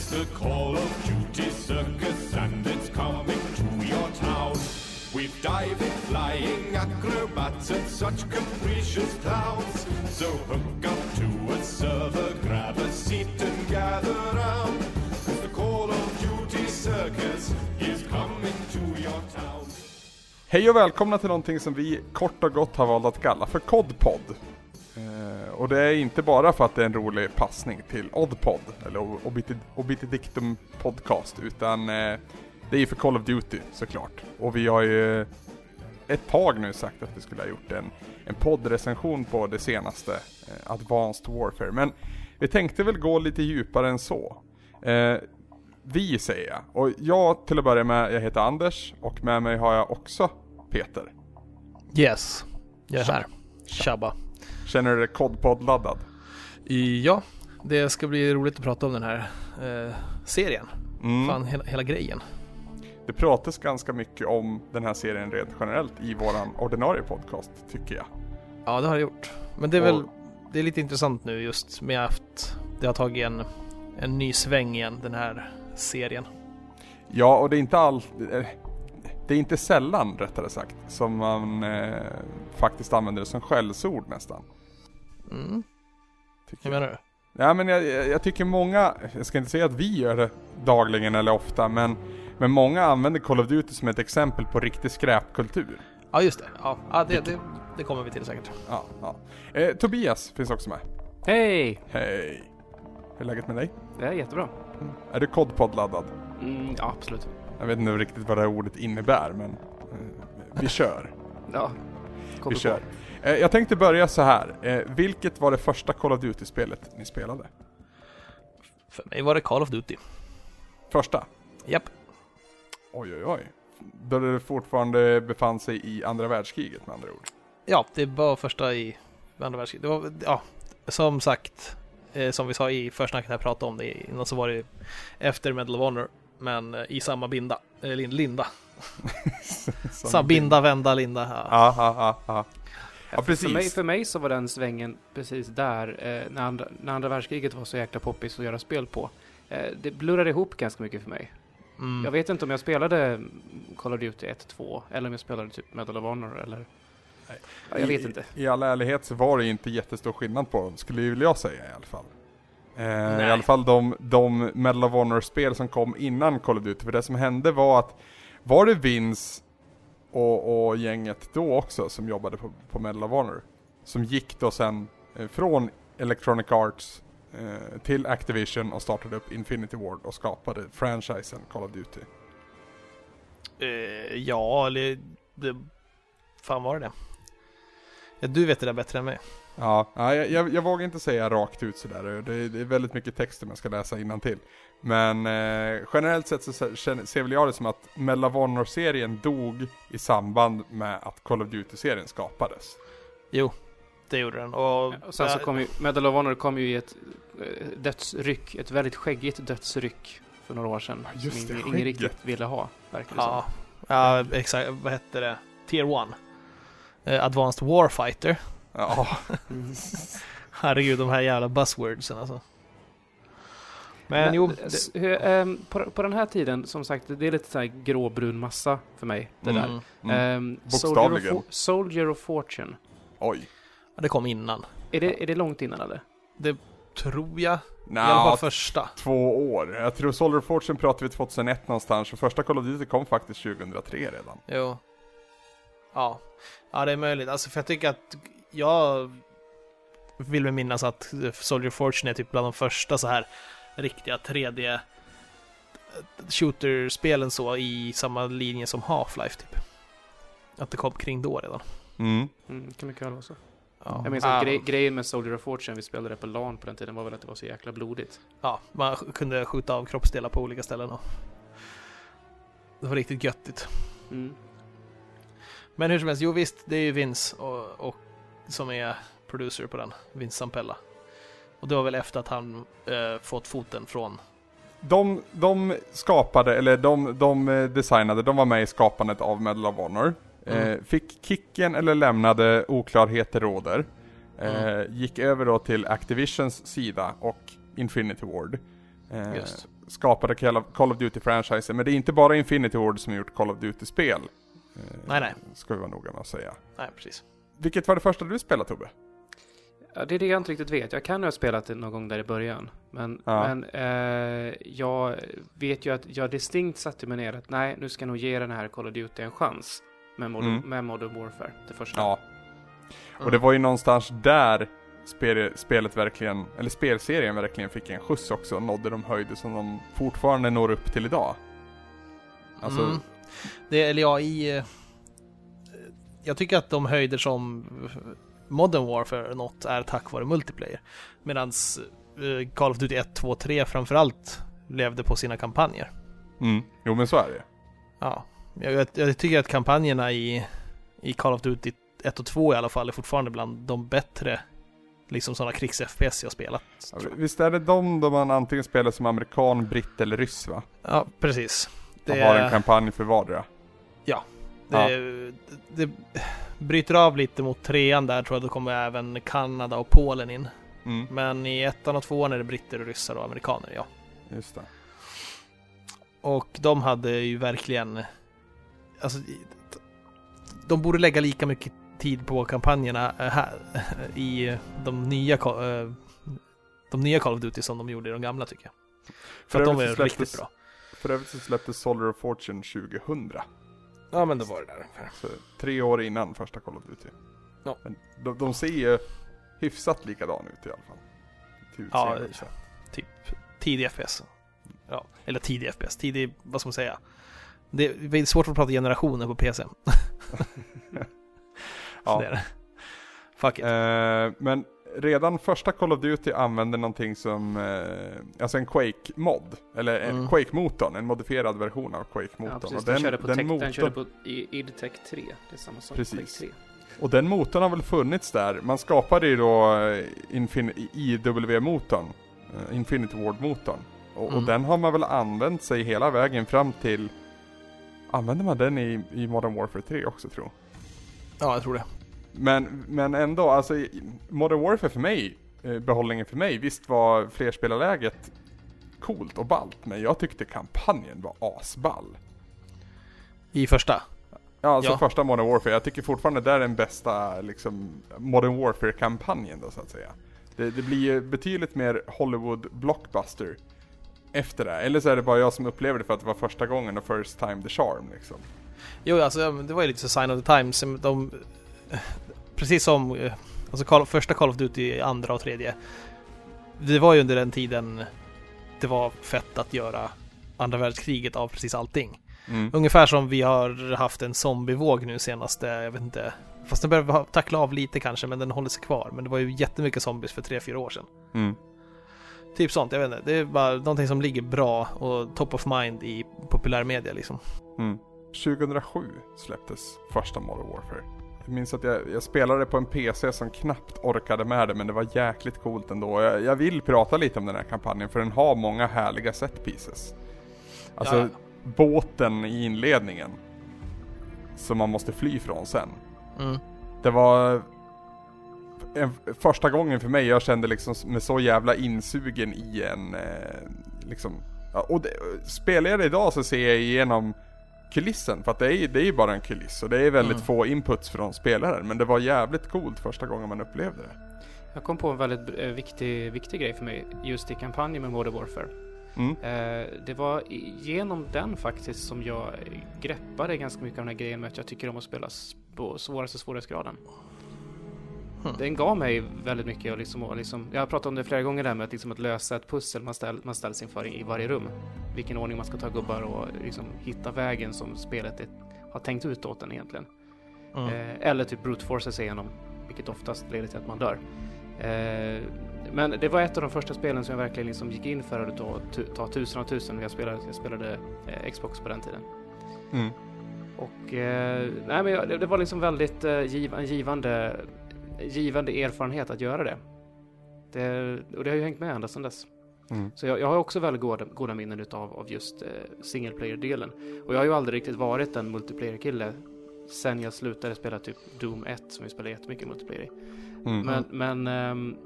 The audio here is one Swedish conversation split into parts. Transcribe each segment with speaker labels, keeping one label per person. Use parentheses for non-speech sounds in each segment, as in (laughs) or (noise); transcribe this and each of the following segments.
Speaker 1: It's the Call of Duty Circus and it's coming to your town. We've diving, flying acrobats and such capricious clowns. So hook up to a server, grab a seat and gather round. 'Cause the Call of Duty Circus is coming to your town.
Speaker 2: Hej och välkomna till någonting som vi kort och gott har valt att kalla för Codpod. Och det är inte bara för att det är en rolig passning till Oddpod, eller Obiti- Obitidictum Podcast, utan eh, det är ju för Call of Duty såklart. Och vi har ju ett tag nu sagt att vi skulle ha gjort en, en poddrecension på det senaste, eh, Advanced Warfare. Men vi tänkte väl gå lite djupare än så. Eh, vi säger jag. Och jag till att börja med, jag heter Anders och med mig har jag också Peter.
Speaker 3: Yes, jag är här. Tjabba.
Speaker 2: Känner du dig kodpodd-laddad?
Speaker 3: Ja, det ska bli roligt att prata om den här eh, serien.
Speaker 2: Mm.
Speaker 3: Fan, hela, hela grejen.
Speaker 2: Det pratas ganska mycket om den här serien rent generellt i våran ordinarie podcast, tycker jag.
Speaker 3: Ja, det har det gjort. Men det är väl
Speaker 2: Och-
Speaker 3: det är lite intressant nu just med att det har tagit en, en ny sväng igen, den här serien.
Speaker 2: Ja, och det är inte all... eh, Det är inte sällan, rättare sagt, som man eh, faktiskt använder det som skällsord nästan.
Speaker 3: Mm,
Speaker 2: Tycker
Speaker 3: hur
Speaker 2: jag.
Speaker 3: menar du?
Speaker 2: Ja, men jag, jag jag tycker många, jag ska inte säga att vi gör det dagligen eller ofta, men, men många använder Call of Duty som ett exempel på riktig skräpkultur.
Speaker 3: Ja, just det. Ja, ja det, det, det kommer vi till säkert.
Speaker 2: Ja, ja. Eh, Tobias finns också med.
Speaker 4: Hej!
Speaker 2: Hej! Hur är läget med dig?
Speaker 4: Det är jättebra.
Speaker 2: Är du kodpodd-laddad?
Speaker 4: Mm, ja, absolut.
Speaker 2: Jag vet inte riktigt vad det här ordet innebär, men eh, vi kör.
Speaker 4: Ja.
Speaker 2: Vi kör. Eh, jag tänkte börja så här. Eh, vilket var det första Call of Duty-spelet ni spelade?
Speaker 3: För mig var det Call of Duty.
Speaker 2: Första?
Speaker 3: Japp.
Speaker 2: Oj, oj, oj. Då det fortfarande befann sig i andra världskriget med andra ord.
Speaker 3: Ja, det var första i andra världskriget. Det var, ja, som sagt, eh, som vi sa i försnacket när jag pratade om det innan så var det efter Medal of Honor, men i samma binda, lin- linda. (laughs) Samma binda, vända, linda. Ja.
Speaker 2: Ja, ja, ja, ja. Ja,
Speaker 4: För mig,
Speaker 2: precis.
Speaker 4: för mig så var den svängen precis där, eh, när, andra, när andra världskriget var så jäkla poppis att göra spel på. Eh, det blurrade ihop ganska mycket för mig.
Speaker 3: Mm.
Speaker 4: Jag vet inte om jag spelade Call of Duty 1, 2, eller om jag spelade typ Medal of Honor, eller... Ja, jag vet
Speaker 2: I,
Speaker 4: inte.
Speaker 2: I all ärlighet så var det inte jättestor skillnad på dem, skulle ju jag säga i alla fall. Eh, I
Speaker 3: Nej.
Speaker 2: alla fall de, de Medal of Honor-spel som kom innan Call of Duty. För det som hände var att, var det Vince och, och gänget då också som jobbade på, på Medal of Honor? Som gick då sen eh, från Electronic Arts eh, till Activision och startade upp Infinity Ward och skapade franchisen Call of Duty.
Speaker 3: Eh, ja, eller det... Fan var det det? Ja, du vet det där bättre än mig.
Speaker 2: Ja, ja jag, jag, jag vågar inte säga rakt ut sådär. Det, det är väldigt mycket text som jag ska läsa till. Men eh, generellt sett så ser väl jag det som att Medal of Honor-serien dog i samband med att Call of Duty-serien skapades.
Speaker 3: Jo, det gjorde den. Och,
Speaker 4: Och sen så kom ju, Medal of Honor kom ju i ett eh, dödsryck, ett väldigt skäggigt dödsryck för några år sedan.
Speaker 2: Ja, just
Speaker 4: som
Speaker 2: det,
Speaker 4: ingen, ingen riktigt ville ha, verkar det
Speaker 3: Ja, ja exakt. Vad hette det? Tier 1. Eh, Advanced Warfighter.
Speaker 2: Ja,
Speaker 4: som. (laughs)
Speaker 3: Herregud, de här jävla buzzwordsen alltså. Men,
Speaker 4: Men,
Speaker 3: jo,
Speaker 4: s- hur, ehm, på, på den här tiden, som sagt, det är lite så här gråbrun massa för mig. Det
Speaker 3: mm,
Speaker 4: där.
Speaker 2: mm.
Speaker 4: Soldier,
Speaker 2: Bokstavligen.
Speaker 4: of, For- Soldier of Fortune.
Speaker 2: oj.
Speaker 3: ja, det kom innan.
Speaker 4: Är det, är det långt innan eller?
Speaker 3: Tror jag. I alla fall första.
Speaker 2: två år. Jag tror Soldier of Fortune pratade vi 2001 någonstans och första Call of Duty kom faktiskt 2003 redan.
Speaker 3: Jo. Ja. Ja, det är möjligt. Alltså, för jag tycker att jag vill mig minnas att Soldier of Fortune är typ bland de första så här riktiga 3D shooter-spelen så i samma linje som Half-Life typ. Att det kom kring då redan.
Speaker 2: Mm.
Speaker 4: Mm, kan mycket väl vara så.
Speaker 3: Ja.
Speaker 4: Jag minns att grej, grejen med Soldier of Fortune, vi spelade det på LAN på den tiden, var väl att det var så jäkla blodigt.
Speaker 3: Ja, man kunde skjuta av kroppsdelar på olika ställen och det var riktigt göttigt.
Speaker 4: Mm.
Speaker 3: Men hur som helst, jo visst, det är ju Vince och, och som är producer på den, Vince Zampella. Och det var väl efter att han eh, fått foten från...
Speaker 2: De, de skapade, eller de, de eh, designade, de var med i skapandet av Medal of Honor. Eh,
Speaker 3: Mm.
Speaker 2: fick kicken eller lämnade oklarheter råder. Eh,
Speaker 3: Mm.
Speaker 2: Gick över då till Activisions sida och Infinity Ward. Eh,
Speaker 3: Just.
Speaker 2: skapade Call of, Duty-franchisen. Men det är inte bara Infinity Ward som har gjort Call of Duty-spel. Eh,
Speaker 3: Nej, nej.
Speaker 2: Ska vi vara noga med att säga.
Speaker 3: Nej, precis.
Speaker 2: Vilket var det första du spelade Tobbe?
Speaker 4: Ja, det är det jag inte riktigt vet. Jag kan ha spelat det någon gång där i början. Men,
Speaker 2: Ja.
Speaker 4: men eh, jag vet ju att jag distinkt satte mig ner att nej, nu ska jag nog ge den här Call of Duty en chans. Med Modern,
Speaker 2: Mm.
Speaker 4: med Modern Warfare, det första.
Speaker 2: Ja. Och
Speaker 3: Mm.
Speaker 2: det var ju någonstans där spel, spelet verkligen, eller spelserien verkligen fick en skjuts också och nådde de höjder som de fortfarande når upp till idag. Alltså,
Speaker 3: Mm. Det, eller ja, i... eh, Jag tycker att de höjder som Modern Warfare något är tack vare multiplayer. Medan Call of Duty 1, 2, 3 framförallt levde på sina kampanjer.
Speaker 2: mm, jo men så är det
Speaker 3: Ja, jag, jag, tycker att kampanjerna i, i Call of Duty 1 och 2 i alla fall är fortfarande bland de bättre liksom sådana krigs-FPS jag spelat.
Speaker 2: Ja. Visst är det de då man antingen spelar som amerikan, britt eller ryss va?
Speaker 3: Ja, precis.
Speaker 2: Man
Speaker 3: Det,
Speaker 2: har en kampanj för vardera.
Speaker 3: det, det bryter av lite mot trean där tror jag, då kommer även Kanada och Polen in.
Speaker 2: Mm,
Speaker 3: Men i ettan och tvåan är det britter och ryssar och amerikaner, ja.
Speaker 2: just det.
Speaker 3: Och de hade ju verkligen... Alltså, de borde lägga lika mycket tid på kampanjerna eh, här (laughs) i de nya, eh, de nya Call of Duty som de gjorde i de gamla tycker jag. För att de är
Speaker 2: så
Speaker 3: riktigt
Speaker 2: släpptes-
Speaker 3: bra.
Speaker 2: För övrigt så släpptes Solar of Fortune 2000.
Speaker 3: Ja men det var det där ungefär.
Speaker 2: Så tre år innan första Call of Duty.
Speaker 3: Ja.
Speaker 2: Men de, de ser ju hyfsat likadana ut i alla fall. Till
Speaker 3: Ja,
Speaker 2: så.
Speaker 3: Typ tidig FPS. Ja, eller tidig FPS. Tidig, vad ska man säga? Det är svårt att prata generationer på PC. (laughs)
Speaker 2: Ja. (laughs)
Speaker 3: Det är det. Fuck it.
Speaker 2: Eh, men redan första Call of Duty använde någonting som, eh, alltså en Quake-mod. Eller en
Speaker 3: Mm.
Speaker 2: Quake-motorn, en modifierad version av Quake-motorn.
Speaker 4: Ja, precis.
Speaker 2: och
Speaker 4: Den,
Speaker 2: den,
Speaker 4: körde på
Speaker 2: den,
Speaker 4: tech, den
Speaker 2: motorn,
Speaker 4: körde på i- idtech 3. Det är samma sak.
Speaker 2: Precis.
Speaker 4: Quake 3.
Speaker 2: och den motorn har väl funnits där. Man skapade ju då eh, Infin- IW-motorn, eh, Infinity Ward-motorn. Och, och
Speaker 3: Mm.
Speaker 2: den har man väl använt sig hela vägen fram till Använder man den i, i Modern Warfare 3 också tror jag?
Speaker 3: Ja, jag tror det.
Speaker 2: Men, men ändå, alltså Modern Warfare för mig, eh, behållningen för mig, visst var flerspelarläget coolt och ballt, men jag tyckte kampanjen var asball.
Speaker 3: I första.
Speaker 2: Ja, alltså
Speaker 3: Ja.
Speaker 2: första Modern Warfare, jag tycker fortfarande det är den bästa liksom Modern Warfare-kampanjen då så att säga. Det, det blir ju betydligt mer Hollywood blockbuster efter det. Eller så är det bara jag som upplever det för att det var första gången och first time the charm liksom.
Speaker 3: Jo, alltså det var ju lite så sign of the times. De, precis som eh, alltså Call, första Call of Duty, andra och tredje. Det var ju under den tiden det var fett att göra andra världskriget av precis allting.
Speaker 2: Mm.
Speaker 3: Ungefär som vi har haft en zombievåg nu senaste, jag vet inte. Fast den börjar tackla av lite kanske, men den håller sig kvar. Men det var ju jättemycket zombies för 3-4 år sedan.
Speaker 2: Mm.
Speaker 3: Typ sånt, jag vet inte. Det är bara någonting som ligger bra och top of mind i populärmedia liksom.
Speaker 2: Mm. 2007 släpptes första Modern Warfare. Jag minns att jag, jag spelade på en PC som knappt orkade med det, men det var jäkligt coolt ändå. Jag, jag vill prata lite om den här kampanjen, för den har många härliga set pieces. Alltså,
Speaker 3: Ja.
Speaker 2: båten i inledningen. Som man måste fly från sen.
Speaker 3: Mm.
Speaker 2: Det var en, första gången för mig jag kände liksom med så jävla insugen i en, eh, liksom, ja, och det, spelar jag det idag så ser jag igenom kulissen för att det är, det är ju bara en kuliss och det är väldigt
Speaker 3: Mm.
Speaker 2: få inputs från spelaren men det var jävligt coolt första gången man upplevde det.
Speaker 4: Jag kom på en väldigt eh, viktig, viktig grej för mig just i kampanjen med Modern Warfare.
Speaker 2: Mm.
Speaker 4: Eh, det var genom den faktiskt som jag greppade ganska mycket av den här grejen med att jag tycker om att spela på svåraste svårighetsgraden.
Speaker 3: Hmm.
Speaker 4: Den gav mig väldigt mycket och liksom, och liksom, jag har pratat om det flera gånger där med att, liksom, att lösa ett pussel man, ställ, man ställs inför i, varje rum. Vilken ordning man ska ta gubbar och liksom hitta vägen som spelet är, har tänkt ut åt en egentligen.
Speaker 3: Mm.
Speaker 4: Eh, eller typ brute force sig igenom, vilket oftast leder till att man dör. Eh, men det var ett av de första spelen som jag verkligen liksom gick in för att ta, ta tusen av tusen. Jag spelade, jag spelade eh, Xbox på den tiden.
Speaker 2: Mm.
Speaker 4: Och eh, nej, men det var liksom väldigt eh, giv, en givande, givande erfarenhet att göra det. det. Och det har ju hängt med ända sedan dess.
Speaker 2: Mm.
Speaker 4: Så jag, jag har också väldigt goda, goda minnen utav, av just eh, single player-delen. Och jag har ju aldrig riktigt varit en multiplayer-kille sen jag slutade spela typ Doom 1 som vi spelade jättemycket multiplayer i.
Speaker 2: Mm.
Speaker 4: Men, men, ehm,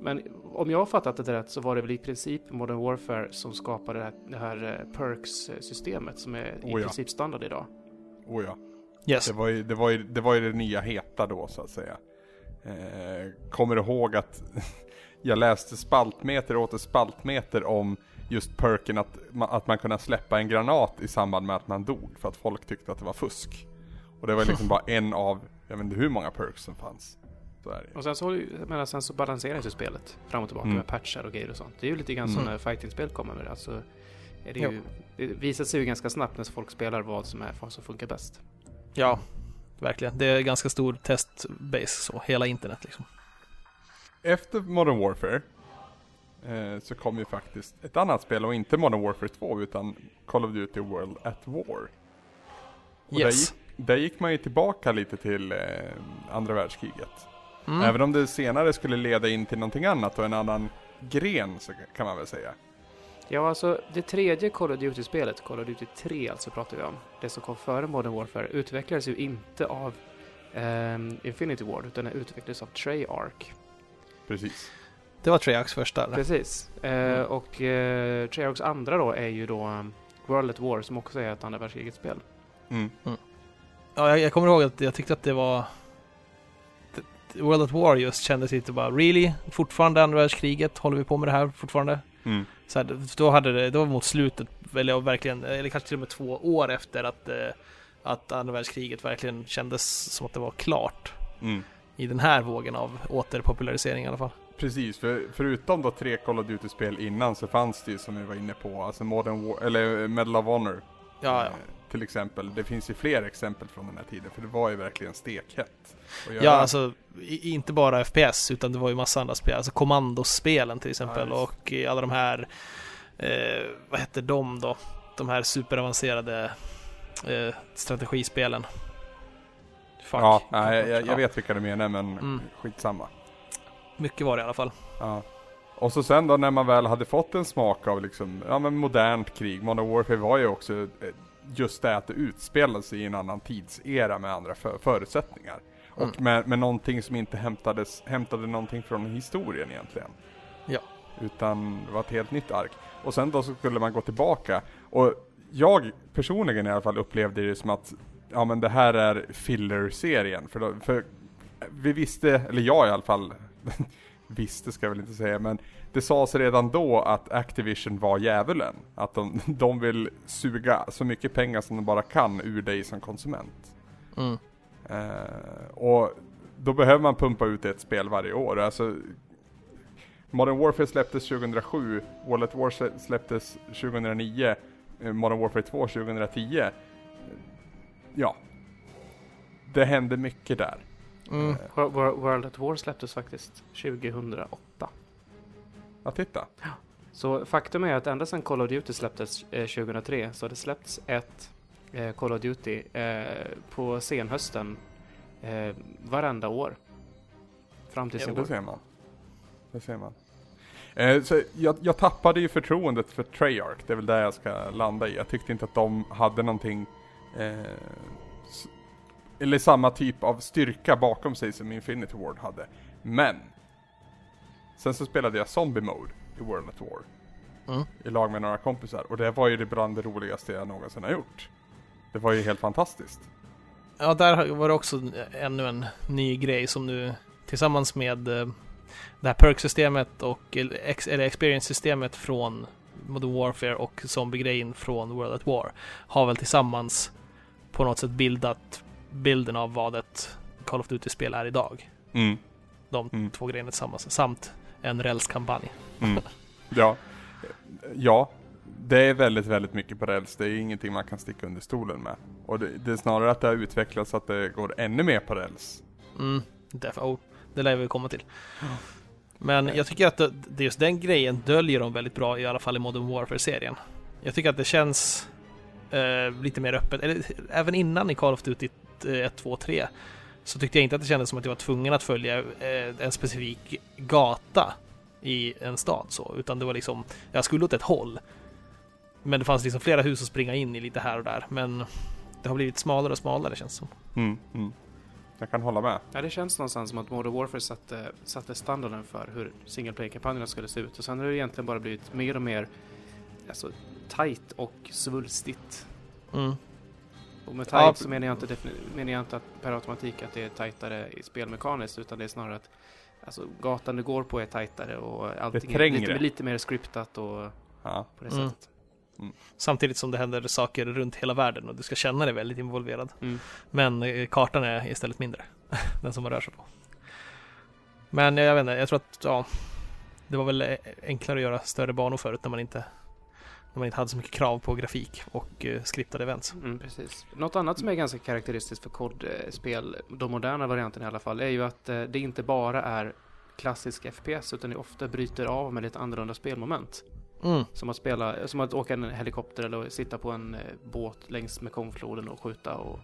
Speaker 4: men om jag har fattat det rätt så var det väl i princip Modern Warfare som skapade det här, det här eh, Perks-systemet som är i
Speaker 2: Oh ja.
Speaker 4: princip standard idag.
Speaker 2: Oh ja.
Speaker 3: Yes.
Speaker 2: Det var, ju, det, var ju, det var ju det nya heta då så att säga. Eh, kommer du ihåg att (laughs) jag läste spaltmeter och åter spaltmeter om just perken att, att man kunde släppa en granat i samband med att man dog för att folk tyckte att det var fusk. Och det var liksom (laughs) bara en av, jag vet inte hur många perks som fanns. Så är det ju.
Speaker 4: Och sen så, menar, sen så balanseras ju spelet fram och tillbaka
Speaker 2: Mm.
Speaker 4: med patchar och grejer och sånt. Det är ju lite grann
Speaker 2: Mm.
Speaker 4: som när fighting-spel kommer med det. Alltså, är det, ju, det visar sig ju ganska snabbt när folk spelar vad som är vad som funkar bäst.
Speaker 3: Ja, verkligen. Det är ganska stor testbase så, hela internet liksom.
Speaker 2: Efter Modern Warfare eh, så kom ju faktiskt ett annat spel och inte Modern Warfare 2 utan Call of Duty World at War. Och där,
Speaker 3: Yes.
Speaker 2: gick, där gick man ju tillbaka lite till eh, andra världskriget.
Speaker 3: Mm.
Speaker 2: Även om det senare skulle leda in till någonting annat och en annan gren så kan man väl säga.
Speaker 4: Ja, alltså det tredje Call of Duty-spelet, Call of Duty 3 alltså pratar vi om, det som kom före Modern Warfare, utvecklades ju inte av ehm, Infinity Ward, utan det utvecklades av Treyarch.
Speaker 2: Precis.
Speaker 3: Det var Treyarchs första. eller?
Speaker 4: Precis. Eh,
Speaker 3: Mm.
Speaker 4: och eh, Treyarchs andra då är ju då um, World at War, som också är ett andra världskrigets-spel.
Speaker 2: Mm.
Speaker 3: Ja, jag, jag kommer ihåg att jag tyckte att det var... World at War just kändes lite bara, really? Fortfarande andra världskriget? Håller vi på med det här fortfarande?
Speaker 2: Mm.
Speaker 3: Så här, då hade det, det var mot slutet, eller verkligen, eller kanske till och med två år efter att, eh, att andra världskriget verkligen kändes som att det var klart.
Speaker 2: Mm.
Speaker 3: I den här vågen av återpopularisering i alla fall.
Speaker 2: Precis, för förutom då tre Call of Duty-spel innan så fanns det ju som vi var inne på, alltså Modern War, eller eh, Medal of Honor.
Speaker 3: Ja, ja.
Speaker 2: Till exempel. Det finns ju fler exempel från den här tiden, för det var ju verkligen stekhett.
Speaker 3: Ja, alltså inte bara FPS utan det var ju massa andra spel. Alltså kommandospelen till exempel
Speaker 2: just.
Speaker 3: och eh, alla de här, eh, vad heter de då? De här superavancerade eh, strategispelen. Fuck.
Speaker 2: Ja, nej, jag, jag,
Speaker 3: Ja.
Speaker 2: jag vet vilka du menar men
Speaker 3: Mm.
Speaker 2: skitsamma.
Speaker 3: Mycket var det i alla fall.
Speaker 2: Ja. Och så sen då när man väl hade fått en smak av liksom, ja men modernt krig. Modern Warfare var ju också just det att det utspelade sig i en annan tidsera med andra för, förutsättningar. Och
Speaker 3: Mm.
Speaker 2: med, med någonting som inte hämtades, hämtade någonting från historien egentligen.
Speaker 3: Ja.
Speaker 2: Utan det var ett helt nytt ark. Och sen då så skulle man gå tillbaka. Och jag personligen i alla fall upplevde det som att ja men det här är filler-serien. För, då, för vi visste, eller jag i alla fall, (laughs) visste ska jag väl inte säga, men det sades redan då att Activision var djävulen. Att de, (laughs) de vill suga så mycket pengar som de bara kan ur dig som konsument.
Speaker 3: Mm.
Speaker 2: Eh, och då behöver man pumpa ut ett spel varje år. Alltså, Modern Warfare släpptes 2007, World at War slä- släpptes 2009, eh, Modern Warfare 2 2010. Eh, Ja. Det hände mycket där.
Speaker 3: Mm.
Speaker 2: Eh,
Speaker 4: Wor- Wor- World at War släpptes faktiskt 2008.
Speaker 2: ja, titta.
Speaker 4: Så faktum är att ända sedan Call of Duty släpptes eh, 2003 så har det släppts ett eh, Call of Duty eh, på senhösten eh, varenda år. Fram till
Speaker 2: Ja, det ser man. Det ser man. Eh, så jag, jag tappade ju förtroendet för Treyarch, det är väl där jag ska landa i. Jag tyckte inte att de hade någonting, eh, eller samma typ av styrka bakom sig som Infinity Ward hade. Men! Sen så spelade jag Zombie Mode i World at War.
Speaker 3: Mm.
Speaker 2: I lag med några kompisar. Och det var ju det bland det roligaste jag någonsin har gjort. Det var ju helt fantastiskt.
Speaker 3: Ja, där var det också ännu en ny grej som nu tillsammans med eh, det här perk-systemet och eller ex- eller experience-systemet från Modern Warfare och zombie-grejen från World at War har väl tillsammans på något sätt bildat bilden av vad ett Call of Duty-spel är idag.
Speaker 2: Mm.
Speaker 3: De
Speaker 2: Mm.
Speaker 3: två grejerna tillsammans samt en rälskampanj.
Speaker 2: Mm. Ja. ja, det är väldigt, väldigt mycket på räls. Det är ingenting man kan sticka under stolen med. Och det, det är snarare att det har utvecklats så att det går ännu mer på räls.
Speaker 3: Mm, därför, oh, det lär vi komma till. Men jag tycker att det, det just den grejen döljer de väldigt bra, i alla fall i Modern Warfare-serien. Jag tycker att det känns eh, lite mer öppet, eller även innan i Call of Duty eh, 1, 2, 3 så tyckte jag inte att det kändes som att jag var tvungen att följa eh, en specifik gata i en stad så, utan det var liksom, jag skulle åt ett håll. Men det fanns liksom flera hus att springa in i lite här och där, men det har blivit smalare och smalare känns det som.
Speaker 2: Mm, mm. Jag kan hålla med.
Speaker 4: Ja, det känns någonstans som att Modern Warfare satte, satte standarden för hur single player-kampanjerna skulle se ut. Och sen har det egentligen bara blivit mer och mer alltså, tight och svulstigt.
Speaker 3: Mm.
Speaker 4: Och med tight
Speaker 3: Ja.
Speaker 4: så menar jag, inte menar jag inte att per automatik att det är tajtare i spelmekaniskt utan det är snarare att alltså, gatan du går på är tajtare och allting är lite, lite mer scriptat och
Speaker 2: Ja.
Speaker 4: på det
Speaker 3: Mm.
Speaker 4: sättet.
Speaker 3: Samtidigt som det händer saker runt hela världen och du ska känna dig väldigt involverad.
Speaker 4: Mm.
Speaker 3: Men eh, kartan är istället mindre. (laughs) Den som man rör sig på. Men eh, jag vet inte, jag tror att ja, det var väl eh, enklare att göra större banor förut när man inte när man inte hade så mycket krav på grafik och eh, skriptade events.
Speaker 4: Mm, precis. Något annat som är ganska karaktäristiskt för kodspel, de moderna varianterna i alla fall, är ju att eh, det inte bara är klassisk FPS utan det ofta bryter av med lite annorlunda spelmoment.
Speaker 3: Mm.
Speaker 4: Som att spela, som att åka en helikopter eller sitta på en eh, båt längs Mekongfloden och skjuta och...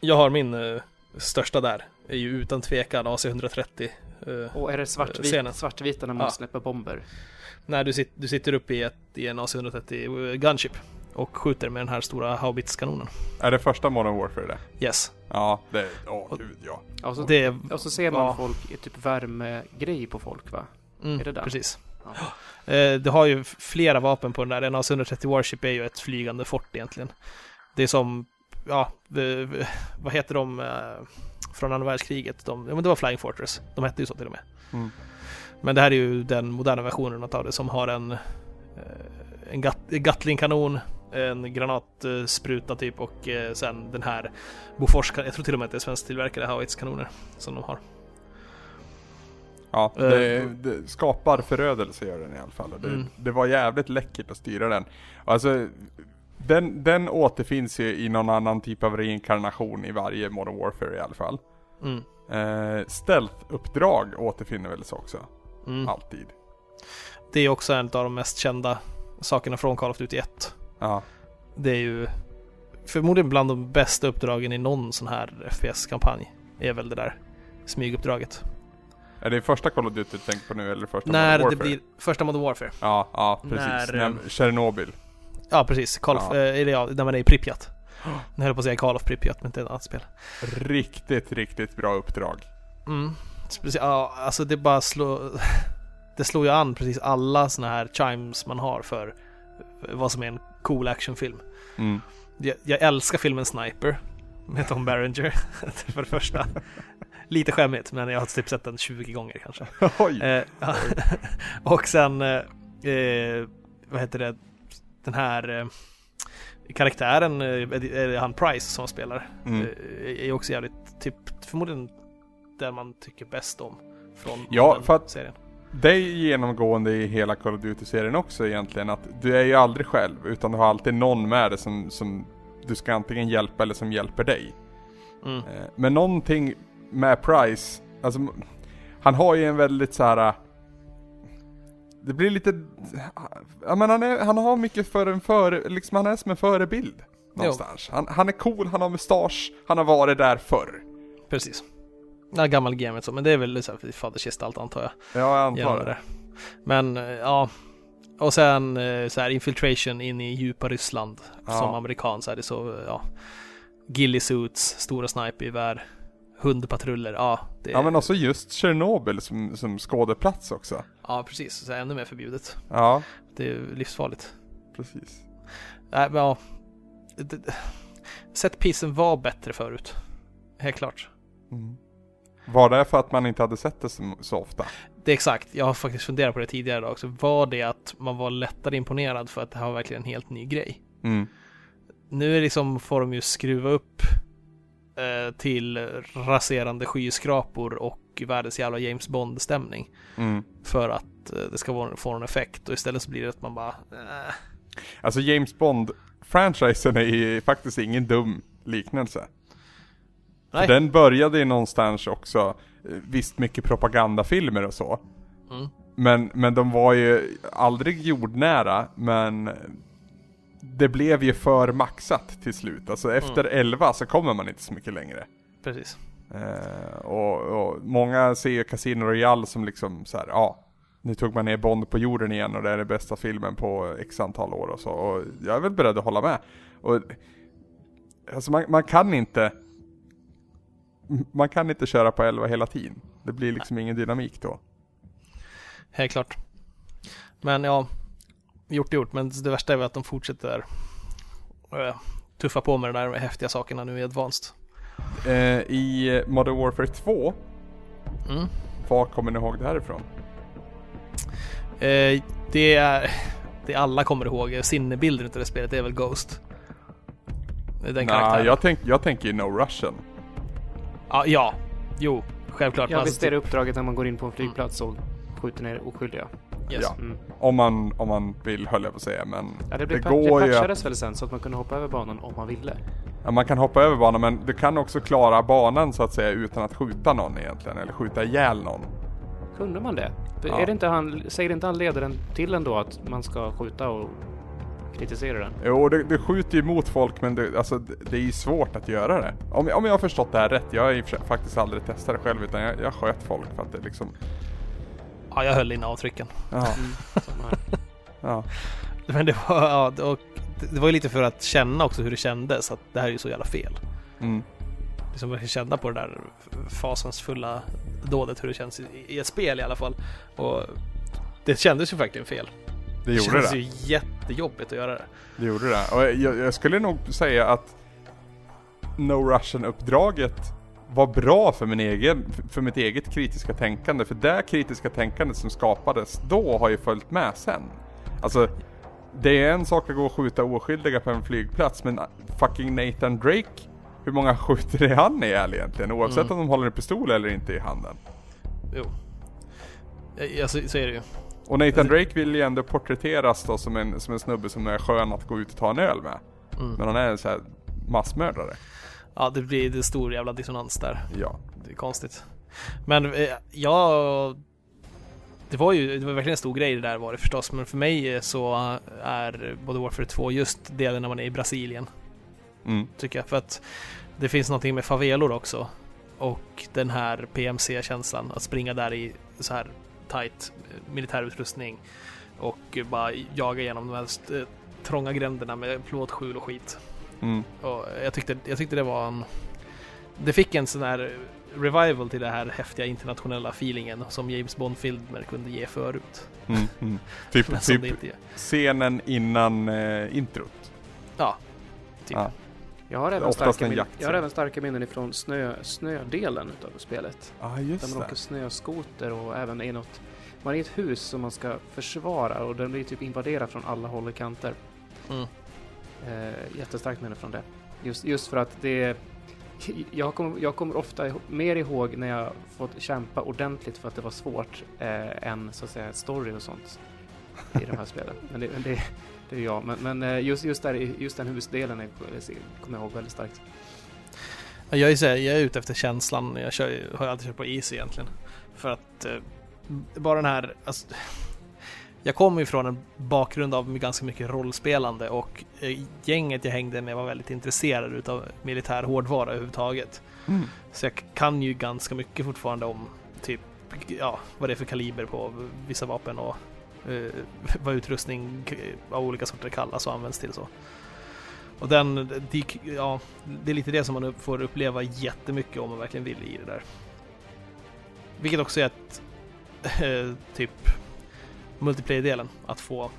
Speaker 3: Jag har min eh, största där, är ju utan tvekan AC-130. Eh,
Speaker 4: Och är det svartvit, svartvita när man släpper bomber?
Speaker 3: När du, sit, du sitter uppe i, ett, i en AC-130 gunship och skjuter med den här stora haubitskanonen.
Speaker 2: Är det första Modern Warfare det?
Speaker 3: Yes.
Speaker 2: Ja, det... Åh gud ja.
Speaker 4: Och så,
Speaker 3: Det,
Speaker 4: och så ser man
Speaker 3: Ja.
Speaker 4: folk, i typ värmegrej på folk va?
Speaker 3: mm,
Speaker 4: är det den?
Speaker 3: precis.
Speaker 4: Ja. (gasps)
Speaker 3: Eh, du har ju flera vapen på den där. En AC-130 Warship är ju ett flygande fort egentligen. Det är som, ja, v- vad heter de eh, från andra världskriget? De, ja, men det var Flying Fortress. De hette ju så till och med.
Speaker 2: Mm.
Speaker 3: Men det här är ju den moderna versionen av det som har en, eh, en gat, Gatling-kanon, en granatspruta typ och eh, sen den här Bofors, jag tror till och med att det är svensktillverkade Howitz-kanoner som de har.
Speaker 2: Ja,
Speaker 3: Eh,
Speaker 2: det, det skapar förödelse gör den i alla fall. Det,
Speaker 3: Mm.
Speaker 2: det var jävligt läckert att styra den. Alltså, den, den återfinns ju i någon annan typ av reinkarnation i varje Modern Warfare i alla fall.
Speaker 3: Mm.
Speaker 2: Eh, Stealth-uppdrag återfinner väl så också?
Speaker 3: Mm.
Speaker 2: Alltid.
Speaker 3: Det är också en av de mest kända sakerna från Call of Duty 1.
Speaker 2: Ja.
Speaker 3: Det är ju förmodligen bland de bästa uppdragen i någon sån här FPS-kampanj. Är väl det där smyguppdraget.
Speaker 2: Är det första Call of Duty du tänker på nu eller första
Speaker 3: När
Speaker 2: Modern
Speaker 3: det
Speaker 2: Warfare?
Speaker 3: blir första Modern Warfare.
Speaker 2: Ja, ja precis.
Speaker 3: När,
Speaker 2: När,
Speaker 3: eh,
Speaker 2: Tjernobyl.
Speaker 3: Ja, precis. Call of,
Speaker 2: Ja.
Speaker 3: eller ja, när man är i Pripyat. (gasps) Nu höll jag på att säga Call of Pripyat, men det är ett annat spel.
Speaker 2: Riktigt, riktigt bra uppdrag.
Speaker 3: Mm. Ja, alltså det bara slår... (laughs) Det slår ju an precis alla såna här chimes man har för vad som är en cool actionfilm.
Speaker 2: Mm.
Speaker 3: Jag, jag älskar filmen Sniper med Tom Berenger, (laughs) för det första. Lite skämmigt, men jag har typ sett den 20 gånger kanske. (laughs)
Speaker 2: Oj!
Speaker 3: Eh, och sen, eh, eh, vad heter det, den här eh, karaktären, eh, han Price som spelar,
Speaker 2: Mm.
Speaker 3: eh, är också jävligt, typ förmodligen den man tycker bäst om från
Speaker 2: Ja, för att-
Speaker 3: serien.
Speaker 2: Det är genomgående i hela Call of Duty-serien också egentligen att du är ju aldrig själv utan du har alltid någon med dig som, som du ska antingen hjälpa eller som hjälper dig.
Speaker 3: Mm.
Speaker 2: Eh, Men någonting med Price, alltså han har ju en väldigt så här. Det blir lite, ja men han, är, han har mycket för en före, liksom han är som en förebild. Någonstans. Han, han är cool, han har mustasch, han har varit där förr.
Speaker 3: Precis. Ja, gammal så, men det är väl så här fadersgestalt antar jag.
Speaker 2: Ja, jag antar det.
Speaker 3: Men eh, ja, och sen eh, så här infiltration in i djupa Ryssland.
Speaker 2: Ja.
Speaker 3: Som amerikan så är det så, ja. Ghillie suits, stora snipergevär, hundpatruller, ja. Det,
Speaker 2: Ja men också just Tjernobyl som, som skådeplats också.
Speaker 3: ja, precis. Så ännu mer förbjudet.
Speaker 2: Ja,
Speaker 3: Det är livsfarligt.
Speaker 2: precis.
Speaker 3: Nej, men ja. Setpisen var bättre förut. Helt klart.
Speaker 2: Mm. Var det för att man inte hade sett det så, så ofta?
Speaker 3: Det är exakt, jag har faktiskt funderat på det tidigare idag också. Var det att man var lättare imponerad för att det här var verkligen en helt ny grej?
Speaker 2: Mm.
Speaker 3: Nu är liksom, får de ju skruva upp eh, till raserande skyskrapor och världens jävla James Bond-stämning.
Speaker 2: Mm.
Speaker 3: För att eh, det ska få en effekt och istället så blir det att man bara eh,
Speaker 2: Alltså James Bond-franchisen är faktiskt ingen dum liknelse.
Speaker 3: Nej.
Speaker 2: För den började ju någonstans också, eh, visst mycket propagandafilmer och så.
Speaker 3: Mm.
Speaker 2: Men, men de var ju aldrig jordnära, men det blev ju för maxat till slut. Alltså efter 11 så kommer man inte så mycket längre.
Speaker 3: Precis.
Speaker 2: Eh, och, och många ser ju Casino Royale som liksom så här, ja, nu tog man ner Bond på jorden igen och det är den bästa filmen på x antal år och så. Och jag är väl beredd att hålla med. Och, alltså man, man kan inte man kan inte köra på 11 hela tiden. Det blir liksom ingen dynamik då.
Speaker 3: Helt klart. Men ja, gjort är gjort. Men det värsta är väl att de fortsätter eh, tuffa på med de där häftiga sakerna nu i Advanced.
Speaker 2: Eh, I Modern Warfare 2,
Speaker 3: Mm.
Speaker 2: vad kommer ni ihåg det här ifrån?
Speaker 3: Eh, det är det alla kommer ihåg, sinnebilden av det spelet, det är väl Ghost. Den
Speaker 2: Nej,
Speaker 3: karaktären.
Speaker 2: jag, tänk, jag tänker i No Russian.
Speaker 3: Ja, ja, jo, självklart.
Speaker 4: Ja, visst är det uppdraget när man går in på en flygplats och skjuter ner oskyldiga.
Speaker 3: yes.
Speaker 2: Ja.
Speaker 4: Mm.
Speaker 2: Om man, om man vill höll jag på att säga, men
Speaker 4: Ja, det,
Speaker 2: det,
Speaker 4: blev, det,
Speaker 2: går ju att,
Speaker 4: patchades väl sen så att man kunde hoppa över banan om man ville.
Speaker 2: ja, Man kan hoppa över banan men du kan också klara banan så att säga utan att skjuta någon egentligen, eller skjuta ihjäl någon.
Speaker 4: Kunde man det?
Speaker 2: Ja.
Speaker 4: Är det inte han, säger inte han ledaren till ändå att man ska skjuta och kritisera den?
Speaker 2: Jo, det, det skjuter ju mot folk men det, alltså, det, det är ju svårt att göra det. Om, om jag har förstått det här rätt, jag har sig faktiskt aldrig testat det själv utan jag, jag sköt folk för att det liksom...
Speaker 3: Ja, jag höll in avtrycken.
Speaker 2: Ja,
Speaker 4: här. (laughs)
Speaker 2: ja.
Speaker 3: Men det var, ja, det- och det- var ju lite för att känna också hur det kändes, att det här är ju så jävla fel.
Speaker 2: Mm.
Speaker 3: Liksom att känna på det där fasansfulla dådet, hur det känns i, i ett spel i alla fall. Och det kändes ju verkligen fel.
Speaker 2: Det
Speaker 3: Det
Speaker 2: gjorde
Speaker 3: kändes
Speaker 2: det.
Speaker 3: ju jättejobbigt att göra det.
Speaker 2: Det gjorde det. Och jag, jag skulle nog säga att No Russian-uppdraget var bra för, min egen, för mitt eget kritiska tänkande. För det kritiska tänkandet som skapades då har ju följt med sen. Alltså, det är en sak att gå och skjuta oskyldiga på en flygplats, men fucking Nathan Drake, hur många skjuter är han ihjäl egentligen? Oavsett
Speaker 3: Mm.
Speaker 2: om de håller en pistol eller inte i handen.
Speaker 3: Jo. Ja, så, så är det ju.
Speaker 2: Och Nathan Drake vill ju ändå porträtteras då som en, som en snubbe som är skön att gå ut och ta en öl med.
Speaker 3: Mm.
Speaker 2: Men han är en sån här massmördare.
Speaker 3: Ja, det blir det stor jävla dissonans där.
Speaker 2: Ja.
Speaker 3: Det är konstigt. Men eh, jag... Det var ju det var verkligen en stor grej det där var det förstås. Men för mig så är både Warfare 2 just delen när man är i Brasilien.
Speaker 2: Mm.
Speaker 3: Tycker jag. För att det finns någonting med favelor också. Och den här PMC-känslan. Att springa där i så här tight eh, militärutrustning. Och bara jaga igenom de här eh, trånga gränderna med plåtskjul och skit.
Speaker 2: Mm.
Speaker 3: Och jag tyckte, jag tyckte det var en... Det fick en sån här revival till det här häftiga internationella feelingen som James Bond-filmer kunde ge förut.
Speaker 2: Mm. Mm. (laughs) Typ, typ scenen innan eh, introt.
Speaker 3: Ja, typ.
Speaker 2: Ja.
Speaker 4: Jag har även, starka min- jag har även starka minnen ifrån snö, snödelen utav spelet.
Speaker 2: Ja, ah,
Speaker 4: Där
Speaker 2: just
Speaker 4: man
Speaker 2: det.
Speaker 4: åker snöskoter och även i något... Man är i ett hus som man ska försvara och den blir typ invaderad från alla håll och kanter.
Speaker 3: Mm.
Speaker 4: Eh, jättestarkt minne från det. Just, just för att det... Jag kommer, jag kommer ofta ihå- mer ihåg när jag fått kämpa ordentligt för att det var svårt eh, än så att säga story och sånt i de här spelen. Men det, men det, det är jag. Men, men eh, just, just, där, just den husdelen är, kommer jag ihåg väldigt starkt.
Speaker 3: Ja, Jag är, så här, jag är ute efter känslan. Jag kör, har alltid kört på easy egentligen. För att eh, bara den här... Alltså, jag kommer ju från en bakgrund av ganska mycket rollspelande och eh, gänget jag hängde med var väldigt intresserade utav militär hårdvara överhuvudtaget.
Speaker 2: Mm.
Speaker 3: Så jag kan ju ganska mycket fortfarande om typ, ja, vad det är för kaliber på vissa vapen och (laughs) vad utrustning av olika sorter kallas och används till så. Och den, det, ja, det är lite det som man får uppleva jättemycket om man verkligen vill i det där. Vilket också är ett, (laughs) eh, typ, multiplayer-delen, att få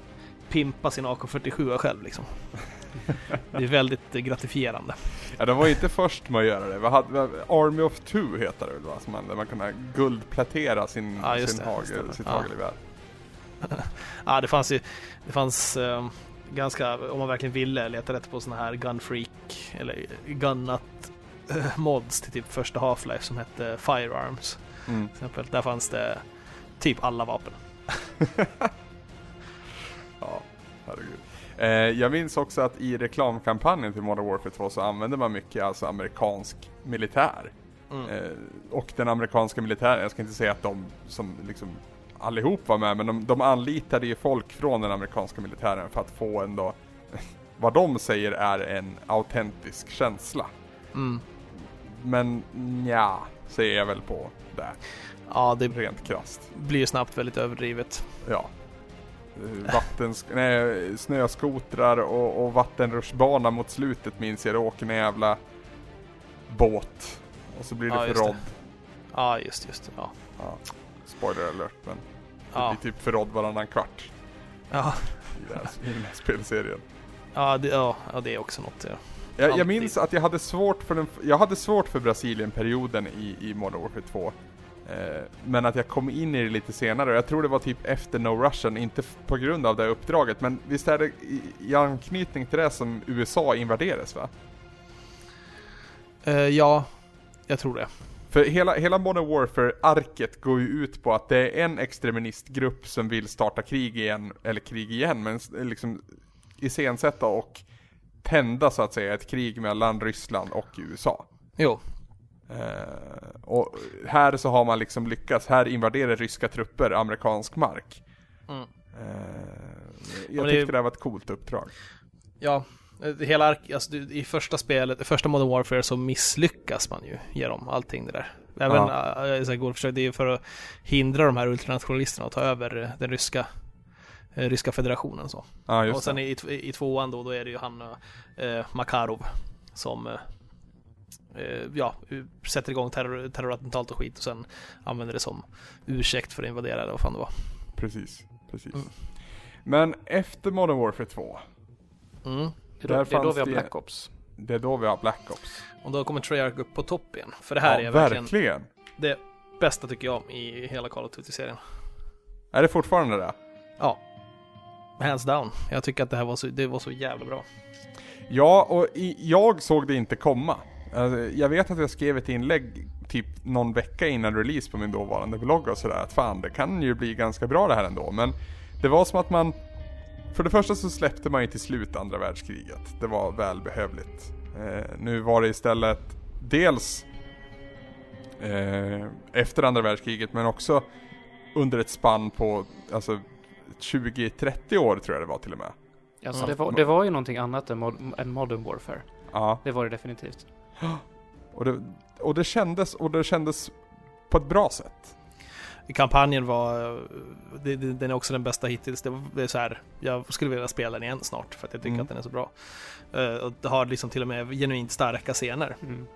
Speaker 3: pimpa sin AK47 själv liksom. (laughs) Det är väldigt eh, gratifierande.
Speaker 2: Ja, de var inte först med att göra det. Vi hade, Army of Two heter det väl va? Som man, där man kunde guldplätera sin,
Speaker 3: Ja,
Speaker 2: sin
Speaker 3: det,
Speaker 2: hagel, sitt
Speaker 3: Ja.
Speaker 2: hagelgevär. (laughs)
Speaker 3: Ja, det fanns ju, det fanns eh, ganska, om man verkligen ville leta rätt på såna här gunfreak eller gunnat eh, mods till typ första Half-Life som hette Firearms.
Speaker 2: Mm.
Speaker 3: Till exempel. Där fanns det typ alla vapen. (laughs)
Speaker 2: Ja, herregud. Eh, jag minns också att i reklamkampanjen till Modern Warfare 2 så använde man mycket alltså amerikansk militär.
Speaker 3: Mm.
Speaker 2: Eh, och den amerikanska militären, jag ska inte säga att de som liksom allihop var med, men de, de anlitade ju folk från den amerikanska militären för att få ändå (laughs) vad de säger är en autentisk känsla.
Speaker 3: Mm.
Speaker 2: Men ja, säger jag väl på det,
Speaker 3: Ja, det
Speaker 2: rent krasst.
Speaker 3: blir ju snabbt väldigt överdrivet.
Speaker 2: Ja. Eh, Vattens, nej, snöskotrar och, och vattenrutschbana mot slutet minns jag. Det åker en jävla båt Och så blir det
Speaker 3: Ja,
Speaker 2: förrådd.
Speaker 3: Ja, just, just. Ja.
Speaker 2: Ja. Spoiler alert, men
Speaker 3: Ja.
Speaker 2: blir typ förrådd varannan kvart
Speaker 3: Ja.
Speaker 2: i, här, i den här spelserien.
Speaker 3: Ja, det, ja, det är också något. Ja.
Speaker 2: Jag, jag minns att jag hade svårt för den, jag hade svårt för Brasilien-perioden i, i Modern Warfare 2. Eh, men att jag kom in i det lite senare, jag tror det var typ efter No Russian, inte på grund av det uppdraget, men visst är det i, i anknytning till det som USA invaderades va?
Speaker 3: Eh, ja, jag tror det.
Speaker 2: För hela, hela Modern Warfare-arket går ju ut på att det är en extremistgrupp som vill starta krig igen, eller krig igen, men liksom iscensätta och tända så att säga ett krig mellan Ryssland och USA.
Speaker 3: Jo,
Speaker 2: Eh, och här så har man liksom lyckats, här invaderar ryska trupper amerikansk mark.
Speaker 3: Mm.
Speaker 2: Eh, jag
Speaker 3: det-
Speaker 2: tyckte det här var ett coolt uppdrag.
Speaker 3: ja. Eh, Hela ark, alltså, i första spelet, i första Modern Warfare så misslyckas man ju genom allting det där. Även
Speaker 2: Ja.
Speaker 3: försök, det är ju för att hindra de här ultranationalisterna att ta över den ryska, eh, ryska federationen så.
Speaker 2: Ja, just
Speaker 3: och sen i, i, i tvåan då, då är det ju han eh, Makarov som eh, ja, sätter igång terror, terrorattentat och skit och sen använder det som ursäkt för att invadera eller vad fan det var.
Speaker 2: Precis, precis.
Speaker 3: Mm.
Speaker 2: Men efter Modern Warfare 2,
Speaker 3: Mm.
Speaker 4: Det är då, det är då vi har
Speaker 2: det-
Speaker 4: Black Ops.
Speaker 2: det är då vi har Black Ops.
Speaker 3: Och då kommer Treyarch upp på topp igen. För det här
Speaker 2: ja,
Speaker 3: är verkligen,
Speaker 2: verkligen.
Speaker 3: det bästa tycker jag i hela Call of Duty-serien.
Speaker 2: Är det fortfarande det?
Speaker 3: Ja. Hands down. Jag tycker att det här var så, det var så jävla bra.
Speaker 2: Ja, och i, jag såg det inte komma. Alltså, jag vet att jag skrev ett inlägg typ någon vecka innan release på min dåvarande blogg och sådär att fan det kan ju bli ganska bra det här ändå. Men det var som att man för det första så släppte man ju till slut andra världskriget. Det var välbehövligt. Eh, nu var det istället dels eh, efter andra världskriget men också under ett spann på alltså 20-30 år tror jag det var till och med.
Speaker 4: Alltså,
Speaker 3: Mm.
Speaker 4: det, var, det var ju någonting annat än, mod, än Modern Warfare.
Speaker 2: Ja.
Speaker 4: Det var det definitivt. (gasps)
Speaker 2: Och det, och det kändes, och det kändes på ett bra sätt.
Speaker 3: Kampanjen var, det, det, den är också den bästa hittills. Det, det är så här, jag skulle vilja spela den igen snart för att jag tycker
Speaker 2: Mm.
Speaker 3: att den är så bra. Eh, och det har liksom till och med genuint starka scener
Speaker 4: Mm.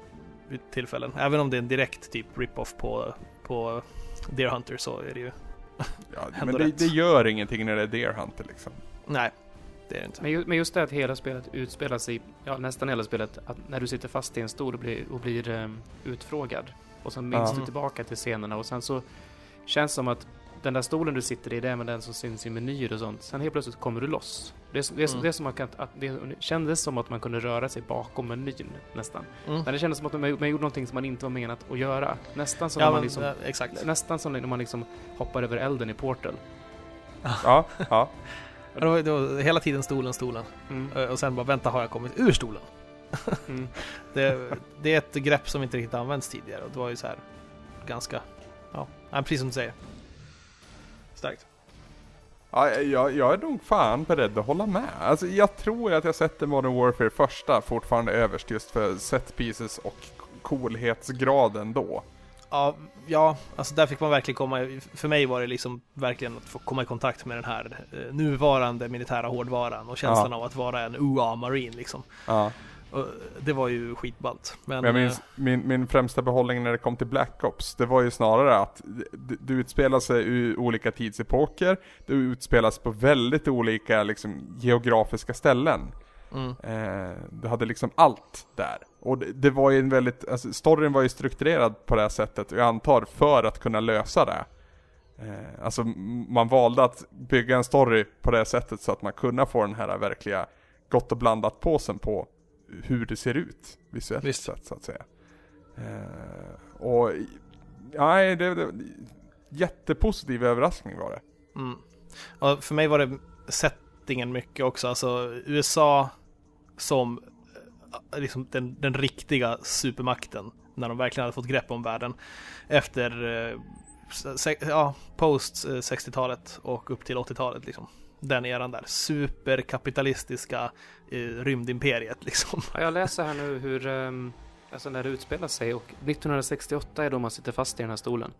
Speaker 3: vid tillfällen. Även om det är en direkt typ rip-off på, på Deer Hunter så är det ju, (laughs)
Speaker 2: Ja, men det, det gör ingenting när det är Deer Hunter liksom.
Speaker 3: nej, det är det inte.
Speaker 4: Men, ju, men just det att hela spelet utspelar sig, ja nästan hela spelet, att när du sitter fast i en stol och blir, och blir ehm, utfrågad. Och sen minns
Speaker 2: Ja.
Speaker 4: du tillbaka till scenerna och sen så känns som att den där stolen du sitter i, det är med den som syns i menyer och sånt. Sen helt plötsligt kommer du loss. Det, är, det, är,
Speaker 3: Mm.
Speaker 4: det, är som att, man kan- att det kändes som att man kunde röra sig bakom menyn nästan.
Speaker 3: Mm.
Speaker 4: Men det kändes som att man, man gjorde någonting som man inte var menat att göra. Nästan som
Speaker 3: Ja,
Speaker 4: när man
Speaker 3: men,
Speaker 4: liksom,
Speaker 3: ja, exakt.
Speaker 4: Nästan som när man liksom hoppar över elden i Portal.
Speaker 2: Ja, ja.
Speaker 3: Det var, det var hela tiden stolen, stolen.
Speaker 4: Mm.
Speaker 3: Och sen bara, vänta, har jag kommit ur stolen?
Speaker 4: Mm. (laughs)
Speaker 3: Det, det är ett grepp som inte riktigt använts tidigare och det var ju så här ganska, ja, ja, precis som du säger. Starkt.
Speaker 2: ja jag, jag är nog fan beredd att hålla med. Alltså jag tror att jag sätter Modern Warfare första fortfarande överst just för set pieces och coolhetsgraden då.
Speaker 3: Ja, ja, alltså där fick man verkligen komma, för mig var det liksom verkligen att få komma i kontakt med den här eh, nuvarande militära hårdvaran och känslan av att vara en UA-marin liksom.
Speaker 2: Ja.
Speaker 3: Och det var ju skitballt. Men,
Speaker 2: Men minns
Speaker 3: eh,
Speaker 2: min, min främsta behållning när det kom till Black Ops, det var ju snarare att du utspelar sig i olika tidsepoker, du utspelar sig på väldigt olika liksom, geografiska ställen.
Speaker 3: mm,
Speaker 2: Eh, du hade liksom allt där. Och det, det var ju en väldigt, alltså storyn var ju strukturerad på det här sättet, jag antar för att kunna lösa det. Eh, alltså man valde att bygga en story på det sättet så att man kunde få den här verkliga gott och blandat påsen på hur det ser ut visuellt
Speaker 3: Visst.
Speaker 2: sett så att säga. Eh, och nej, det, det jättepositiv överraskning var det.
Speaker 3: mm. Och för mig var det settingen mycket också, alltså USA som eh, liksom den, den riktiga supermakten när de verkligen hade fått grepp om världen efter eh, ja, post eh, 60-talet och upp till 80-talet liksom. Den eran där, superkapitalistiska eh, rymdimperiet liksom.
Speaker 4: Ja, jag läser här nu hur, um, alltså när det utspelar sig och 1968 är då man sitter fast i den här stolen.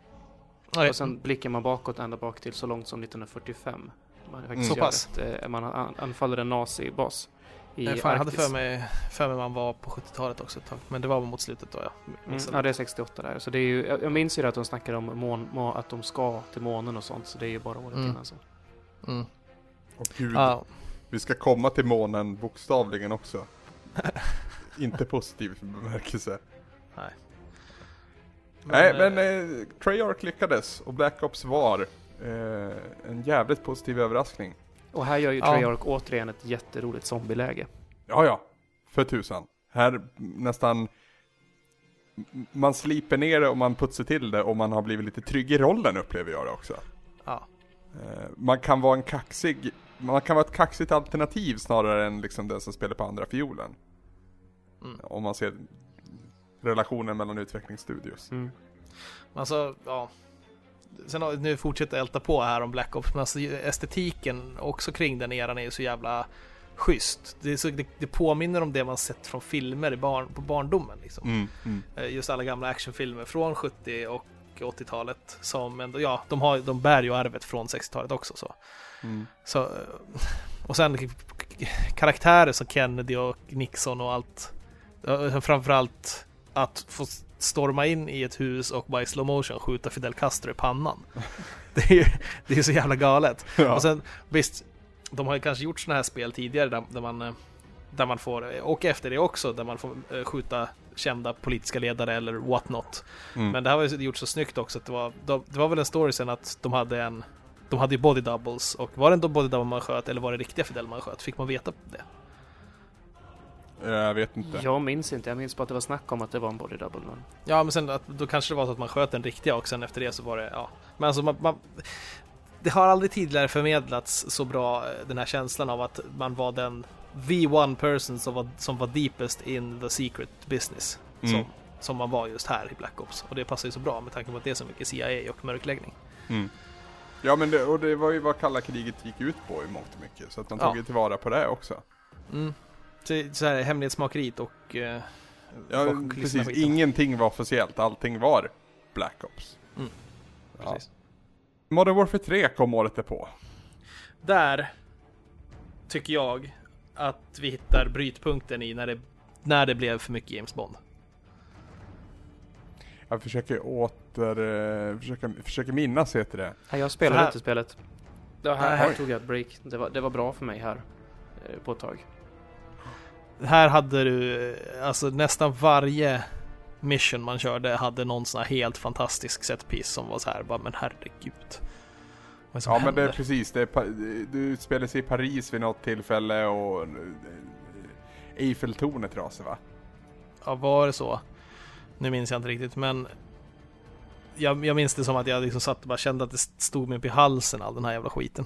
Speaker 4: Och sen blickar man bakåt ända bak till så långt som 1945. Man, faktiskt
Speaker 3: Så pass?
Speaker 4: Ett, eh, man an- anfaller en nazibas i
Speaker 3: Eh, Fan, jag hade för mig, för mig man var på 70-talet också ett tag. Men det var mot slutet då ja.
Speaker 4: Mm, ja, det är 68 där. Så det är ju, jag jag minns ju att de snackade om mån, må, att de ska till månen och sånt, så det är ju bara året
Speaker 3: Mm.
Speaker 4: innan. Så.
Speaker 3: Mm.
Speaker 2: Och gud,
Speaker 3: Ja,
Speaker 2: vi ska komma till månen bokstavligen också. (laughs) Inte positiv bemärkelse. Nej
Speaker 3: eh,
Speaker 2: men eh, Treyarch lyckades och Black Ops var eh, en jävligt positiv överraskning.
Speaker 4: Och här gör ju
Speaker 3: Ja.
Speaker 4: Treyarch återigen ett jätteroligt zombieläge.
Speaker 2: Ja ja, för tusan. Här nästan man sliper ner det och man putsar till det och man har blivit lite trygg i rollen upplever jag det också.
Speaker 3: Ja.
Speaker 2: Eh, man kan vara en kaxig, man kan vara ett kaxigt alternativ snarare än liksom den som spelar på andra fiolen.
Speaker 3: Mm.
Speaker 2: Om man ser relationen mellan utvecklingsstudios.
Speaker 4: Mm.
Speaker 3: Alltså, ja. Sen har, nu fortsätter jag älta på här om Black Ops, men alltså estetiken också kring den eran är ju så jävla schysst. Det, så, det, det påminner om det man sett från filmer i barn, på barndomen. Liksom.
Speaker 2: Mm, mm.
Speaker 3: Eh, Just alla gamla actionfilmer från 70 och 80-talet som ändå, ja, de, har, de bär ju arvet från 60-talet också. Så.
Speaker 2: Mm.
Speaker 3: Så, eh, och sen karaktärer som Kennedy och Nixon och allt. Ja, Framförallt att få storma in i ett hus och bara i slow motion skjuta Fidel Castro i pannan. (laughs) Det är ju det är så jävla galet.
Speaker 2: Ja.
Speaker 3: Och sen visst, de har ju kanske gjort sådana här spel tidigare där, där man eh, där man får, och efter det också, där man får eh, skjuta kända politiska ledare eller what not.
Speaker 2: Mm.
Speaker 3: Men det här var ju gjort så snyggt också att det var, de, det var väl en story sen att de hade en de hade ju body doubles och var det en body double man sköt eller var det riktiga Fidel man sköt? Fick man veta det?
Speaker 2: Jag vet inte.
Speaker 4: Jag minns inte, jag minns bara att det var snack om att det var en body double. Men...
Speaker 3: Ja men sen att, då kanske det var så att man sköt den riktiga och sen efter det så var det, ja. Men alltså man, man Det har aldrig tidigare förmedlats så bra eh, den här känslan av att man var den the one person som var, som var deepest in the secret business.
Speaker 2: Mm.
Speaker 3: Som, som man var just här i Black Ops. Och det passar ju så bra med tanke på att det är så mycket CIA och mörkläggning.
Speaker 2: Mm. Ja men det, och det var ju vad kalla kriget gick ut på i mångt och mycket. Så att de
Speaker 3: Ja.
Speaker 2: tog ju tillvara på det också.
Speaker 3: Mm. Så, så här hemlighetsmakeriet och eh,
Speaker 2: Ja precis,
Speaker 3: skiten.
Speaker 2: ingenting var officiellt, allting var Black Ops.
Speaker 3: Mm.
Speaker 2: Ja. Modern Warfare 3 kom året därpå.
Speaker 3: Där tycker jag att vi hittar brytpunkten i när det, när det blev för mycket James Bond.
Speaker 2: Jag försöker åter, eh, försöker, försöker minnas heter det.
Speaker 4: Nej, jag spelade
Speaker 3: här-
Speaker 4: inte spelet. Det här, här tog jag ett break. Det var, det var bra för mig här. eh, På ett tag.
Speaker 3: Här hade du, eh, alltså nästan varje mission man körde hade någon sån här helt fantastisk setpiece som var så här, bara men herregud. Vad det som
Speaker 2: Ja men det är
Speaker 3: händer?
Speaker 2: precis, det är, du utspelar sig i Paris vid något tillfälle och eh, Eiffeltornet rasar va?
Speaker 3: Ja, var det så? Nu minns jag inte riktigt, men jag, jag minns det som att jag liksom satt och bara kände att det stod mig upp i halsen all den här jävla skiten.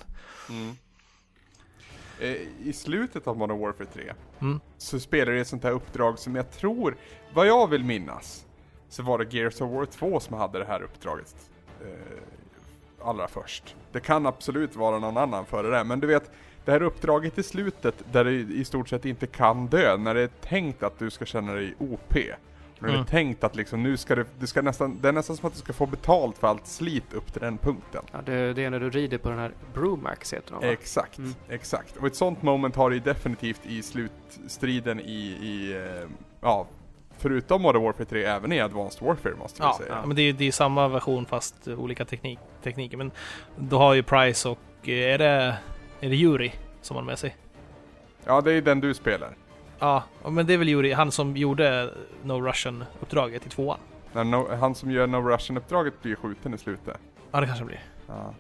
Speaker 2: Mm. Eh, I slutet av Modern Warfare 3
Speaker 3: Mm.
Speaker 2: så spelar du ett sånt här uppdrag som jag tror, vad jag vill minnas, så var det Gears of War 2 som hade det här uppdraget eh, allra först. Det kan absolut vara någon annan före det, men du vet, det här uppdraget i slutet där du i stort sett inte kan dö, när det är tänkt att du ska känna dig OP. När det är
Speaker 3: Mm.
Speaker 2: tänkt att liksom, nu ska du, du ska nästan, det är nästan som att du ska få betalt för allt slit upp till den punkten.
Speaker 4: Ja, det, det är när du rider på den här Brumax heter de va?
Speaker 2: Exakt,
Speaker 4: Mm.
Speaker 2: exakt. Och ett sånt moment har du definitivt i slutstriden i, i eh, ja, förutom Modern Warfare 3, även i Advanced Warfare måste vi
Speaker 3: Ja,
Speaker 2: säga.
Speaker 3: ja, men det är ju det är samma version fast olika teknik, tekniker. Men då har ju Price och eh, är det, är det Yuri som har med sig?
Speaker 2: Ja, det är den du spelar.
Speaker 3: Ja, men det är väl Yuri, han som gjorde No Russian-uppdraget i tvåan.
Speaker 2: När no, han som gör No Russian-uppdraget blir skjuten i slutet.
Speaker 3: Ja, det kanske blir.
Speaker 2: Ja.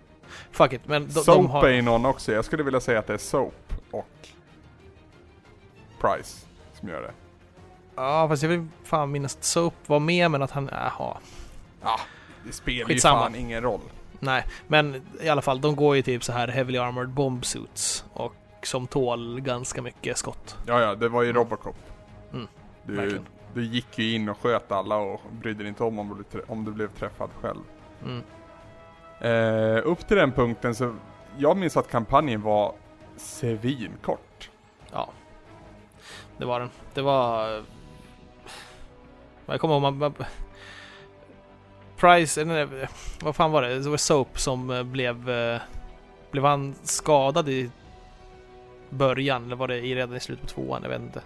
Speaker 3: Fuck it, men de,
Speaker 2: Soap
Speaker 3: de har...
Speaker 2: är någon också. Jag skulle vilja säga att det är Soap och Price som gör det.
Speaker 3: Ja, fast jag vill fan minnas att Soap var med, men att han... Jaha.
Speaker 2: Ja, det spelar
Speaker 3: Skitsamma.
Speaker 2: ju fan ingen roll.
Speaker 3: Nej, men i alla fall, de går ju typ så här heavily armored bombsuits och som tål ganska mycket skott.
Speaker 2: Ja, ja, det var ju Robocop.
Speaker 3: Mm,
Speaker 2: du,
Speaker 3: verkligen.
Speaker 2: du gick ju in och sköt alla och brydde dig inte om om du, om du blev träffad själv.
Speaker 3: Mm.
Speaker 2: Eh, upp till den punkten så, jag minns att kampanjen var svinkort.
Speaker 3: Ja. Det var den. Det var... Jag kommer ihåg man... man Price, eller vad fan var det? Det var Soap som eh, blev... eh, Blev han skadad i början, eller var det i, redan i slutet på tvåan? Jag vet inte.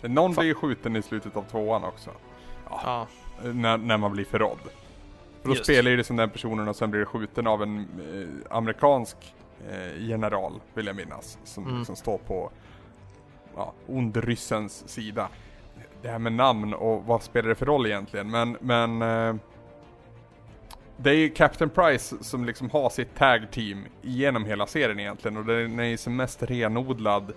Speaker 2: Någon
Speaker 3: Fan.
Speaker 2: blir ju skjuten i slutet av tvåan också.
Speaker 3: Ja,
Speaker 2: När, när man blir förrådd. För då
Speaker 3: Just.
Speaker 2: spelar ju det som den personen och sen blir skjuten av en eh, amerikansk eh, general, vill jag minnas. Som
Speaker 3: Mm.
Speaker 2: liksom står på ja, ondryssens sida. Det här med namn och vad spelar det för roll egentligen? Men, men eh, det är ju Captain Price som liksom har sitt tag team genom hela serien egentligen och den är ju som mest renodlad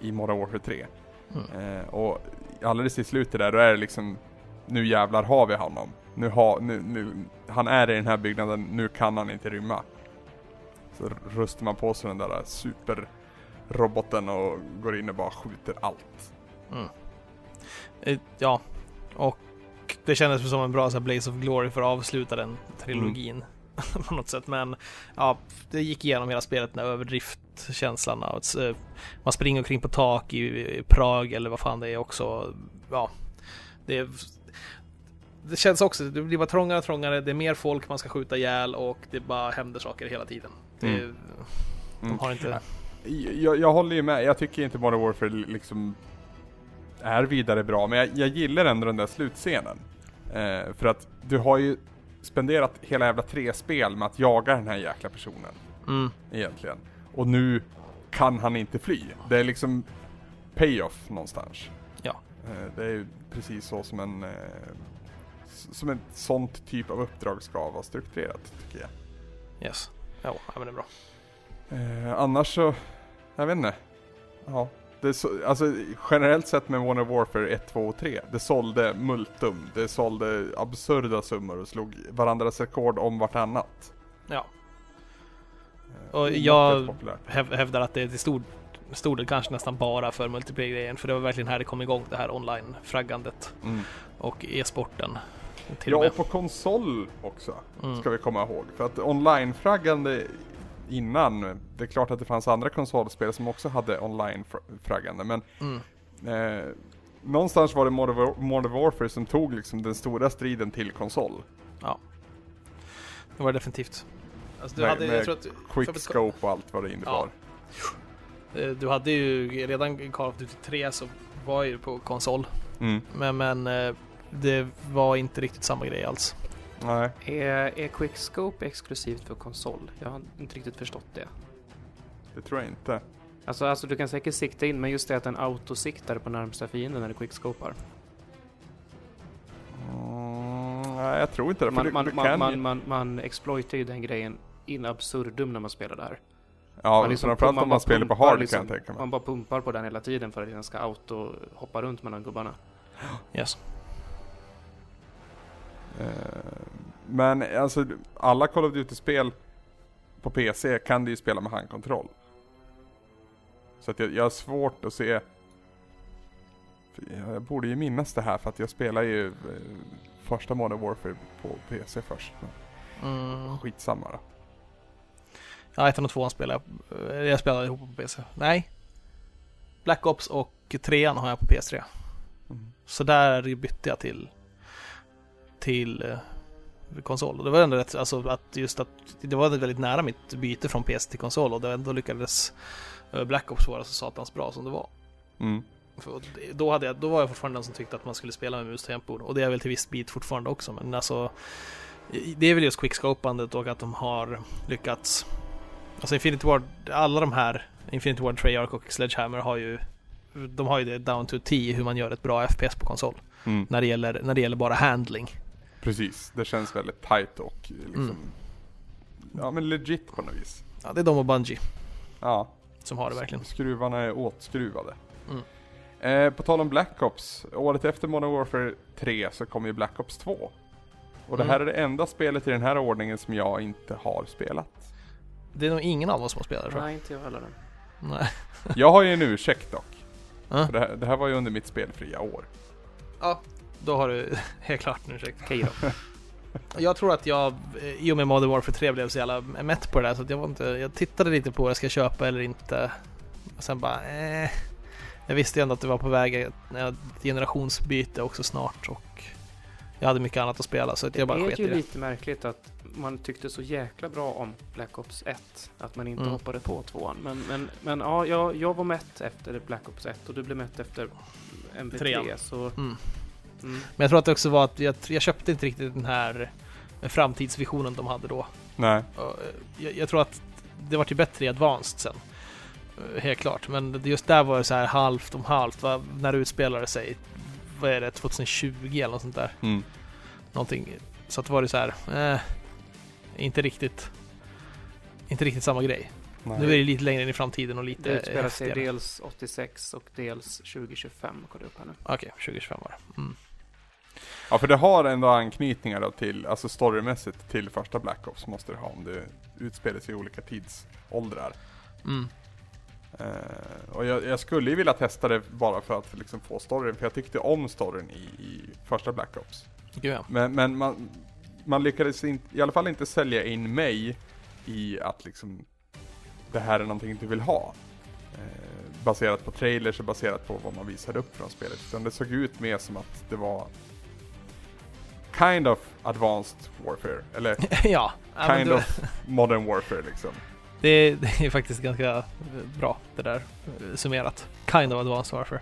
Speaker 2: i Modern Warfare 3.
Speaker 3: Mm.
Speaker 2: Eh, och alldeles i slutet där, då är det liksom Nu jävlar har vi honom. Nu har, nu, nu, han är i den här byggnaden, nu kan han inte rymma. Så rustar man på sig den där superroboten och går in och bara skjuter allt.
Speaker 3: Eh, ja. Och det kändes som en bra så här, Blaze of Glory för att avsluta den trilogin. (laughs) på något sätt. Men ja, det gick igenom hela spelet, den där överdriftkänslan. av att, eh, Man springer omkring på tak i, Prag eller vad fan det är också. Ja, det, det känns också, det blir bara trångare och trångare. Det är mer folk man ska skjuta ihjäl och det bara händer saker hela tiden. Det,
Speaker 2: Mm.
Speaker 3: De
Speaker 2: Mm.
Speaker 3: har inte...
Speaker 2: Jag, jag håller ju med, jag tycker inte Modern Warfare liksom är vidare bra, men jag, jag gillar ändå den där slutscenen. Eh, för att du har ju spenderat hela jävla tre spel med att jaga den här jäkla personen.
Speaker 3: Mm.
Speaker 2: egentligen. Och nu kan han inte fly. Det är liksom payoff någonstans.
Speaker 3: Ja.
Speaker 2: Eh, Det är ju precis så som en eh, som en sånt typ av uppdrag ska vara strukturerat tycker jag.
Speaker 3: Yes. Ja, ja, men det är bra.
Speaker 2: Eh, annars så, jag vet inte. Ja, det så, alltså generellt sett med Warner Warfare 1, 2 och 3. Det sålde multum, det sålde absurda summor och slog varandras rekord om vartannat.
Speaker 3: Ja.
Speaker 2: Eh,
Speaker 3: Och jag- hävdar att det är till stor, stor del kanske nästan bara för multiplayer-grejen. För det var verkligen här det kom igång det här online-fraggandet
Speaker 2: Mm.
Speaker 3: och e-sporten.
Speaker 2: Ja,
Speaker 3: och
Speaker 2: och på konsol också.
Speaker 3: Mm.
Speaker 2: Ska vi komma ihåg. För att online-fraggande innan, det är klart att det fanns andra konsolspel som också hade online-fraggande. Men
Speaker 3: Mm.
Speaker 2: eh, någonstans var det Modern War- Modern Warfare som tog liksom den stora striden till konsol.
Speaker 3: Det var det definitivt. Alltså, du,
Speaker 2: Med-
Speaker 3: hade,
Speaker 2: med
Speaker 3: att,
Speaker 2: Quick
Speaker 3: för-
Speaker 2: scope och allt vad det innebar.
Speaker 3: eh, du hade ju redan Call of Duty 3 så var ju på konsol.
Speaker 2: Mm.
Speaker 3: Men, men eh, det var inte riktigt samma grej alls.
Speaker 2: Nej.
Speaker 4: Är, är Quickscope exklusivt för konsol? Jag har inte riktigt förstått det.
Speaker 2: Det tror jag inte.
Speaker 4: Alltså, alltså du kan säkert sikta in, men just det att den autosiktar på närmsta fienden när du quickscopar.
Speaker 2: Mm, nej, jag tror inte det.
Speaker 4: Man,
Speaker 2: du,
Speaker 4: man,
Speaker 2: du
Speaker 4: man, man,
Speaker 2: ju,
Speaker 4: man, man exploitar ju den grejen in absurdum när man spelar det här.
Speaker 2: ja,
Speaker 4: man liksom-
Speaker 2: framförallt
Speaker 4: man
Speaker 2: om man spelar på hard
Speaker 4: liksom-
Speaker 2: kan jag tänka mig.
Speaker 4: Man bara pumpar på den hela tiden för att den ska auto hoppa runt mellan gubbarna.
Speaker 3: Yes.
Speaker 2: Eh, Men alltså alla Call of Duty-spel på PC kan du ju spela med handkontroll. Så att jag, jag har svårt att se... Jag borde ju minnas det här för att jag spelar ju eh, första Modern Warfare på PC först.
Speaker 3: Mm.
Speaker 2: skitsamma då.
Speaker 3: Ja, ettan och tvåan spelade jag. eh, Jag spelade ihop på PC. Nej. Black Ops och trean har jag på PS3.
Speaker 2: Mm.
Speaker 3: Så där bytte jag till till eh, konsol. Och det var ändå rätt, alltså att just att det var väldigt nära mitt byte från PS till konsol och då ändå lyckades eh, Black Ops vara så satans bra som det var.
Speaker 2: Mm.
Speaker 3: Det- då, hade jag, då var jag fortfarande den som tyckte att man skulle spela med mus och det är väl till viss bit fortfarande också. Men alltså, det är väl just quickscopandet och att de har lyckats. Alltså Infinity Ward, alla de här, Infinity Ward, Treyarch och Sledgehammer har ju de har ju det down to T hur man gör ett bra FPS på konsol.
Speaker 2: Mm.
Speaker 3: När det gäller, när det gäller bara handling.
Speaker 2: Precis, det känns väldigt tight och liksom...
Speaker 3: Mm.
Speaker 2: Ja men legit på något vis.
Speaker 3: Ja, det är de och Bungie
Speaker 2: Ja,
Speaker 3: som har det verkligen.
Speaker 2: Skruvarna är åtskruvade.
Speaker 3: Mm.
Speaker 2: Eh, på tal om Black Ops, året efter Modern Warfare 3 så kom ju Black Ops 2. Och det här
Speaker 3: Mm.
Speaker 2: är det enda spelet i den här ordningen som jag inte har spelat.
Speaker 3: Det är nog ingen av oss som har spelat det tror jag.
Speaker 4: Nej, inte jag heller.
Speaker 3: Nej.
Speaker 2: Jag har ju en ursäkt dock. För det, här, det här var ju under mitt spelfria år.
Speaker 3: Ja, då har du (laughs) helt klart en ursäkt.
Speaker 4: Okej då. (laughs)
Speaker 3: Jag tror att jag eh, i och med Modern Warfare 3 blev så jävla mätt på det där så jag var inte, jag tittade lite på vad jag ska köpa eller inte. Och sen bara, eh. Jag visste ju ändå att det var på väg ett generationsbyte också snart och jag hade mycket annat att spela så att jag bara
Speaker 4: det är
Speaker 3: sket i
Speaker 4: ju
Speaker 3: det.
Speaker 4: lite märkligt att man tyckte så jäkla bra om Black Ops 1 att man inte
Speaker 3: Mm.
Speaker 4: hoppade på tvåan. Men, men, men ja, jag, jag var mätt efter Black Ops 1 och du blev mätt efter MB3.
Speaker 3: Trean.
Speaker 4: Så,
Speaker 3: Mm.
Speaker 4: Mm.
Speaker 3: Men jag tror att det också var att jag, jag köpte inte riktigt den här framtidsvisionen de hade då.
Speaker 2: Nej.
Speaker 3: Eh, Jag, jag tror att det var till bättre i Advanced sen. Eh, Helt klart. Men just där var det så här halvt om halvt. Va? När det utspelade sig, vad är det, 2020 eller något sånt där.
Speaker 2: Mm.
Speaker 3: Någonting. Så att det var det så här, eh, inte riktigt, inte riktigt samma grej.
Speaker 2: Nej.
Speaker 3: Nu är det lite längre in i framtiden och lite
Speaker 4: det utspelar sig dels 86 och dels 2025. Kollar jag upp här nu.
Speaker 3: Okej, 2025 var det. Mm.
Speaker 2: Ja för det har ändå anknytningar då till, alltså storymässigt till första Black Ops måste det ha om det utspelar sig i olika tidsåldrar.
Speaker 3: Mm.
Speaker 2: Eh, och jag, jag skulle ju vilja testa det bara för att liksom få storyn, för jag tyckte om storyn i, i första Black Ops.
Speaker 3: Ja.
Speaker 2: Men, men man, man lyckades in, i alla fall inte sälja in mig i att liksom det här är någonting du vill ha. Eh, baserat på trailers och baserat på vad man visade upp från spelet. Utan det såg ut mer som att det var kind of advanced warfare. Eller (laughs)
Speaker 3: ja,
Speaker 2: kind
Speaker 3: det,
Speaker 2: of modern warfare liksom.
Speaker 3: det, det är faktiskt ganska bra det där summerat. Kind of advanced warfare.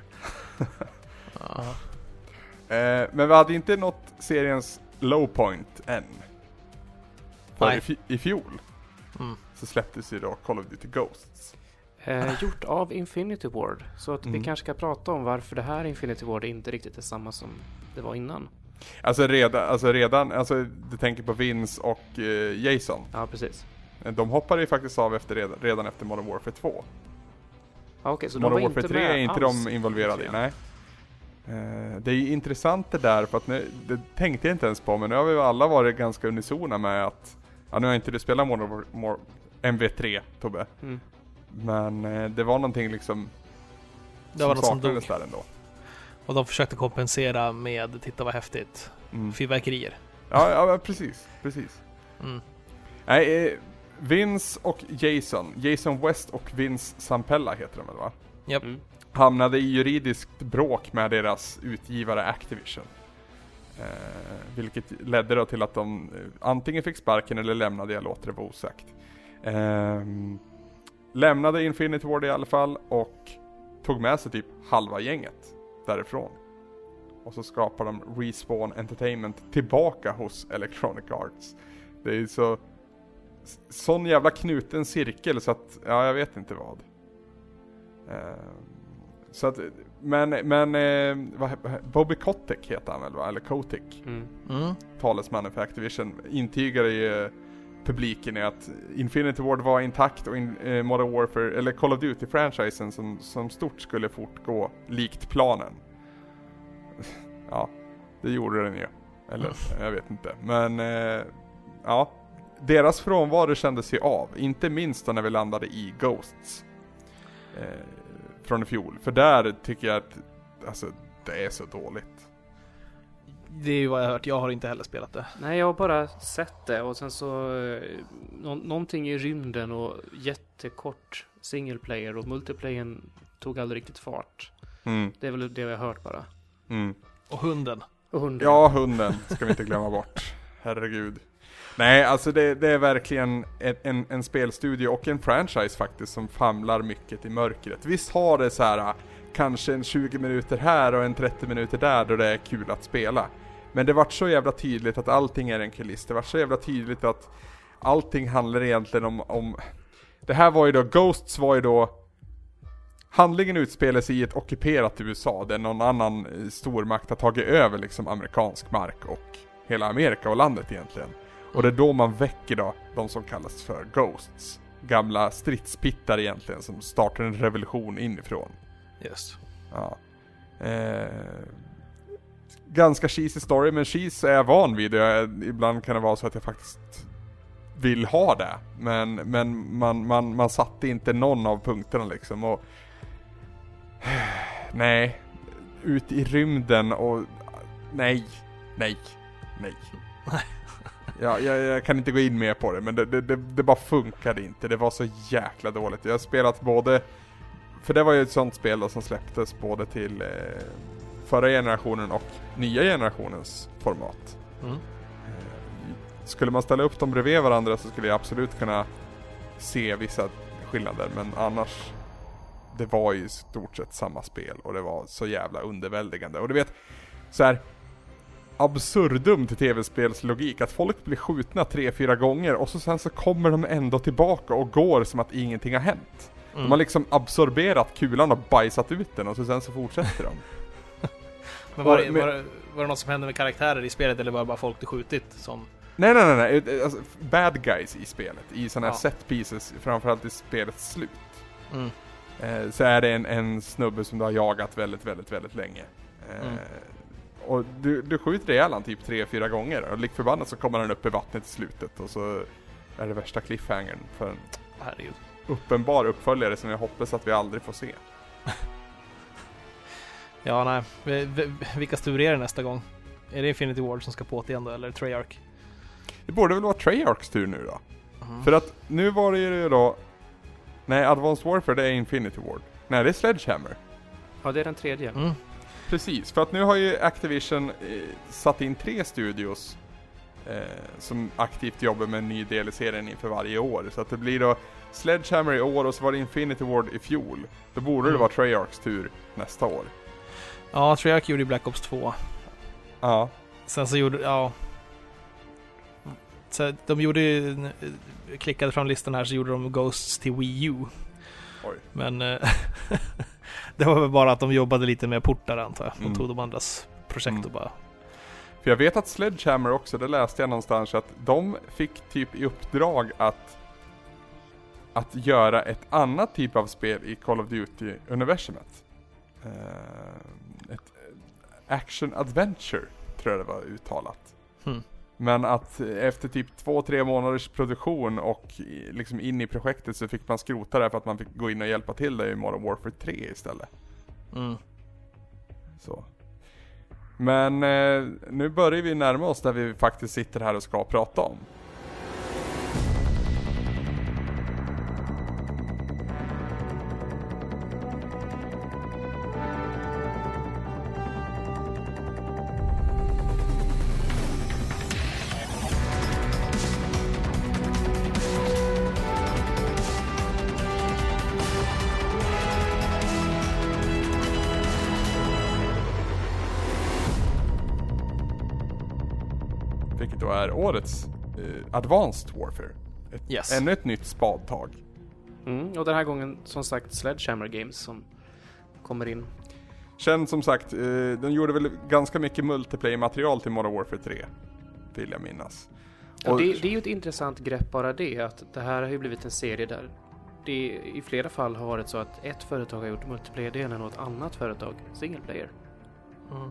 Speaker 3: ja. (laughs)
Speaker 2: Eh, men vi hade inte nått seriens low point än. För i, i fjol
Speaker 3: Mm.
Speaker 2: så släpptes ju då Call of Duty Ghosts.
Speaker 4: Eh, gjort av Infinity Ward. Så att
Speaker 2: Mm.
Speaker 4: vi kanske ska prata om varför det här Infinity Ward inte riktigt är samma som det var innan.
Speaker 2: Alltså redan, alltså redan, alltså du tänker på Vince och eh, Jason.
Speaker 4: Ja, precis.
Speaker 2: Eh, De hoppade ju faktiskt av efter, redan, redan efter Modern Warfare 2.
Speaker 4: Ja, Okej, så de
Speaker 2: Modern
Speaker 4: var
Speaker 2: Warfare
Speaker 4: inte
Speaker 2: 3
Speaker 4: med
Speaker 2: är inte
Speaker 4: alls
Speaker 2: de involverade i, nej. Eh, Det är ju intressant det där, för att nu, det tänkte jag inte ens på, men nu har vi alla varit ganska unisona med att, ja nu har inte du spelat Modern War- War- MV3 Tobbe,
Speaker 4: Mm.
Speaker 2: men eh, det var någonting liksom
Speaker 3: Det var något som
Speaker 2: saknades
Speaker 3: dog.
Speaker 2: där ändå.
Speaker 3: Och de försökte kompensera med, titta vad häftigt,
Speaker 2: Mm.
Speaker 3: fyrverkerier.
Speaker 2: Ja, ja, precis, precis.
Speaker 3: Mm.
Speaker 2: Nej, eh, Vince och Jason, Jason West och Vince Sampella heter de väl va?
Speaker 3: Japp.
Speaker 4: Mm.
Speaker 2: Hamnade i juridiskt bråk med deras utgivare Activision. Eh, vilket ledde då till att de eh, antingen fick sparken eller lämnade, jag låter det vara osagt. Ehm, lämnade Infinity Ward i alla fall och tog med sig typ halva gänget därifrån. Och så skapar de Respawn Entertainment tillbaka hos Electronic Arts. Det är ju så sån jävla knuten cirkel så att, ja jag vet inte vad. Ehm, så att, men, men, eh, vad, Bobby Kotick heter han väl va? Eller Kotick,
Speaker 4: Mm.
Speaker 3: Mm.
Speaker 2: talesmannen för Activision, intygade ju eh, publiken i att Infinity Ward var intakt och in, eh, Modern Warfare, eller Call of Duty-franchisen som, som stort skulle fortgå likt planen. (laughs) ja, det gjorde den ju. Eller, jag vet inte. Men, eh, ja. Deras frånvaro kändes ju av, inte minst då när vi landade i Ghosts. Eh, från i fjol. För där tycker jag att, alltså, det är så dåligt.
Speaker 3: Det är ju vad jag har hört, jag har inte heller spelat det.
Speaker 4: Nej, jag har bara sett det och sen så eh, nå- någonting i rymden och jättekort single player och multiplayern tog aldrig riktigt fart.
Speaker 2: Mm,
Speaker 4: Det är väl det jag har hört bara.
Speaker 2: mm.
Speaker 3: Och hunden.
Speaker 4: Och hunden.
Speaker 2: Ja, hunden ska vi inte glömma bort. Herregud. Nej, alltså det, det är verkligen en, en, en spelstudio och en franchise faktiskt som famlar mycket i mörkret. Visst har det så här kanske en 20 minuter här och en 30 minuter där då det är kul att spela. Men det vart så jävla tydligt att allting är en kuliss. Det vart så jävla tydligt att allting handlar egentligen om, om... Det här var ju då, Ghosts var ju då Handlingen utspelar sig i ett ockuperat USA där någon annan eh, stormakt har tagit över liksom amerikansk mark och hela Amerika och landet egentligen. Och det är då man väcker då de som kallas för Ghosts. Gamla stridspittar egentligen som startar en revolution inifrån.
Speaker 3: Just.
Speaker 2: Ja. Eh, ganska cheesy story, men cheese är jag van vid. Jag, ibland kan det vara så att jag faktiskt vill ha det. Men, men man, man, man satte inte någon av punkterna liksom. Och, (sighs) nej. Ut i rymden och nej, nej, nej. (laughs) Ja, jag, jag kan inte gå in mer på det, men det, det, det, det bara funkade inte. Det var så jäkla dåligt. Jag har spelat både för det var ju ett sånt spel då som släpptes både till eh, förra generationen och nya generationens format.
Speaker 3: Mm.
Speaker 2: Eh, skulle man ställa upp dem bredvid varandra så skulle jag absolut kunna se vissa skillnader men annars det var ju i stort sett samma spel och det var så jävla underväldigande. Och du vet, så här absurdum till tv-spelslogik att folk blir skjutna tre, fyra gånger och så sen så kommer de ändå tillbaka och går som att ingenting har hänt.
Speaker 3: Mm.
Speaker 2: De har liksom absorberat kulan och bajsat ut den och så sen så fortsätter de. (laughs)
Speaker 3: Men var, det, var, det, var det något som hände med karaktärer i spelet eller var det bara folk du skjutit som...
Speaker 2: Nej nej nej, nej. Alltså, bad guys i spelet, i sådana här
Speaker 3: Ja.
Speaker 2: set pieces, framförallt i spelets slut.
Speaker 3: Mm.
Speaker 2: Eh, så är det en, en snubbe som du har jagat väldigt, väldigt, väldigt länge. Eh,
Speaker 3: Mm.
Speaker 2: Och du, du skjuter ihjäl han typ tre, fyra gånger och lik förbannat så kommer han upp i vattnet i slutet och så är det värsta cliffhangern för en
Speaker 3: Herregud.
Speaker 2: Uppenbar uppföljare som jag hoppas att vi aldrig får se. (laughs)
Speaker 3: Ja, nej. Vi- vi- Vilkas tur är det nästa gång? Är det Infinity Ward som ska på det igen då, eller Treyarch?
Speaker 2: Det borde väl vara Treyarchs tur nu då?
Speaker 3: Mm.
Speaker 2: För att nu var det ju då... Nej, Advanced Warfare det är Infinity Ward. Nej, det är Sledgehammer.
Speaker 4: Ja, det är den tredje.
Speaker 3: Mm.
Speaker 2: Precis, för att nu har ju Activision eh, satt in tre studios eh, som aktivt jobbar med en ny del i serien inför varje år. Så att det blir då Sledgehammer i år och så var det Infinity Ward i fjol. Då borde det
Speaker 3: Mm.
Speaker 2: vara Treyarchs tur nästa år.
Speaker 3: Ja, Treyarch gjorde ju Black Ops 2.
Speaker 2: Ja,
Speaker 3: Sen så gjorde, ja... Så de gjorde ju, klickade fram listan här så gjorde de Ghosts till Wii U.
Speaker 2: Oj.
Speaker 3: Men eh, (laughs) det var väl bara att de jobbade lite med portar antar jag. De
Speaker 2: Mm.
Speaker 3: tog de andras projekt
Speaker 2: Mm.
Speaker 3: och bara...
Speaker 2: för jag vet att Sledgehammer också, det läste jag någonstans att de fick typ i uppdrag att att göra ett annat typ av spel i Call of Duty-universumet. Eh, ett eh, action adventure, tror jag det var uttalat.
Speaker 3: Hmm.
Speaker 2: Men att efter typ två, tre månaders produktion och liksom in i projektet så fick man skrota det för att man fick gå in och hjälpa till det i Modern Warfare 3 istället.
Speaker 3: Mm.
Speaker 2: Så. Men eh, nu börjar vi närma oss där vi faktiskt sitter här och ska prata om. Årets eh, Advanced Warfare. Ett,
Speaker 3: Yes.
Speaker 2: Ännu ett nytt spadtag.
Speaker 4: Mm, och den här gången som sagt Sledgehammer Games som kommer in.
Speaker 2: Känns som sagt, eh, de gjorde väl ganska mycket multiplayer-material till Modern Warfare 3. Vill jag minnas.
Speaker 4: Ja,
Speaker 2: Och-
Speaker 4: det, det är ju ett intressant grepp bara det att det här har ju blivit en serie där det i flera fall har varit så att ett företag har gjort multiplayer-delen och ett annat företag single player.
Speaker 3: Mm.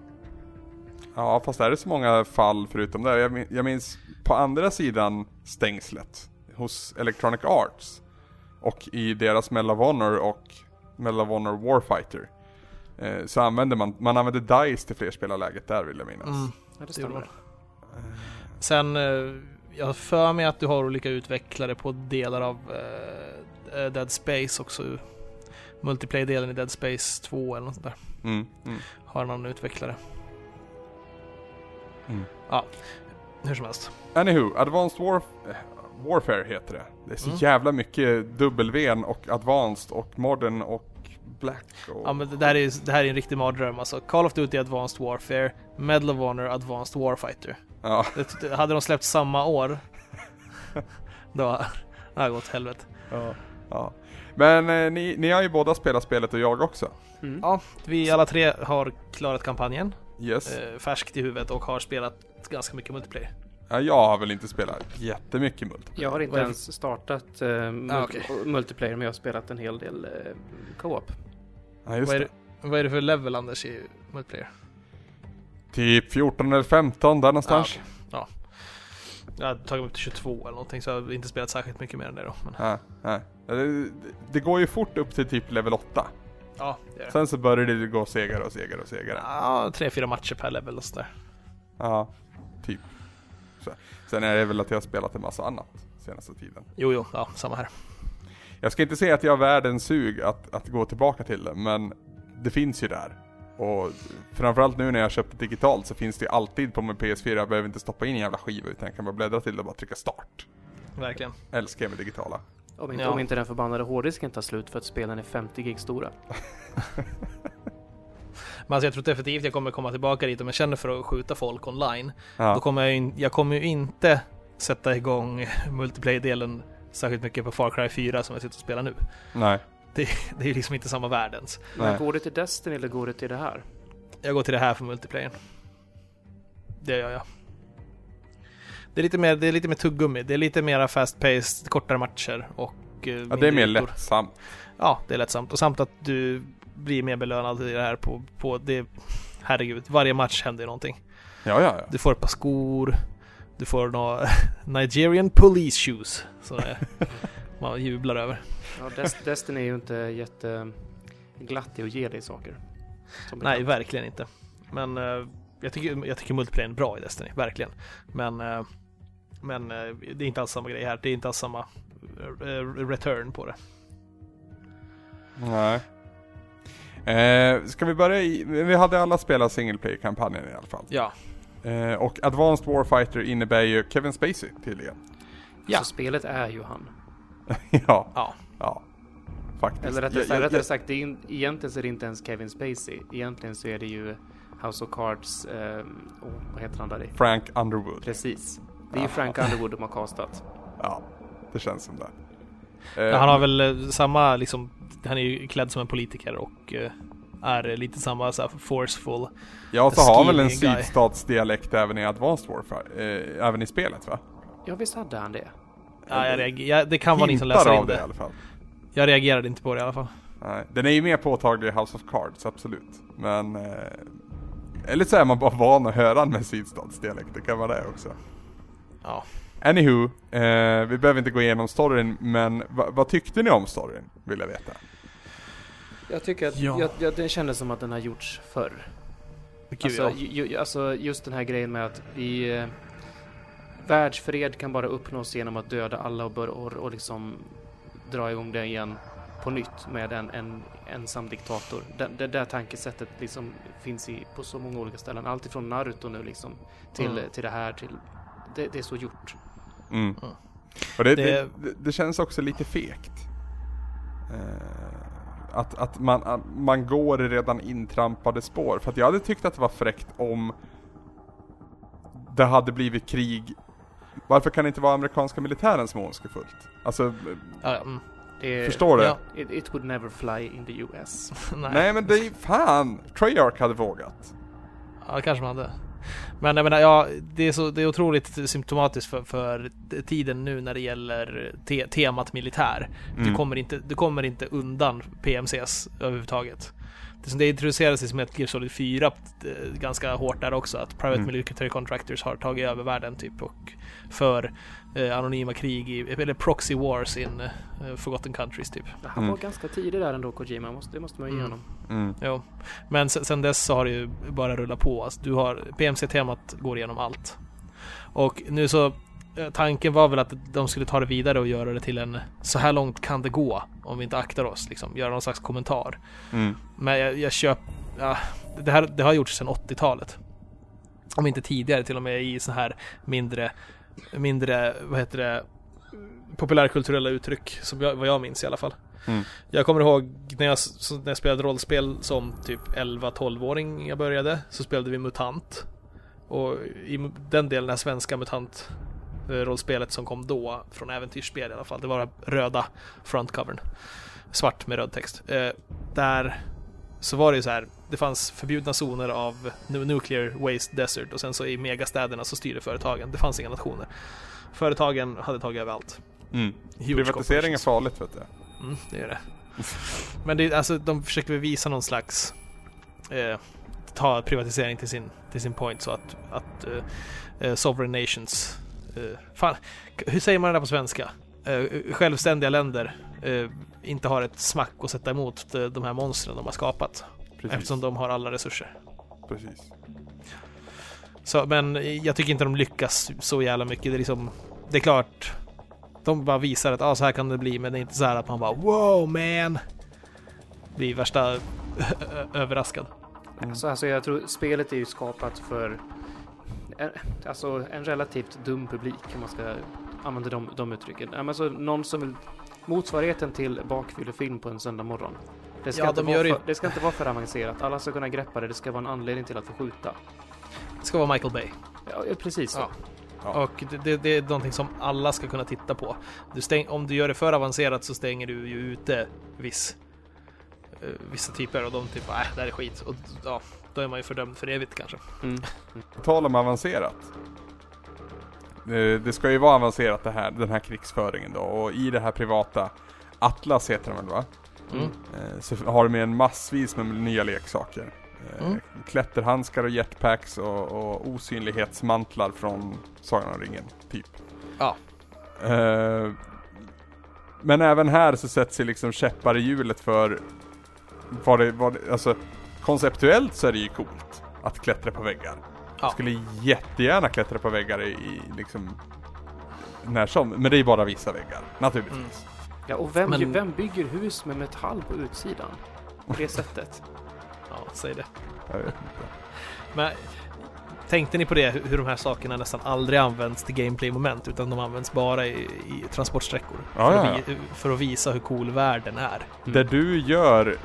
Speaker 2: Ja, fast är det så många fall förutom det? Jag, min- jag minns på andra sidan stängslet hos Electronic Arts och i deras Medal of Honor och Medal of Honor Warfighter eh, så använder man, man använder DICE till flerspelarläget där vill jag minnas.
Speaker 3: Mm.
Speaker 4: Ja, det stämmer.
Speaker 3: Sen, eh, jag för mig att du har olika utvecklare på delar av eh, eh, Dead Space också. Multiplayer-delen i Dead Space 2 eller något sånt där.
Speaker 2: Mm, mm.
Speaker 3: Har annan utvecklare.
Speaker 2: Mm.
Speaker 3: Ja, hur som helst.
Speaker 2: Anywho, Advanced Warf eh, Warfare heter det. Det är så
Speaker 3: Mm.
Speaker 2: jävla mycket W och Advanced och Modern och Black och...
Speaker 3: Ja men det, där är, det här är en riktig mardröm alltså. Call of Duty Advanced Warfare, Medal of Honor Advanced Warfighter.
Speaker 2: Ja,
Speaker 3: Det, det, hade de släppt samma år, (laughs) då det hade gått helvete.
Speaker 2: ja, ja. Men eh, ni, ni har ju båda spelat spelet och jag också.
Speaker 4: Mm.
Speaker 3: Ja, vi alla tre har klarat kampanjen,
Speaker 2: Yes.
Speaker 3: eh, färskt i huvudet och har spelat ganska mycket multiplayer.
Speaker 2: Ja, jag har väl inte spelat jättemycket multiplayer.
Speaker 4: Jag har inte
Speaker 3: Vad är det
Speaker 4: ens startat eh, multi-
Speaker 3: Ah, okej.
Speaker 4: multiplayer men jag har spelat en hel del eh, co-op.
Speaker 2: Ja, just
Speaker 3: Vad är,
Speaker 2: det.
Speaker 3: det, vad är det för level Anders i multiplayer?
Speaker 2: Typ 14 eller 15 där någonstans.
Speaker 3: Ja, Ja. Jag har tagit mig upp till 22 eller någonting så jag har inte spelat särskilt mycket mer än det då. Men,
Speaker 2: Ja, ja. Det, det går ju fort upp till typ level 8.
Speaker 3: Ja, det är det.
Speaker 2: Sen så börjar det gå segare och segare och segare.
Speaker 3: Ja, tre, fyra matcher per level och sådär.
Speaker 2: Ja, typ. Så. Sen är det väl att jag har spelat en massa annat senaste tiden.
Speaker 3: Jo, jo, ja, samma här.
Speaker 2: Jag ska inte säga att jag har världens sug att, att gå tillbaka till det, men det finns ju där. Och framförallt nu när jag köpt det digitalt så finns det ju alltid på min PS4, jag behöver inte stoppa in en jävla skiva utan jag kan bara bläddra till det och bara trycka start.
Speaker 3: Verkligen.
Speaker 2: Älskar jag med digitala.
Speaker 4: Om inte,
Speaker 3: Ja.
Speaker 4: om inte den förbannade hårddisken tar slut för att spelen är 50 gig stora. (laughs)
Speaker 3: Men alltså jag tror definitivt jag kommer komma tillbaka dit om jag känner för att skjuta folk online. Då
Speaker 2: Ja,
Speaker 3: kommer jag, in, jag kommer ju inte sätta igång (laughs) multiplayer-delen särskilt mycket på Far Cry 4 som jag sitter och spelar nu.
Speaker 2: nej.
Speaker 3: Det är ju liksom inte samma värld ens.
Speaker 4: Men går det till Destiny eller går det till det här?
Speaker 3: Jag går till det här för multiplayer. Det gör jag. Det är lite mer, det är lite mer tuggummi. Det är lite mer fast-paced, kortare matcher och... eh,
Speaker 2: Ja, det är mer
Speaker 3: ytor.
Speaker 2: lättsamt.
Speaker 3: Ja, det är lättsamt. Och samt att du blir mer belönad i det här på, på det... Herregud, varje match händer ju någonting.
Speaker 2: Ja, ja, ja.
Speaker 3: Du får ett par skor, du får några (laughs) Nigerian Police Shoes. Så (laughs) man jublar över.
Speaker 4: Ja, Des- Destiny är ju inte jätte glatt i att ge dig saker.
Speaker 3: Nej,
Speaker 4: bekant.
Speaker 3: verkligen inte. Men eh, jag tycker, jag tycker multiplayer är bra i Destiny, verkligen. Men, eh, men eh, det är inte alls samma grej här. Det är inte alls samma eh, return på det.
Speaker 2: Nej. Eh, ska vi börja i, vi hade alla spelat single player-kampanjen i alla fall.
Speaker 3: Ja,
Speaker 2: Eh, och Advanced Warfighter innebär ju Kevin Spacey tydligen.
Speaker 3: Ja.
Speaker 4: Så spelet är ju han. (laughs)
Speaker 2: ja,
Speaker 3: ja.
Speaker 2: ja. Faktiskt.
Speaker 4: Eller rättare, sagt,
Speaker 2: jag-
Speaker 4: rättare sagt, det är in, egentligen så är det inte ens Kevin Spacey. Egentligen så är det ju House of Cards, eh, oh, vad heter han där i?
Speaker 2: Frank Underwood.
Speaker 4: Precis. Det är ju. Frank Underwood de har castat.
Speaker 2: Ja, det känns som det.
Speaker 3: Ja, Han har väl eh, samma, liksom, han är ju klädd som en politiker och eh, är lite samma så här, forceful.
Speaker 2: Ja, så har han väl en
Speaker 3: guy.
Speaker 2: sydstatsdialekt även i Advanced Warfare, eh, även i spelet va?
Speaker 4: Ja, visst hade han det?
Speaker 3: Ja, jag reager- ja, det kan vara ni som läser
Speaker 2: av
Speaker 3: in
Speaker 2: det i
Speaker 3: det.
Speaker 2: alla fall.
Speaker 3: Jag reagerade inte på det i alla fall.
Speaker 2: Nej, den är ju mer påtaglig i House of Cards, absolut. Men... Eh, eller så är man bara van att höra han med sydstatsdialekt, det kan vara det också.
Speaker 3: Ja.
Speaker 2: Anywho, eh, vi behöver inte gå igenom storyn, men va, vad tyckte ni om storyn? Vill jag veta.
Speaker 4: Jag tycker att
Speaker 3: Ja.
Speaker 4: jag, jag, det kändes som att den har gjorts förr.
Speaker 3: Gud,
Speaker 4: Alltså,
Speaker 3: ja.
Speaker 4: ju, ju, alltså just den här grejen med att vi... Eh, världsfred kan bara uppnås genom att döda alla och, bör, och, och liksom dra igång det igen på nytt med en, en ensam diktator. Det, det där tankesättet liksom finns i, på så många olika ställen. Allt ifrån Naruto nu liksom till,
Speaker 3: Mm.
Speaker 4: till det här till... Det, det är så gjort.
Speaker 2: Mm.
Speaker 3: Mm.
Speaker 2: Och det,
Speaker 3: Det-
Speaker 2: det, det, känns också lite fegt. Eh, att att, man, att man går i redan intrampade spår. För att jag hade tyckt att det var fräckt om det hade blivit krig. Varför kan det inte vara amerikanska militären som är ondskefullt? Alltså,
Speaker 3: mm.
Speaker 4: Det,
Speaker 2: förstår du?
Speaker 3: Ja.
Speaker 4: It, it would never fly in the US. (laughs)
Speaker 3: Nej.
Speaker 2: Nej men det är fan! Treyarch hade vågat.
Speaker 3: Ja, det kanske man hade. Men jag menar, ja, det är, så, det är otroligt symptomatiskt för, för tiden nu när det gäller te temat militär. Du,
Speaker 2: Mm.
Speaker 3: kommer inte, du kommer inte undan PMCs överhuvudtaget. Det, som det introducerades i som ett Gear Solid 4 eh, ganska hårt där också, att Private
Speaker 2: Mm.
Speaker 3: Military Contractors har tagit över världen typ och för eh, anonyma krig, i, eller proxy wars in eh, forgotten countries typ.
Speaker 4: Han
Speaker 2: Mm.
Speaker 4: var ganska tidig där ändå, Kojima. Måste, det måste man ju ge
Speaker 3: Mm.
Speaker 4: honom.
Speaker 2: Mm.
Speaker 3: Jo. Men sen, sen dess så har det ju bara rullat på. Alltså, du har, PMC-temat går igenom allt. Och nu så, tanken var väl att de skulle ta det vidare och göra det till en, så här långt kan det gå om vi inte aktar oss, liksom. Göra någon slags kommentar.
Speaker 2: Mm.
Speaker 3: Men jag, jag köp, ja, det här det har gjorts sedan 80-talet. Om inte tidigare till och med i så här mindre, mindre, vad heter det, populärkulturella uttryck, som jag, vad jag minns i alla fall.
Speaker 2: Mm.
Speaker 3: Jag kommer ihåg när jag, när jag spelade rollspel som typ 11-12-åring jag började, så spelade vi MUTANT. Och i den delen, här svenska MUTANT eh, rollspelet som kom då, från äventyrsspel i alla fall, det var röda frontcovern. Svart med röd text. Eh, där så var det ju så här, det fanns förbjudna zoner av nu- Nuclear Waste Desert och sen så i megastäderna så styrde företagen. Det fanns inga nationer. Företagen hade tagit över allt.
Speaker 2: Mm. Privatisering är farligt vet du.
Speaker 3: Mm, det är det. (laughs) Men det, alltså, de försöker väl visa någon slags eh, ta privatisering till sin, till sin point så att, att eh, eh, sovereign nations fan, k- hur säger man det där på svenska? Eh, självständiga länder eh, inte har ett smack att sätta emot de, här monstren de har skapat
Speaker 2: Precis.
Speaker 3: eftersom de har alla resurser.
Speaker 2: Precis.
Speaker 3: Så, men jag tycker inte de lyckas så jävla mycket. Det är liksom, det är klart, de bara visar att ah, så här kan det bli, men det är inte så här att man bara wow man! Blir värsta (laughs) överraskad.
Speaker 2: Mm.
Speaker 4: Alltså, alltså jag tror spelet är ju skapat för alltså en relativt dum publik om man ska använda de, de uttrycken. Alltså någon som vill motsvarigheten till bakfyllefilm på en söndag morgon. Det ska,
Speaker 3: Ja,
Speaker 4: inte
Speaker 3: de
Speaker 4: för, det ska inte vara för avancerat. Alla ska kunna greppa det. Det ska vara en anledning till att få skjuta.
Speaker 3: Det ska vara Michael Bay.
Speaker 4: Ja, precis så.
Speaker 3: Ja.
Speaker 2: Ja.
Speaker 3: Och det, det, det är någonting som alla ska kunna titta på. Du stäng, om du gör det för avancerat så stänger du ju ute viss, eh, vissa typer och de typ nej, det här är skit. Och ja, då är man ju fördömd för evigt kanske.
Speaker 4: Mm.
Speaker 2: På tal om avancerat. Eh, Det ska ju vara avancerat det här, den här krigsföringen då och i det här privata Atlas heter den väl va?
Speaker 3: Mm.
Speaker 2: Eh, Så har de med en massvis med nya leksaker. Eh,
Speaker 3: Mm.
Speaker 2: Klätterhandskar och jetpacks och, och osynlighetsmantlar från Sagan om ringen, typ.
Speaker 3: Ja.
Speaker 2: Eh, Men även här så sätts det liksom käppar i hjulet för vad det, vad det, alltså konceptuellt så är det ju coolt att klättra på väggar.
Speaker 3: Ja.
Speaker 2: Jag skulle jättegärna klättra på väggar i, i liksom när som, men det är bara vissa väggar, naturligtvis.
Speaker 4: Ja, och vem,
Speaker 3: Men-
Speaker 4: vem bygger hus med metall på utsidan? På det (laughs) sättet.
Speaker 3: Ja, säg det.
Speaker 2: Jag vet inte.
Speaker 3: Men tänkte ni på det, hur de här sakerna nästan aldrig används till gameplay-moment utan de används bara i, i transportsträckor?
Speaker 2: Ja,
Speaker 3: för,
Speaker 2: ja,
Speaker 3: att vi, för att visa hur cool världen är.
Speaker 4: Mm.
Speaker 2: Det du gör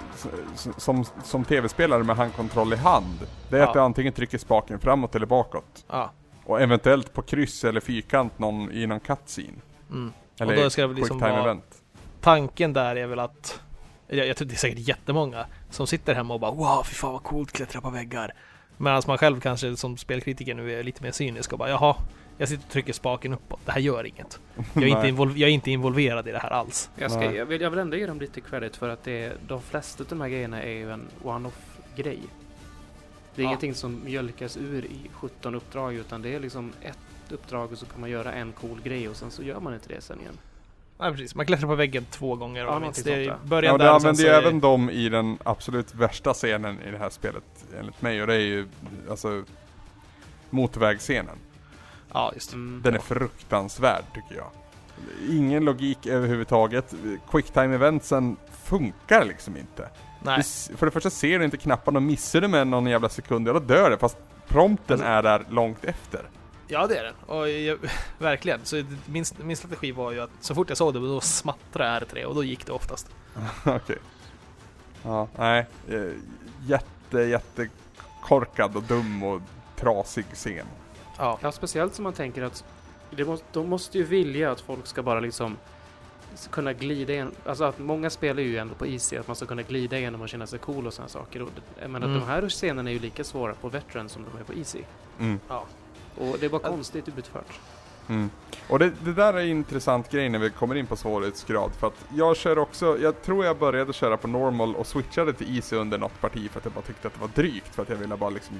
Speaker 2: som, som tv-spelare med handkontroll i hand, det är
Speaker 3: Ja.
Speaker 2: att du antingen trycker spaken framåt eller bakåt.
Speaker 3: Ja.
Speaker 2: Och eventuellt på kryss eller fyrkant någon, i någon cutscene.
Speaker 3: Mm.
Speaker 2: Eller
Speaker 3: då ska det liksom vara-
Speaker 2: event.
Speaker 3: Tanken där är väl att jag, jag tror det är säkert jättemånga som sitter hemma och bara wow, fy fan vad coolt, klättra på väggar. Medan man själv kanske som spelkritiker nu är lite mer cynisk och bara jaha, jag sitter och trycker spaken uppåt, det här gör inget. Jag är, inte,
Speaker 2: Nej.
Speaker 3: invol- jag är inte involverad i det här alls.
Speaker 4: Jag, ska, jag, vill, jag vill ändå ge dem lite credit för att det, de flesta av de här grejerna är ju en one-off-grej. Det är
Speaker 3: Ja.
Speaker 4: ingenting som mjölkas ur i 17 uppdrag utan det är liksom ett uppdrag och så kan man göra en cool grej och sen så gör man inte det sen igen.
Speaker 3: Nej precis, man klättrar på väggen två gånger
Speaker 4: Ja, någonting
Speaker 3: Det är i början
Speaker 2: Ja,
Speaker 3: där och sen
Speaker 2: använder
Speaker 3: så
Speaker 2: ju
Speaker 3: är-
Speaker 2: även dem i den absolut värsta scenen i det här spelet, enligt mig. Och det är ju, alltså, motorvägsscenen.
Speaker 3: Ja, just det.
Speaker 4: Mm.
Speaker 2: Den är fruktansvärd, tycker jag. Ingen logik överhuvudtaget. Quicktime-eventsen funkar liksom inte.
Speaker 3: Nej,
Speaker 2: Du För det första ser du inte knapparna och missar du med någon jävla sekund, ja då dör det. Fast prompten
Speaker 3: Alltså-
Speaker 2: är där långt efter.
Speaker 3: Ja det är den. Och jag, (laughs) verkligen. Så det- min, min strategi var ju att så fort jag såg det, då smattrade R3 och då gick det oftast. (laughs)
Speaker 2: Okej. Ja, nej. Eh, Jätte, jätte korkad och dum och trasig scen.
Speaker 3: Ja,
Speaker 4: Ja, speciellt som man tänker att det måste, de måste ju vilja att folk ska bara liksom kunna glida igen. Alltså att många spelar ju ändå på Easy, att man ska kunna glida igenom och känna sig cool och sådana saker. Och det, jag menar,
Speaker 3: Mm.
Speaker 4: de här scenerna är ju lika svåra på Veteran som de är på Easy.
Speaker 2: Mm.
Speaker 4: Och det är bara
Speaker 3: Ja.
Speaker 4: konstigt utfört.
Speaker 2: Mm. Och det, det där är en intressant grej när vi kommer in på svårighetsgrad. För att jag kör också, jag tror jag började köra på normal och switchade till easy under något parti för att jag bara tyckte att det var drygt. För att jag ville bara liksom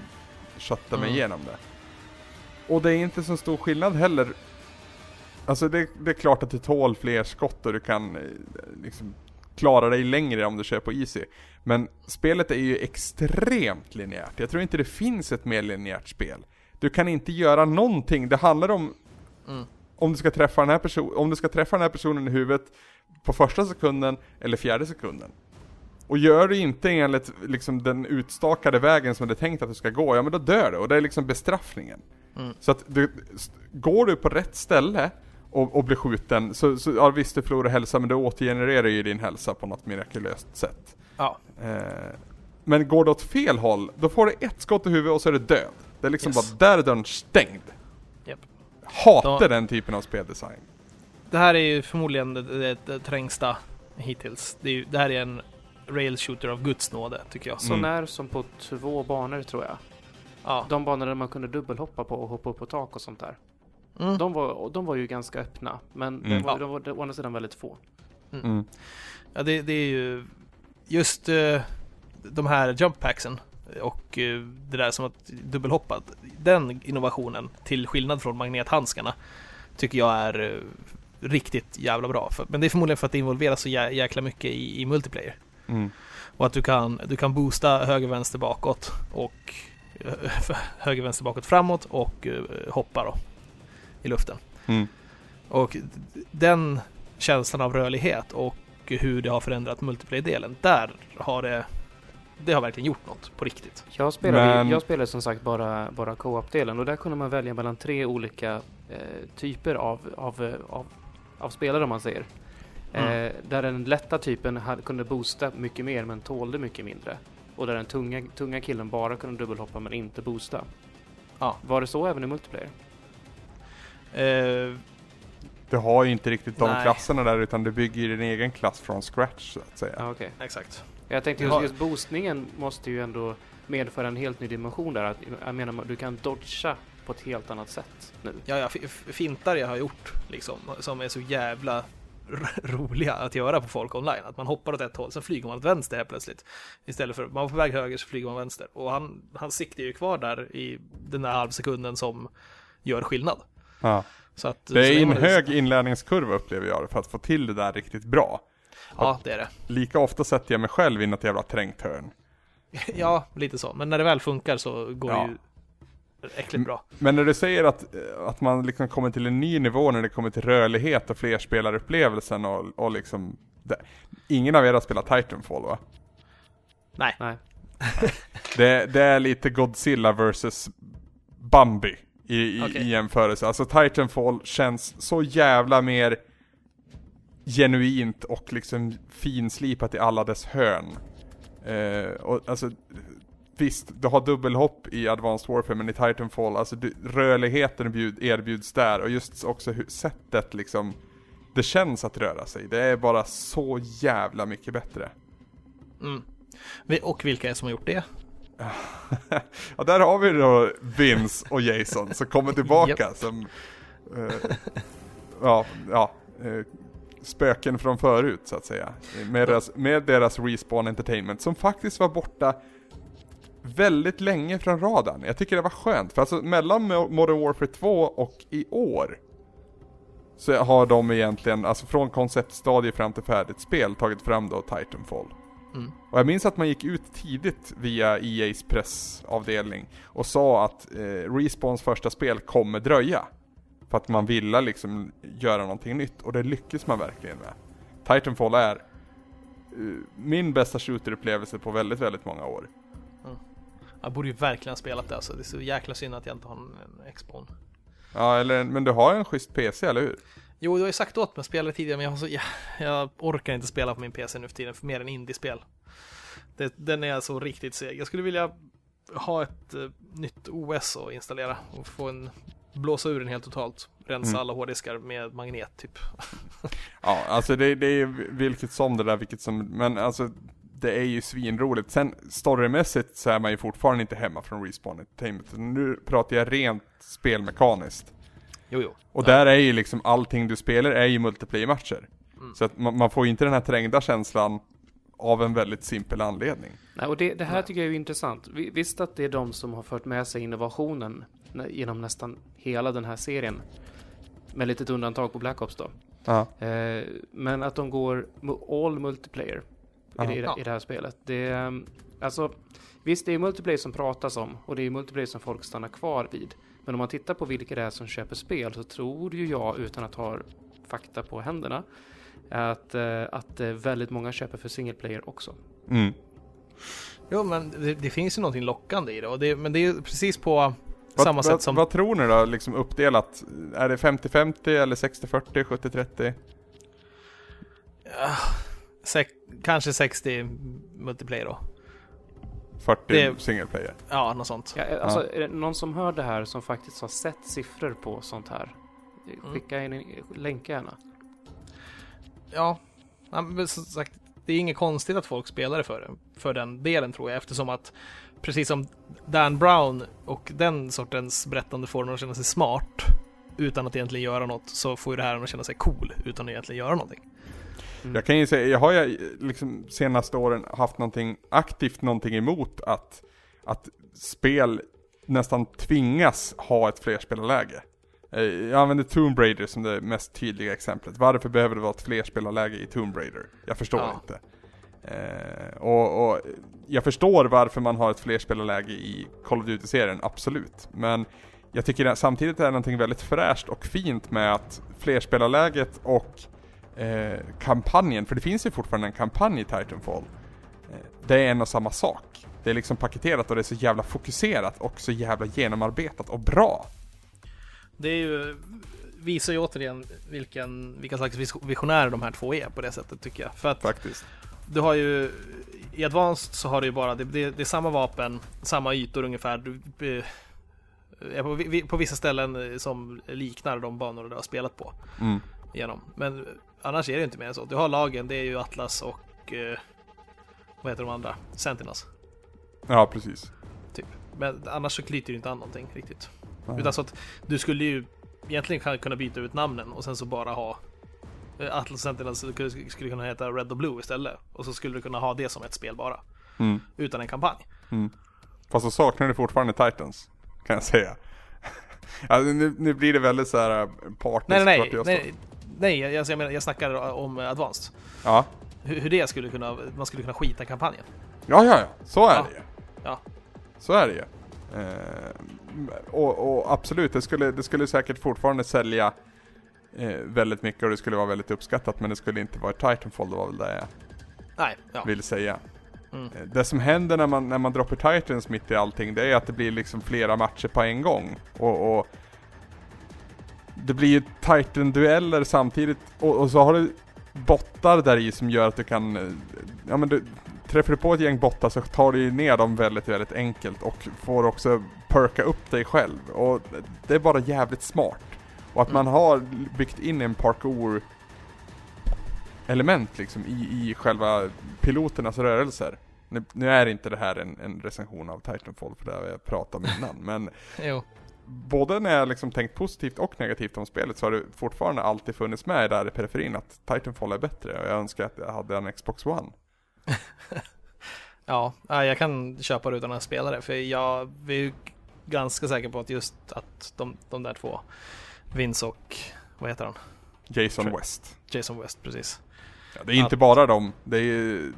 Speaker 2: kötta mig
Speaker 3: Mm.
Speaker 2: igenom det. Och det är inte så stor skillnad heller. Alltså det, det är klart att du tål fler skott och du kan eh, liksom klara dig längre om du kör på easy. Men spelet är ju extremt linjärt. Jag tror inte det finns ett mer linjärt spel. Du kan inte göra någonting. Det handlar om
Speaker 3: mm.
Speaker 2: om du ska träffa den här personen, om du ska träffa den här personen i huvudet på första sekunden eller fjärde sekunden. Och gör du inte enligt liksom den utstakade vägen som det är tänkt att du ska gå, ja men då dör du och det är liksom bestraffningen.
Speaker 3: Mm.
Speaker 2: Så att du, går du på rätt ställe och, och blir skjuten, så, så ja, visst du förlorar hälsa men du återgenererar ju din hälsa på något mirakulöst sätt.
Speaker 3: ja.
Speaker 2: Eh, men går du åt fel håll, då får du ett skott i huvudet och så är du död. Det är liksom
Speaker 3: Yes.
Speaker 2: bara, där är dörren stängd.
Speaker 3: Japp.
Speaker 2: Hatar
Speaker 3: Då-
Speaker 2: den typen av speldesign.
Speaker 3: Det här är ju förmodligen det, det, det trängsta hittills. Det, är ju, det här är en rail shooter av guds nåde, tycker jag.
Speaker 4: Så
Speaker 2: Mm.
Speaker 4: när som på två banor tror jag.
Speaker 3: Ja.
Speaker 4: De banor där man kunde dubbelhoppa på och hoppa upp på tak och sånt där.
Speaker 3: Mm.
Speaker 4: De var, de var ju ganska öppna, men
Speaker 2: Mm.
Speaker 4: de, var, de var å andra sidan väldigt få.
Speaker 2: Mm.
Speaker 3: Ja, det, det är ju just eh, de här jump packsen och eh, det där som att dubbelhoppa. Den innovationen, till skillnad från magnethandskarna, tycker jag är eh, riktigt jävla bra. Men det är förmodligen för att det involveras så jä, jäkla mycket i, i multiplayer.
Speaker 2: Mm.
Speaker 3: Och att du kan, du kan boosta höger, vänster, bakåt och eh, (laughs) höger, vänster, bakåt, framåt och hoppa då i luften.
Speaker 2: Mm.
Speaker 3: Och den känslan av rörlighet och hur det har förändrat multiplayer-delen, där har det det har verkligen gjort något på riktigt.
Speaker 4: Jag spelade,
Speaker 2: Men-
Speaker 4: jag spelade som sagt bara, bara co-op-delen och där kunde man välja mellan tre olika eh, typer av, av, eh, av, av spelare om man säger.
Speaker 3: Mm.
Speaker 4: Eh, där den lätta typen hade, kunde boosta mycket mer men tålde mycket mindre. Och där den tunga, tunga killen bara kunde dubbelhoppa men inte boosta.
Speaker 3: Ja.
Speaker 4: Var det så även i multiplayer?
Speaker 3: Eh,
Speaker 2: Du har ju inte riktigt de
Speaker 3: Nej.
Speaker 2: klasserna där utan du bygger din egen klass från scratch så att säga.
Speaker 4: Ja, okej.
Speaker 3: exakt.
Speaker 4: Jag tänkte just, just boostningen måste ju ändå medföra en helt ny dimension där. Att, jag menar, du kan dodga på ett helt annat sätt nu.
Speaker 3: Ja, ja, fintar jag har gjort liksom, som är så jävla roliga att göra på folk online. Att man hoppar åt ett håll, sen flyger man åt vänster helt plötsligt. Istället för, man var på väg höger så flyger man vänster. Och han, han siktar ju kvar där i den där halvsekunden som gör skillnad.
Speaker 2: Ja.
Speaker 3: Så att,
Speaker 2: Det
Speaker 3: så
Speaker 2: är en hög inlärningskurva upplever jag för att få till det där riktigt bra.
Speaker 3: Ja, det är det.
Speaker 2: Lika ofta sätter jag mig själv i något jävla trängt hörn. (laughs)
Speaker 3: Ja, lite så. Men när det väl funkar så går
Speaker 2: Ja.
Speaker 3: det ju äckligt bra.
Speaker 2: Men när du säger att, eh, att man liksom kommer till en ny nivå när det kommer till rörlighet och flerspelarupplevelsen och, och liksom det. Ingen av er har spelat Titanfall va?
Speaker 3: Nej,
Speaker 4: Nej. (laughs)
Speaker 2: Det, det är lite Godzilla vs Bambi i, i,
Speaker 3: Okej.
Speaker 2: i jämförelse. Alltså Titanfall känns så jävla mer genuint och liksom finslipat i alla dess hörn. Eh, och alltså Visst, du har dubbelhopp i Advanced Warfare men i Titanfall, alltså du, rörligheten bjud, erbjuds där och just också hur, sättet liksom Det känns att röra sig, det är bara så jävla mycket bättre.
Speaker 3: Mm. Och vilka är det som har gjort det? (laughs)
Speaker 2: ja, där har vi då Vince och Jason som kommer tillbaka (laughs) som eh, Ja, ja eh, Spöken från förut så att säga. Med deras, med deras Respawn Entertainment som faktiskt var borta väldigt länge från radarn. Jag tycker det var skönt, för alltså mellan Mo- Modern Warfare 2 och i år så har de egentligen, alltså från konceptstadie fram till färdigt spel, tagit fram då Titanfall.
Speaker 3: Mm.
Speaker 2: Och jag minns att man gick ut tidigt via EA's pressavdelning och sa att eh, Respawns första spel kommer dröja. För att man ville liksom göra någonting nytt och det lyckas man verkligen med. Titanfall är eh, min bästa shooterupplevelse på väldigt, väldigt många år.
Speaker 3: Jag borde ju verkligen ha spelat det alltså. Det är så jäkla synd att jag inte har en, en Xbone.
Speaker 2: Ja, eller, men du har en schysst PC, eller hur?
Speaker 3: Jo, du har ju sagt åt mig att spela tidigare, men jag, så, jag, jag orkar inte spela på min PC nu för tiden, för mer än indiespel. Det, den är så riktigt seg. Jag skulle vilja ha ett eh, nytt OS att installera och få en blåsa ur den helt totalt. Rensa
Speaker 2: Mm.
Speaker 3: alla hårddiskar med magnet typ. (laughs)
Speaker 2: Ja, alltså det, det är ju vilket som det där, vilket som, men alltså det är ju svinroligt. Sen storymässigt så är man ju fortfarande inte hemma från Respawn Entertainment. Nu pratar jag rent spelmekaniskt.
Speaker 3: Jo, jo.
Speaker 2: Och
Speaker 3: Ja.
Speaker 2: där är ju liksom allting du spelar är ju multiplayer-matcher.
Speaker 3: Mm.
Speaker 2: Så att man, man får ju inte den här trängda känslan av en väldigt simpel anledning.
Speaker 4: Nej, och det, det här
Speaker 3: Nej.
Speaker 4: tycker jag är intressant. Vi- Visst att det är de som har fört med sig innovationen genom nästan hela den här serien. Med litet undantag på Black Ops då.
Speaker 2: Ja.
Speaker 4: Eh, men att de går all multiplayer i, det, i, i det här spelet. Det är, um, alltså, visst, det är multiplayer som pratas om och det är multiplayer som folk stannar kvar vid. Men om man tittar på vilka det är som köper spel så tror ju jag, utan att ha fakta på händerna, att, eh, att eh, väldigt många köper för single player också.
Speaker 2: Mm.
Speaker 3: Jo, men det, det finns ju någonting lockande i det, och det men det är ju precis på samma
Speaker 2: vad,
Speaker 3: sätt som...
Speaker 2: vad tror ni då, liksom uppdelat? Är det 50-50 eller 60-40, 70-30?
Speaker 3: Ah, sek- kanske 60 multiplayer då.
Speaker 2: 40
Speaker 3: Det-
Speaker 2: single player?
Speaker 3: Ja, något sånt.
Speaker 4: Ja, alltså, är det någon som hör det här som faktiskt har sett siffror på sånt här?
Speaker 3: Mm.
Speaker 4: Skicka in, länka gärna.
Speaker 3: Ja, ja men som sagt, det är inget konstigt att folk spelar det för, för den delen tror jag, eftersom att precis som Dan Brown och den sortens berättande får den att känna sig smart utan att egentligen göra något, så får ju det här den att känna sig cool utan att egentligen göra någonting.
Speaker 4: Mm.
Speaker 2: Jag kan ju säga, jag har ju liksom senaste åren haft någonting aktivt någonting emot att, att spel nästan tvingas ha ett flerspelarläge. Eh, Jag använder Tomb Raider som det mest tydliga exemplet. Varför behöver det vara ett flerspelarläge i Tomb Raider? Jag förstår
Speaker 3: Ja.
Speaker 2: inte. Eh, och, och jag förstår varför man har ett flerspelarläge i Call of Duty-serien, absolut. Men jag tycker att samtidigt är det någonting väldigt fräscht och fint med att flerspelarläget och eh, kampanjen, för det finns ju fortfarande en kampanj i Titanfall. Eh, det är en och samma sak. Det är liksom paketerat och det är så jävla fokuserat och så jävla genomarbetat och bra.
Speaker 3: Det är ju, visar ju återigen vilken, vilka slags vis- visionärer de här två är på det sättet tycker jag. För att
Speaker 2: Faktiskt.
Speaker 3: Du har ju i Advanced så har du ju bara, det, det, det är samma vapen, samma ytor ungefär. Du, eh, på, på vissa ställen eh, som liknar de banor du har spelat på.
Speaker 2: Mm.
Speaker 3: Igenom. Men eh, annars är det inte mer än så. Du har lagen, det är ju Atlas och eh, vad heter de andra? Sentinels.
Speaker 2: Ja, precis.
Speaker 3: Typ. Men annars så knyter det inte an någonting riktigt.
Speaker 2: Ja.
Speaker 3: Utan så att du skulle ju egentligen kunna byta ut namnen och sen så bara ha Atlas Sentinels skulle skulle kunna heta Red och Blue istället. Och så skulle du kunna ha det som ett spel bara.
Speaker 2: Mm.
Speaker 3: Utan en kampanj.
Speaker 2: Fast så saknar du fortfarande Titans, kan jag säga. (laughs) alltså, nu, nu blir det väldigt så här partiskt.
Speaker 3: Nej, nej, nej.
Speaker 2: jag
Speaker 3: Nej, nej jag, jag, menar, jag snackar om Advanced.
Speaker 2: Ja.
Speaker 3: Hur, hur det skulle kunna, man skulle kunna skita kampanjen.
Speaker 2: ja, ja, ja. Så är
Speaker 3: Ja.
Speaker 2: det ju.
Speaker 3: Ja.
Speaker 2: Så är det ju. Eh, och, och absolut, det skulle, det skulle säkert fortfarande sälja eh, väldigt mycket och det skulle vara väldigt uppskattat men det skulle inte vara Titanfall, det var väl det jag
Speaker 3: Nej, ja.
Speaker 2: vill säga.
Speaker 3: Mm.
Speaker 2: Eh, Det som händer när man, när man droppar Titans mitt i allting, det är att det blir liksom flera matcher på en gång. Och, och det blir ju Titan-dueller samtidigt och, och så har du bottar där i som gör att du kan, eh, ja men du, träffar du på ett gäng bottar så tar du ju ner dem väldigt, väldigt enkelt och får också perka upp dig själv. Och det är bara jävligt smart. Och att man har byggt in en parkour element liksom i, i själva piloternas rörelser. Nu, nu är inte det här en, en recension av Titanfall för det har jag pratat om innan, men (laughs)
Speaker 3: Jo.
Speaker 2: både när jag liksom tänkt positivt och negativt om spelet så har det fortfarande alltid funnits med där i periferin att Titanfall är bättre och jag önskar att jag hade en Xbox One. (laughs)
Speaker 3: Ja, ja, jag kan köpa det utan att spela det. För jag är ju ganska säker på att just att de, de där två, Vince och, vad heter han?
Speaker 2: Jason West.
Speaker 3: Jason West, precis.
Speaker 2: Ja, det är inte
Speaker 3: Att-
Speaker 2: bara dem, det är ju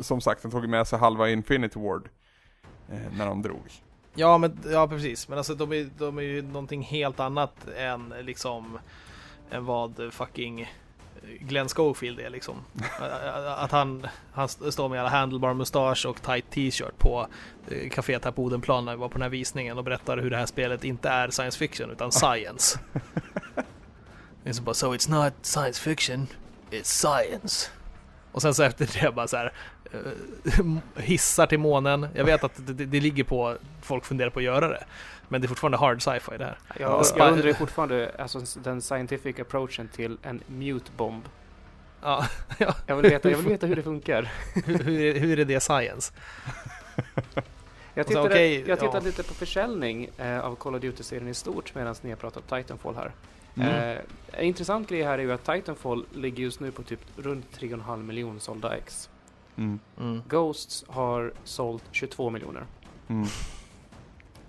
Speaker 2: som sagt, de tog med sig halva Infinity Ward eh, när de drog.
Speaker 3: Ja, men, ja precis. Men alltså de är, de är ju någonting helt annat än liksom än vad fucking Glenn Schofield är liksom. Att han, han står med alla handlebar mustasch och tight t-shirt på eh, kaféet här på Odenplan när vi var på den här visningen och berättar hur det här spelet inte är science fiction utan science. Det är så bara, so it's not science fiction, it's science. Och sen så efter det bara så här eh, (laughs) hissar till månen. Jag vet att det, det ligger på folk funderar på att göra det. Men det är fortfarande hard sci-fi det här.
Speaker 4: Jag, jag undrar ju fortfarande alltså, den scientific approachen till en mute bomb.
Speaker 3: Ja, (laughs)
Speaker 4: Jag vill veta, jag vill (laughs) veta hur det funkar.
Speaker 3: hur, hur, är- hur är det science? (laughs)
Speaker 4: Jag
Speaker 3: Och så,
Speaker 4: tittade,
Speaker 3: okej,
Speaker 4: jag tittade
Speaker 3: ja.
Speaker 4: lite på försäljning eh, av Call of Duty-serien i stort medan ni har pratat Titanfall här.
Speaker 2: Mm.
Speaker 4: Eh, en intressant grej här är ju att Titanfall ligger just nu på typ runt 3,5 miljoner sålda ex.
Speaker 2: Mm.
Speaker 3: Mm.
Speaker 4: Ghosts har sålt 22 miljoner.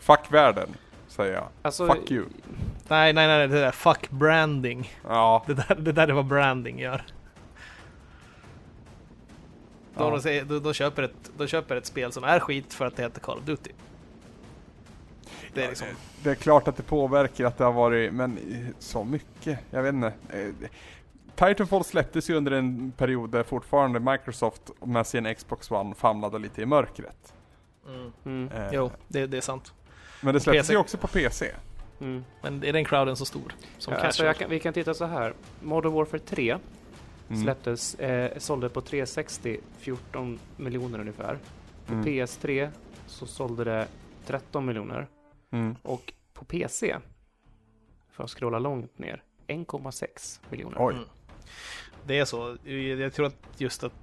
Speaker 2: Fuck världen, säger jag.
Speaker 4: Alltså,
Speaker 2: Fuck you.
Speaker 3: Nej, nej, nej, det där fuck branding.
Speaker 2: Ja,
Speaker 3: Det där, det där är vad branding gör. Då,
Speaker 2: Ja.
Speaker 3: säger, då, då, köper ett, då köper ett spel som är skit för att det heter Call of Duty. Det är liksom...
Speaker 2: det är klart att det påverkar att det har varit, men eh, så mycket, jag vet inte. Eh, Titanfall släpptes ju under en period där fortfarande Microsoft med sin Xbox One famlade lite i mörkret.
Speaker 3: Mm.
Speaker 4: Mm,
Speaker 2: Eh,
Speaker 3: Jo, det, det är sant.
Speaker 2: Men det släpptes
Speaker 3: PC.
Speaker 2: ju också på PC.
Speaker 4: mm.
Speaker 3: Men är den crowden så stor? Som
Speaker 4: Ja, alltså jag kan, vi kan titta så här. Modern Warfare 3
Speaker 2: Mm.
Speaker 4: släpptes, eh, sålde på 360 14 miljoner ungefär. På
Speaker 2: Mm.
Speaker 4: PS3 så sålde det 13 miljoner.
Speaker 2: Mm.
Speaker 4: Och på PC, för att scrolla långt ner, 1,6 miljoner.
Speaker 2: Oj.
Speaker 3: Mm. Det är så. Jag tror att just att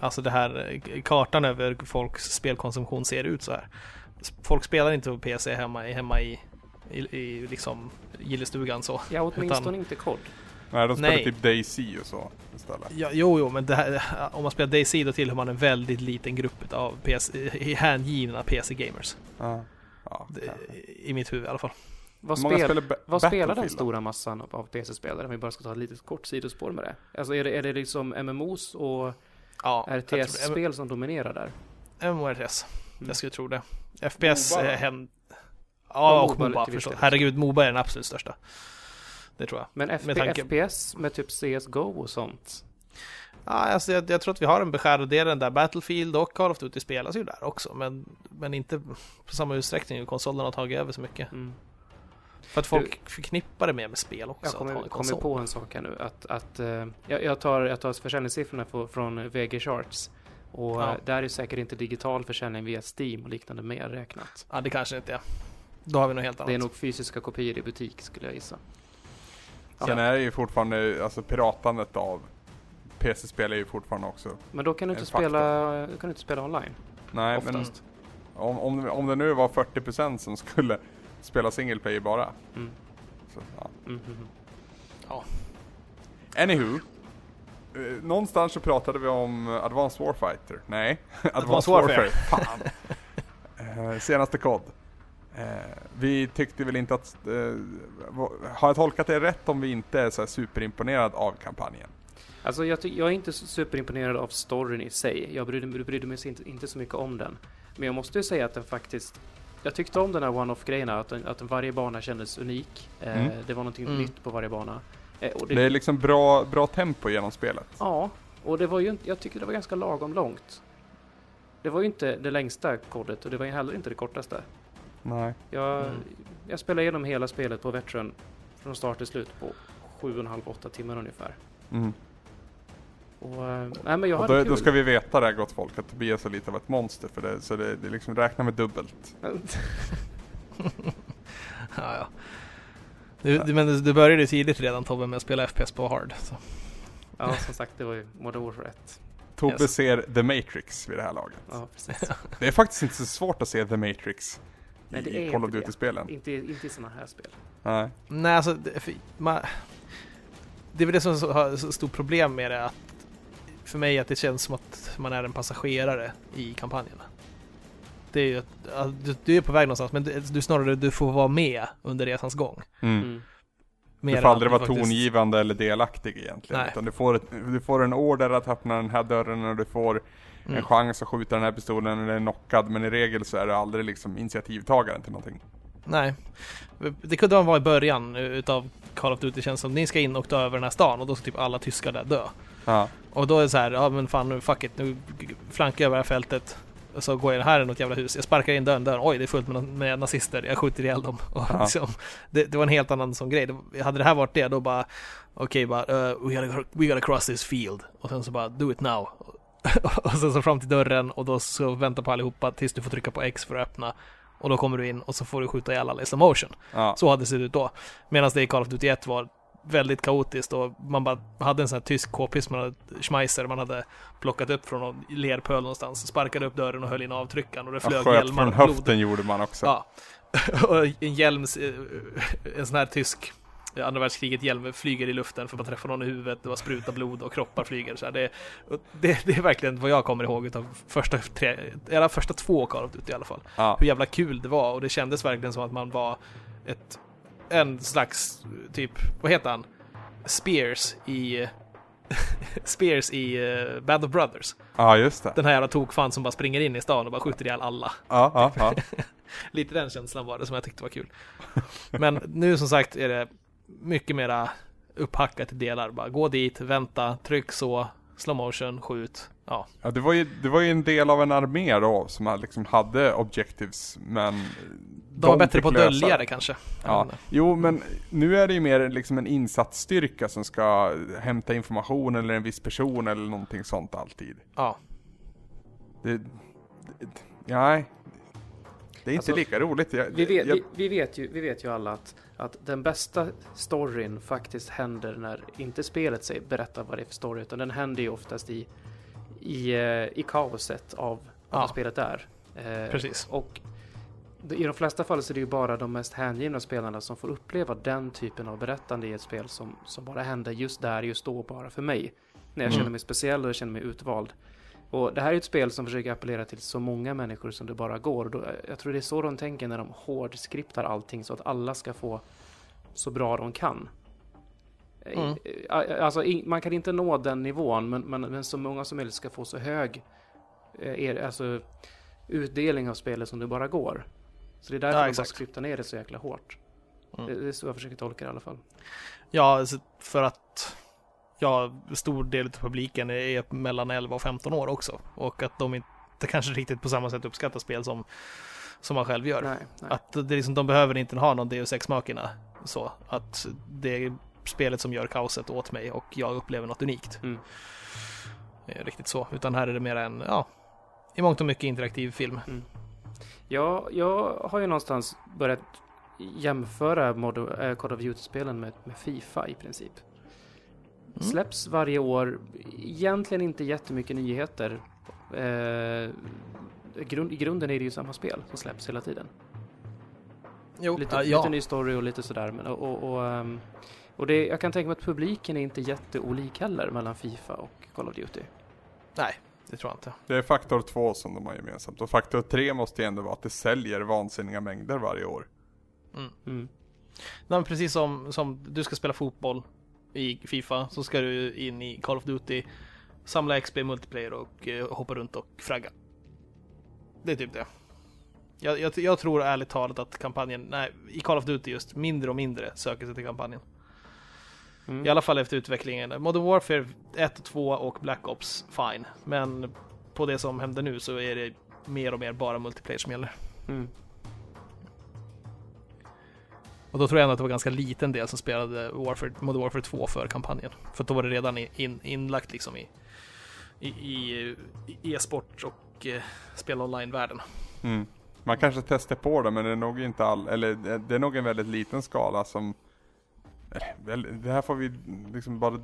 Speaker 3: Alltså det här eh, kartan över folks spelkonsumtion ser ut så här. Folk spelar inte på PC hemma, hemma i, i, i liksom gillestugan så.
Speaker 4: Ja, åtminstone
Speaker 3: Utan-
Speaker 4: inte kod.
Speaker 2: Nej, de spelar
Speaker 3: Nej.
Speaker 2: typ DayZ och så istället.
Speaker 3: Ja, jo, jo, men det här, om man spelar DayZ då tillhör man en väldigt liten grupp av PC, hängivna PC-gamers.
Speaker 2: Ja. Ja.
Speaker 3: I mitt huvud i alla fall.
Speaker 4: Vad, spel,
Speaker 2: spelar
Speaker 4: vad spelar den stora massan av- PC-spelare? Om vi bara ska ta ett litet kort sidospår med det. Alltså är det, är det liksom MMOs och RTS-spel som dominerar där?
Speaker 3: MMORTS.
Speaker 4: Mm.
Speaker 3: Jag skulle tro det. FPS
Speaker 2: Moba,
Speaker 3: är
Speaker 2: va?
Speaker 3: hem...
Speaker 4: Ja,
Speaker 3: Ja, och
Speaker 4: Moba
Speaker 3: förstås. Herregud, Moba är den absolut största. Det tror jag.
Speaker 4: Men FP,
Speaker 3: Med tanke-
Speaker 4: FPS med typ CSGO och sånt?
Speaker 3: Ja, alltså jag, jag tror att vi har en beskärd del den där Battlefield och Call of Duty spelas ju där också, men, men inte på samma utsträckning. Konsolerna har tagit över så mycket.
Speaker 4: Mm.
Speaker 3: För att folk förknippar det mer med spel också.
Speaker 4: Jag
Speaker 3: att ha
Speaker 4: kommer,
Speaker 3: en
Speaker 4: kommer på en sak här nu. Att, att, eh, jag, jag, tar, jag tar försäljningssiffrorna från VG Charts. Och
Speaker 3: Ja.
Speaker 4: eh, där är säkert inte digital försäljning via Steam och liknande mer räknat.
Speaker 3: Ja, det kanske inte är. Då har vi något helt annat.
Speaker 4: Det är nog fysiska kopior i butik skulle jag gissa.
Speaker 2: Sen är det ju fortfarande, alltså piratandet av PC-spel är ju fortfarande också.
Speaker 4: Men då kan du inte,
Speaker 2: faktor.
Speaker 4: spela, då kan du inte spela online.
Speaker 2: Nej, men
Speaker 4: oftast.
Speaker 2: om, om, om det nu var 40% som skulle spela single player bara.
Speaker 4: Mm.
Speaker 2: Så, ja.
Speaker 4: Mm, mm, mm.
Speaker 2: Anywho. Eh, någonstans så pratade vi om eh, Advanced Warfighter. Nej, (laughs) Advanced, Warfare.
Speaker 3: Warfare. (laughs)
Speaker 2: Fan. Eh, senaste kod. Eh, vi tyckte väl inte att... Eh, har jag tolkat det rätt om vi inte är så här superimponerad av kampanjen?
Speaker 4: Alltså jag, jag är inte superimponerad av storyn i sig. Jag brydde, brydde mig inte, inte så mycket om den. Men jag måste ju säga att den faktiskt... Jag tyckte om den här one-off-grejerna, att, den- att den varje bana kändes unik.
Speaker 2: Mm.
Speaker 4: Det var någonting
Speaker 3: Mm.
Speaker 4: nytt på varje bana. Eh, och
Speaker 2: Det är liksom bra, bra tempo genom spelet.
Speaker 4: Ja, och det var ju inte, jag tycker det var ganska lagom långt. Det var ju inte det längsta kodet och det var ju heller inte det kortaste.
Speaker 2: Nej.
Speaker 4: Jag,
Speaker 3: Mm.
Speaker 4: jag spelade igenom hela spelet på Veteran från start till slut på 7,5-8 timmar ungefär.
Speaker 2: Mm.
Speaker 4: Och, eh, nej, men jag
Speaker 2: Och då, då ska vi veta det här gott folk, att Tobias är lite av ett monster för det. Så det, det liksom räkna med dubbelt. (laughs)
Speaker 3: Ja, ja. Du, du, men du- började tidigt redan Tobbe med att spela FPS på hard. Så.
Speaker 4: ja, som sagt, det var ju Modern Warfare 1.
Speaker 2: Tobbe
Speaker 3: Yes.
Speaker 2: ser The Matrix vid det här laget.
Speaker 4: Ja, precis. (laughs)
Speaker 2: Det är faktiskt inte så svårt att se The Matrix
Speaker 4: Nej, det
Speaker 2: i
Speaker 4: är
Speaker 2: Call of. Duty-spelen.
Speaker 4: inte, inte i sådana här spel.
Speaker 2: Nej.
Speaker 3: Nej, alltså, det, för, man, det är väl det som har så stort problem med det. Att, för mig att det känns som att man är en passagerare i kampanjerna. Det är ju att, du, du är på väg någonstans, men du, du snarare du får vara med under resans gång.
Speaker 2: Mm.
Speaker 4: Mm.
Speaker 2: Du får aldrig vara
Speaker 3: faktiskt-
Speaker 2: tongivande eller delaktig egentligen.
Speaker 3: Nej.
Speaker 2: Utan du får, ett, du får en order att öppna den här dörren och du får
Speaker 3: Mm.
Speaker 2: en chans att skjuta den här pistolen eller är knockad. Men i regel så är du aldrig liksom initiativtagaren till någonting.
Speaker 3: Nej. Det kunde man vara i början utav Call of Duty känns som. Ni ska in och ta över den här stan och då ska typ alla tyskar där dö.
Speaker 2: Ja.
Speaker 3: Och då är det så här, ja men fan nu fuck it, nu flankar jag över det här fältet. Och så går jag här i något jävla hus, jag sparkar in dörren, dörren, oj det är fullt med, med nazister, jag skjuter ihjäl dem. (laughs) Och
Speaker 2: Ja.
Speaker 3: liksom, det, det var en helt annan sån grej. Det, hade det här varit det, då bara, okej bara, uh, we, gotta, we gotta cross this field. Och sen så bara, do it now. (laughs) och sen så fram till dörren och då så vänta på allihopa tills du får trycka på X för att öppna. Och då kommer du in och så får du skjuta ihjäl alla i slow motion.
Speaker 2: Ja.
Speaker 3: Så hade det sett ut då. Medan det i Call of Duty 1 var väldigt kaotiskt och man bara hade en sån här tysk k-pist, man hade Schmeiser man hade plockat upp från någon lerpöl någonstans, sparkade upp dörren och höll in avtryckaren och det
Speaker 2: Ja,
Speaker 3: flög
Speaker 2: sköt
Speaker 3: hjälmar
Speaker 2: från
Speaker 3: och blod.
Speaker 2: höften gjorde man också.
Speaker 3: Ja. (laughs) och en hjälm, eh, en sån här tysk eh, andra världskriget hjälm flyger i luften för att man träffar någon i huvudet, det var spruta blod och kroppar flyger. Så det, det, det är verkligen vad jag kommer ihåg utav första, tre, eller första två Call of Duty i alla fall
Speaker 2: Ja.
Speaker 3: hur jävla kul det var och det kändes verkligen som att man var ett, en slags typ, vad heter han? Spears i (laughs) Spears i uh, Band of Brothers.
Speaker 2: ja, just det.
Speaker 3: Den här jävla tokfan som bara springer in i stan och bara skjuter ihjäl alla.
Speaker 2: Ja, ja, ja. (laughs)
Speaker 3: Lite den känslan var det som jag tyckte var kul. Men nu som sagt är det mycket mera upphackat i delar. Bara gå dit, vänta, tryck så, slow motion, skjut. Ja,
Speaker 2: ja det, var ju, det var ju en del av en armé då som liksom hade objectives men
Speaker 3: de var bättre på att dölja
Speaker 2: det.
Speaker 3: kanske.
Speaker 2: Ja, jo men nu är det ju mer liksom en insatsstyrka som ska hämta information eller en viss person eller någonting sånt alltid.
Speaker 3: ja.
Speaker 2: Det, det, nej. Det är inte
Speaker 4: Alltså,
Speaker 2: lika roligt. Jag,
Speaker 4: Vi vet,
Speaker 2: jag,
Speaker 4: vi, vi, vet ju, vi vet ju alla att, att den bästa storyn faktiskt händer när inte spelet säger, berättar vad det är för story, utan den händer ju oftast i, i, eh, i kaoset av, av
Speaker 3: Ja.
Speaker 4: vad spelet är. Eh,
Speaker 3: Precis.
Speaker 4: Och i de flesta fall så är det ju bara de mest hängivna spelarna som får uppleva den typen av berättande i ett spel som, som bara händer just där, just då, bara för mig. När jag
Speaker 3: Mm.
Speaker 4: känner mig speciell och jag känner mig utvald. Och det här är ett spel som försöker appellera till så många människor som det bara går. Då, jag tror det är så de tänker när de hårdskriptar allting så att alla ska få så bra de kan. Eh,
Speaker 3: Mm.
Speaker 4: eh, Alltså, man kan inte nå den nivån, men, men, men så många som möjligt ska få så hög eh, er, alltså, utdelning av spelet som det bara går. Så det är därför
Speaker 3: Ja,
Speaker 4: de bara skriptar ner det så jäkla hårt.
Speaker 3: Mm.
Speaker 4: Det, det är så jag försöker tolka det i alla fall.
Speaker 3: Ja, för att ja, stor del av publiken är mellan 11 och 15 år också. Och att de inte kanske riktigt på samma sätt uppskattar spel som, som man själv gör.
Speaker 4: Nej, nej.
Speaker 3: Att det liksom, de behöver inte ha någon Deus Ex-makina. Så att det är spelet som gör kaoset åt mig och jag upplever något unikt.
Speaker 4: Mm.
Speaker 3: Eh, Riktigt så. Utan här är det mer en, ja, i mångt och mycket interaktiv film.
Speaker 4: Ja, jag har ju någonstans börjat jämföra Mod- äh, Call of Duty-spelen med, med Fifa i princip.
Speaker 3: Mm.
Speaker 4: Släpps varje år, egentligen inte jättemycket nyheter. Eh, grund, I grunden är det ju samma spel som släpps hela tiden.
Speaker 3: Jo,
Speaker 4: Lite,
Speaker 3: ja, ja.
Speaker 4: lite ny story och lite sådär. Men, och, och, och, ehm, och det, jag kan tänka mig att publiken är inte jätteolik heller mellan Fifa och Call of Duty.
Speaker 3: Nej, det tror jag inte.
Speaker 2: Det är faktor två som de har gemensamt. Och faktor tre måste ju ändå vara att det säljer vansinniga mängder varje år.
Speaker 3: Mm.
Speaker 4: Mm.
Speaker 3: Nej, men precis som, som du ska spela fotboll i Fifa så ska du in i Call of Duty, samla XP multiplayer och eh, hoppa runt och fragga. Det är typ det. Jag, jag, jag tror ärligt talat att kampanjen, nej, i Call of Duty just, mindre och mindre söker sig till kampanjen.
Speaker 4: Mm.
Speaker 3: I alla fall efter utvecklingen. Modern Warfare 1 och 2 och Black Ops, fine. Men på det som händer nu så är det mer och mer bara multiplayer som gäller.
Speaker 4: Mm.
Speaker 3: Och då tror jag ändå att det var ganska liten del som spelade Warfare, Modern Warfare 2 för kampanjen. För då var det redan in, inlagt liksom i, i, i, i e-sport och eh, spel online-världen.
Speaker 2: Mm. Man kanske testar på det men det är nog inte all, eller det- är nog en väldigt liten skala som Det här får vi liksom bara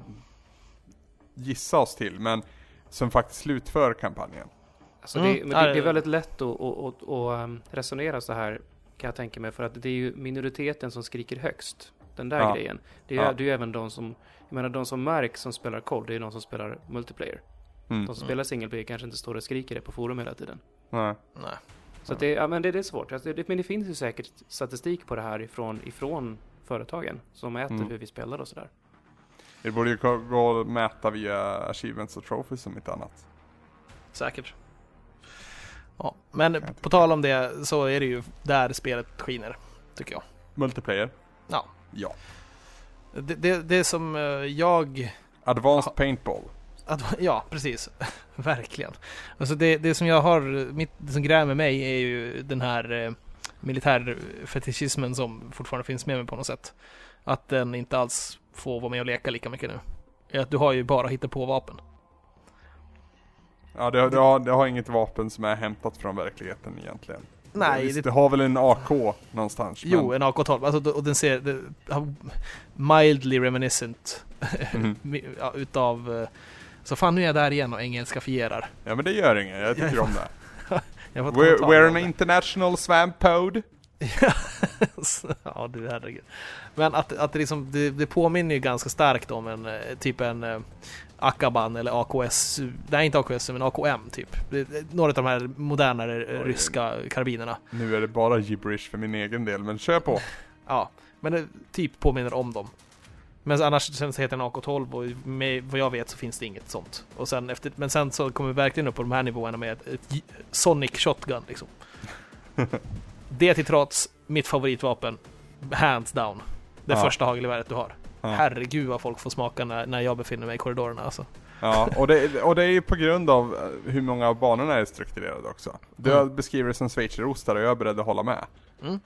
Speaker 2: gissa oss till men som faktiskt slutför kampanjen.
Speaker 4: Alltså
Speaker 3: Mm.
Speaker 4: det, men
Speaker 3: Ja,
Speaker 4: det, det är väldigt lätt att, att, att, att um, resonera så här kan jag tänka mig för att det är ju minoriteten som skriker högst. Den där
Speaker 2: Ja.
Speaker 4: grejen. Det är, ju-
Speaker 2: Ja.
Speaker 4: det är ju även de som, jag menar de som märks som spelar COD, det är de som spelar multiplayer.
Speaker 2: Mm.
Speaker 4: De som spelar single player kanske inte står och skriker det på forum hela tiden.
Speaker 2: Nej.
Speaker 3: Nej.
Speaker 4: Så att det, ja, men det, det är svårt. Alltså det, men det finns ju säkert statistik på det här ifrån, ifrån företagen som mäter
Speaker 2: Mm.
Speaker 4: hur vi spelar och sådär.
Speaker 2: Det borde ju gå- att mäta via achievements och trophies som inte annat.
Speaker 3: Säkert. Ja, men på tal om det så är det ju där spelet skiner, tycker jag.
Speaker 2: Multiplayer?
Speaker 3: Ja.
Speaker 2: Ja.
Speaker 3: Det, det, det som eh, jag
Speaker 2: Advanced paintball?
Speaker 3: Ja, precis. (laughs) Verkligen. Alltså det, det som jag har, mitt, det som grämer mig är ju den här eh, militärfetischismen som fortfarande finns med mig på något sätt. Att den inte alls får vara med och leka lika mycket nu. Är Att du har ju bara hittat på vapen.
Speaker 2: Ja, det, det, har, det har inget vapen som är hämtat från verkligheten egentligen.
Speaker 3: Nej,
Speaker 2: Visst,
Speaker 3: det,
Speaker 2: det har väl en AK någonstans.
Speaker 3: jo,
Speaker 2: men,
Speaker 3: en AK-12. Alltså, och den ser det, mildly reminiscent (laughs) ja, utav eh, så fan nu är jag där igen och engelskanifierar.
Speaker 2: Ja men det gör inget, jag tycker om det. (laughs)
Speaker 3: Jag
Speaker 2: We're, we're an
Speaker 3: det.
Speaker 2: international pod. (laughs)
Speaker 3: ja du herregud. Men att, att det, liksom, det, det påminner ju ganska starkt om en eh, typ en eh, Akaban eller AKS, nej inte AKS men AKM typ. Några av de här modernare
Speaker 2: Oj.
Speaker 3: ryska karbinerna.
Speaker 2: Nu är det bara gibberish för min egen del, men kör på. (laughs)
Speaker 3: Ja, men det typ påminner om dem. Men annars sen så heter den AK12 och med vad jag vet så finns det inget sånt. Och sen efter, men sen så kommer vi verkligen upp på de här nivåerna med ett, Sonic Shotgun liksom. (laughs) det till trots, mitt favoritvapen, hands down. Det
Speaker 2: Ja.
Speaker 3: första hagelgeväret du har.
Speaker 2: Ja.
Speaker 3: Herregud vad folk får smaka när, när jag befinner mig i korridorerna alltså.
Speaker 2: Ja, och det, och det är ju på grund av eh, hur många av banorna är strukturerade också. Du
Speaker 3: Mm.
Speaker 2: beskriver det som schweizerostar och jag är beredd att hålla med.
Speaker 3: Mm.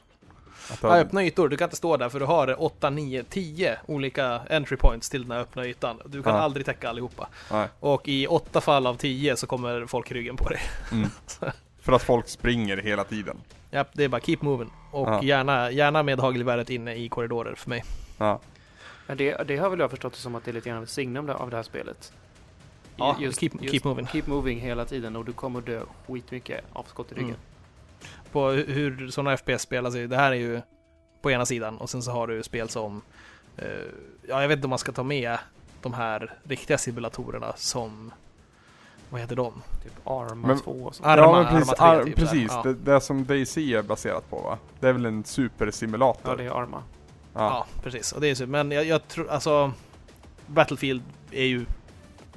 Speaker 2: Att
Speaker 3: Ja, öppna ytor, du kan inte stå där för du har 8, 9, 10 olika entry points till den här öppna ytan. Du kan
Speaker 2: Ja.
Speaker 3: aldrig täcka allihopa.
Speaker 2: Nej.
Speaker 3: Och i åtta fall av 10 så kommer folk i ryggen på dig.
Speaker 2: Mm. (laughs) För att folk springer hela tiden.
Speaker 3: Ja, det är bara keep moving. Och
Speaker 2: Ja.
Speaker 3: gärna, gärna med hagelgeväret inne i korridorer för mig.
Speaker 2: Ja.
Speaker 4: Men det, det har väl jag förstått det som att det är lite grann av signum av det här spelet.
Speaker 3: Ja,
Speaker 4: Just-
Speaker 3: keep,
Speaker 4: just
Speaker 3: keep moving.
Speaker 4: Keep moving hela tiden och du kommer dö skitmycket av skott i ryggen.
Speaker 3: Mm. På hur- sådana FPS spelas, det här är ju på ena sidan och sen så har du spel som eh, Ja, jag vet inte om man ska ta med de här riktiga simulatorerna som Vad heter de?
Speaker 4: Typ Arma
Speaker 2: Men-
Speaker 4: 2 och sånt.
Speaker 3: Arma-
Speaker 2: ja men precis,
Speaker 3: Arma 3
Speaker 2: ar-
Speaker 3: typ
Speaker 2: precis. Det, det som DayZ är baserat på va? Det är väl en supersimulator?
Speaker 4: Ja, det är Arma.
Speaker 3: Ja,
Speaker 2: Ja.
Speaker 3: precis. Och det är så, men jag, jag tror alltså Battlefield är ju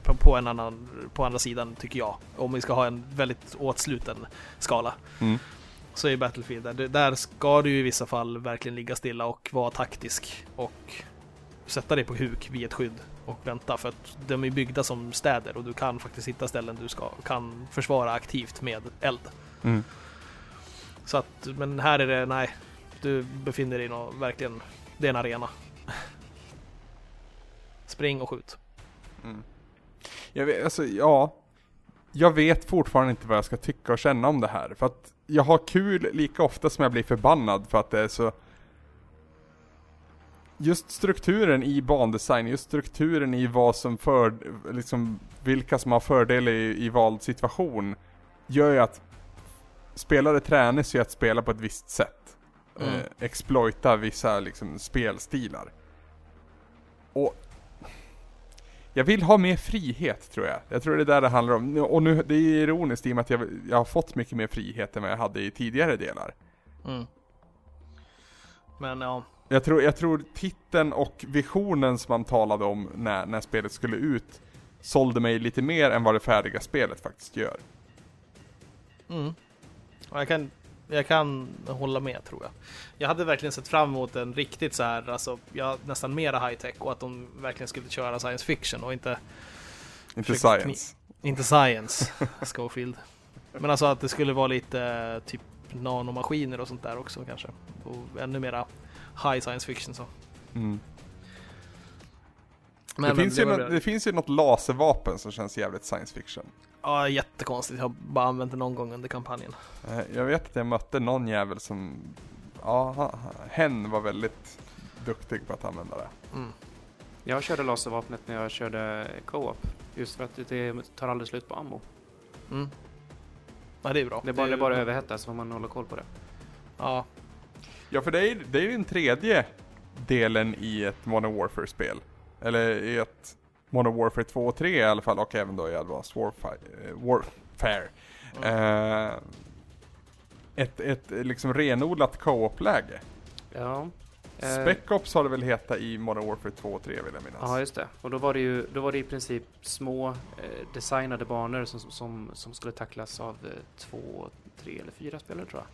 Speaker 3: på, på en annan, på andra sidan tycker jag. Om vi ska ha en väldigt åtsluten skala.
Speaker 2: Mm.
Speaker 3: Så är Battlefield där. Där ska du i vissa fall verkligen ligga stilla och vara taktisk och sätta dig på huk vid ett skydd och vänta för att de är byggda som städer och du kan faktiskt hitta ställen du ska kan försvara aktivt med eld.
Speaker 2: Mm.
Speaker 3: Så att, men här är det, nej, du befinner dig i något, verkligen, det är en arena. Spring och skjut.
Speaker 2: Mm. Jag vet, alltså, ja. Jag vet fortfarande inte vad jag ska tycka och känna om det här. För att jag har kul lika ofta som jag blir förbannad för att det är så Just strukturen i bandesign, just strukturen i vad som för, liksom vilka som har fördel i, i vald situation Gör ju att spelare tränas ju att spela på ett visst sätt
Speaker 3: Mm.
Speaker 2: eh, Exploita vissa liksom spelstilar Och jag vill ha mer frihet tror jag. Jag tror det är där det handlar om. Och nu, det är ironiskt i och med att jag, jag har fått mycket mer frihet än vad jag hade i tidigare delar.
Speaker 3: Mm. Men ja,
Speaker 2: Jag tror, jag tror titeln och visionen som man talade om när, när spelet skulle ut sålde mig lite mer än vad det färdiga spelet faktiskt gör.
Speaker 3: Mm. Och jag, kan, jag kan hålla med tror jag. Jag hade verkligen sett fram emot en riktigt så här, alltså, ja, nästan mera high tech och att de verkligen skulle köra science fiction och inte,
Speaker 2: Inte science.
Speaker 3: inte science, Schofield. Men alltså att det skulle vara lite eh, typ nanomaskiner och sånt där också kanske. Och ännu mera high science fiction så.
Speaker 2: Mm.
Speaker 3: Men,
Speaker 2: det,
Speaker 3: men
Speaker 2: finns ju
Speaker 3: var-
Speaker 2: nå- det finns ju något laservapen som känns jävligt science fiction.
Speaker 3: Ja, jättekonstigt. Jag har bara använt det någon gång under kampanjen.
Speaker 2: Eh, Jag vet att jag mötte någon jävel som, ja, hen var väldigt duktig på att använda det.
Speaker 3: Mm.
Speaker 4: Jag körde laservapnet när jag körde co-op. Just för att det tar aldrig slut på ammo.
Speaker 3: Mm. Ja, det är bra.
Speaker 4: Det är bara, det är bara överhettat så man hålla koll på det.
Speaker 3: Ja,
Speaker 2: Ja, för det är, det är ju den tredje delen i ett Modern Warfare-spel. Eller i ett Modern Warfare 2 och 3 i alla fall, och även då i Advanced Warfare. eh, Warfare. Eh, ett, ett liksom renodlat co-op-läge.
Speaker 4: Ja. Eh,
Speaker 2: Spec Ops har det väl hetat i Modern Warfare 2 och 3 vill jag minnas.
Speaker 4: Ja, just det. Och då var det ju då var det i princip små eh, designade banor som, som, som skulle tacklas av eh, två, tre eller fyra spelare tror jag.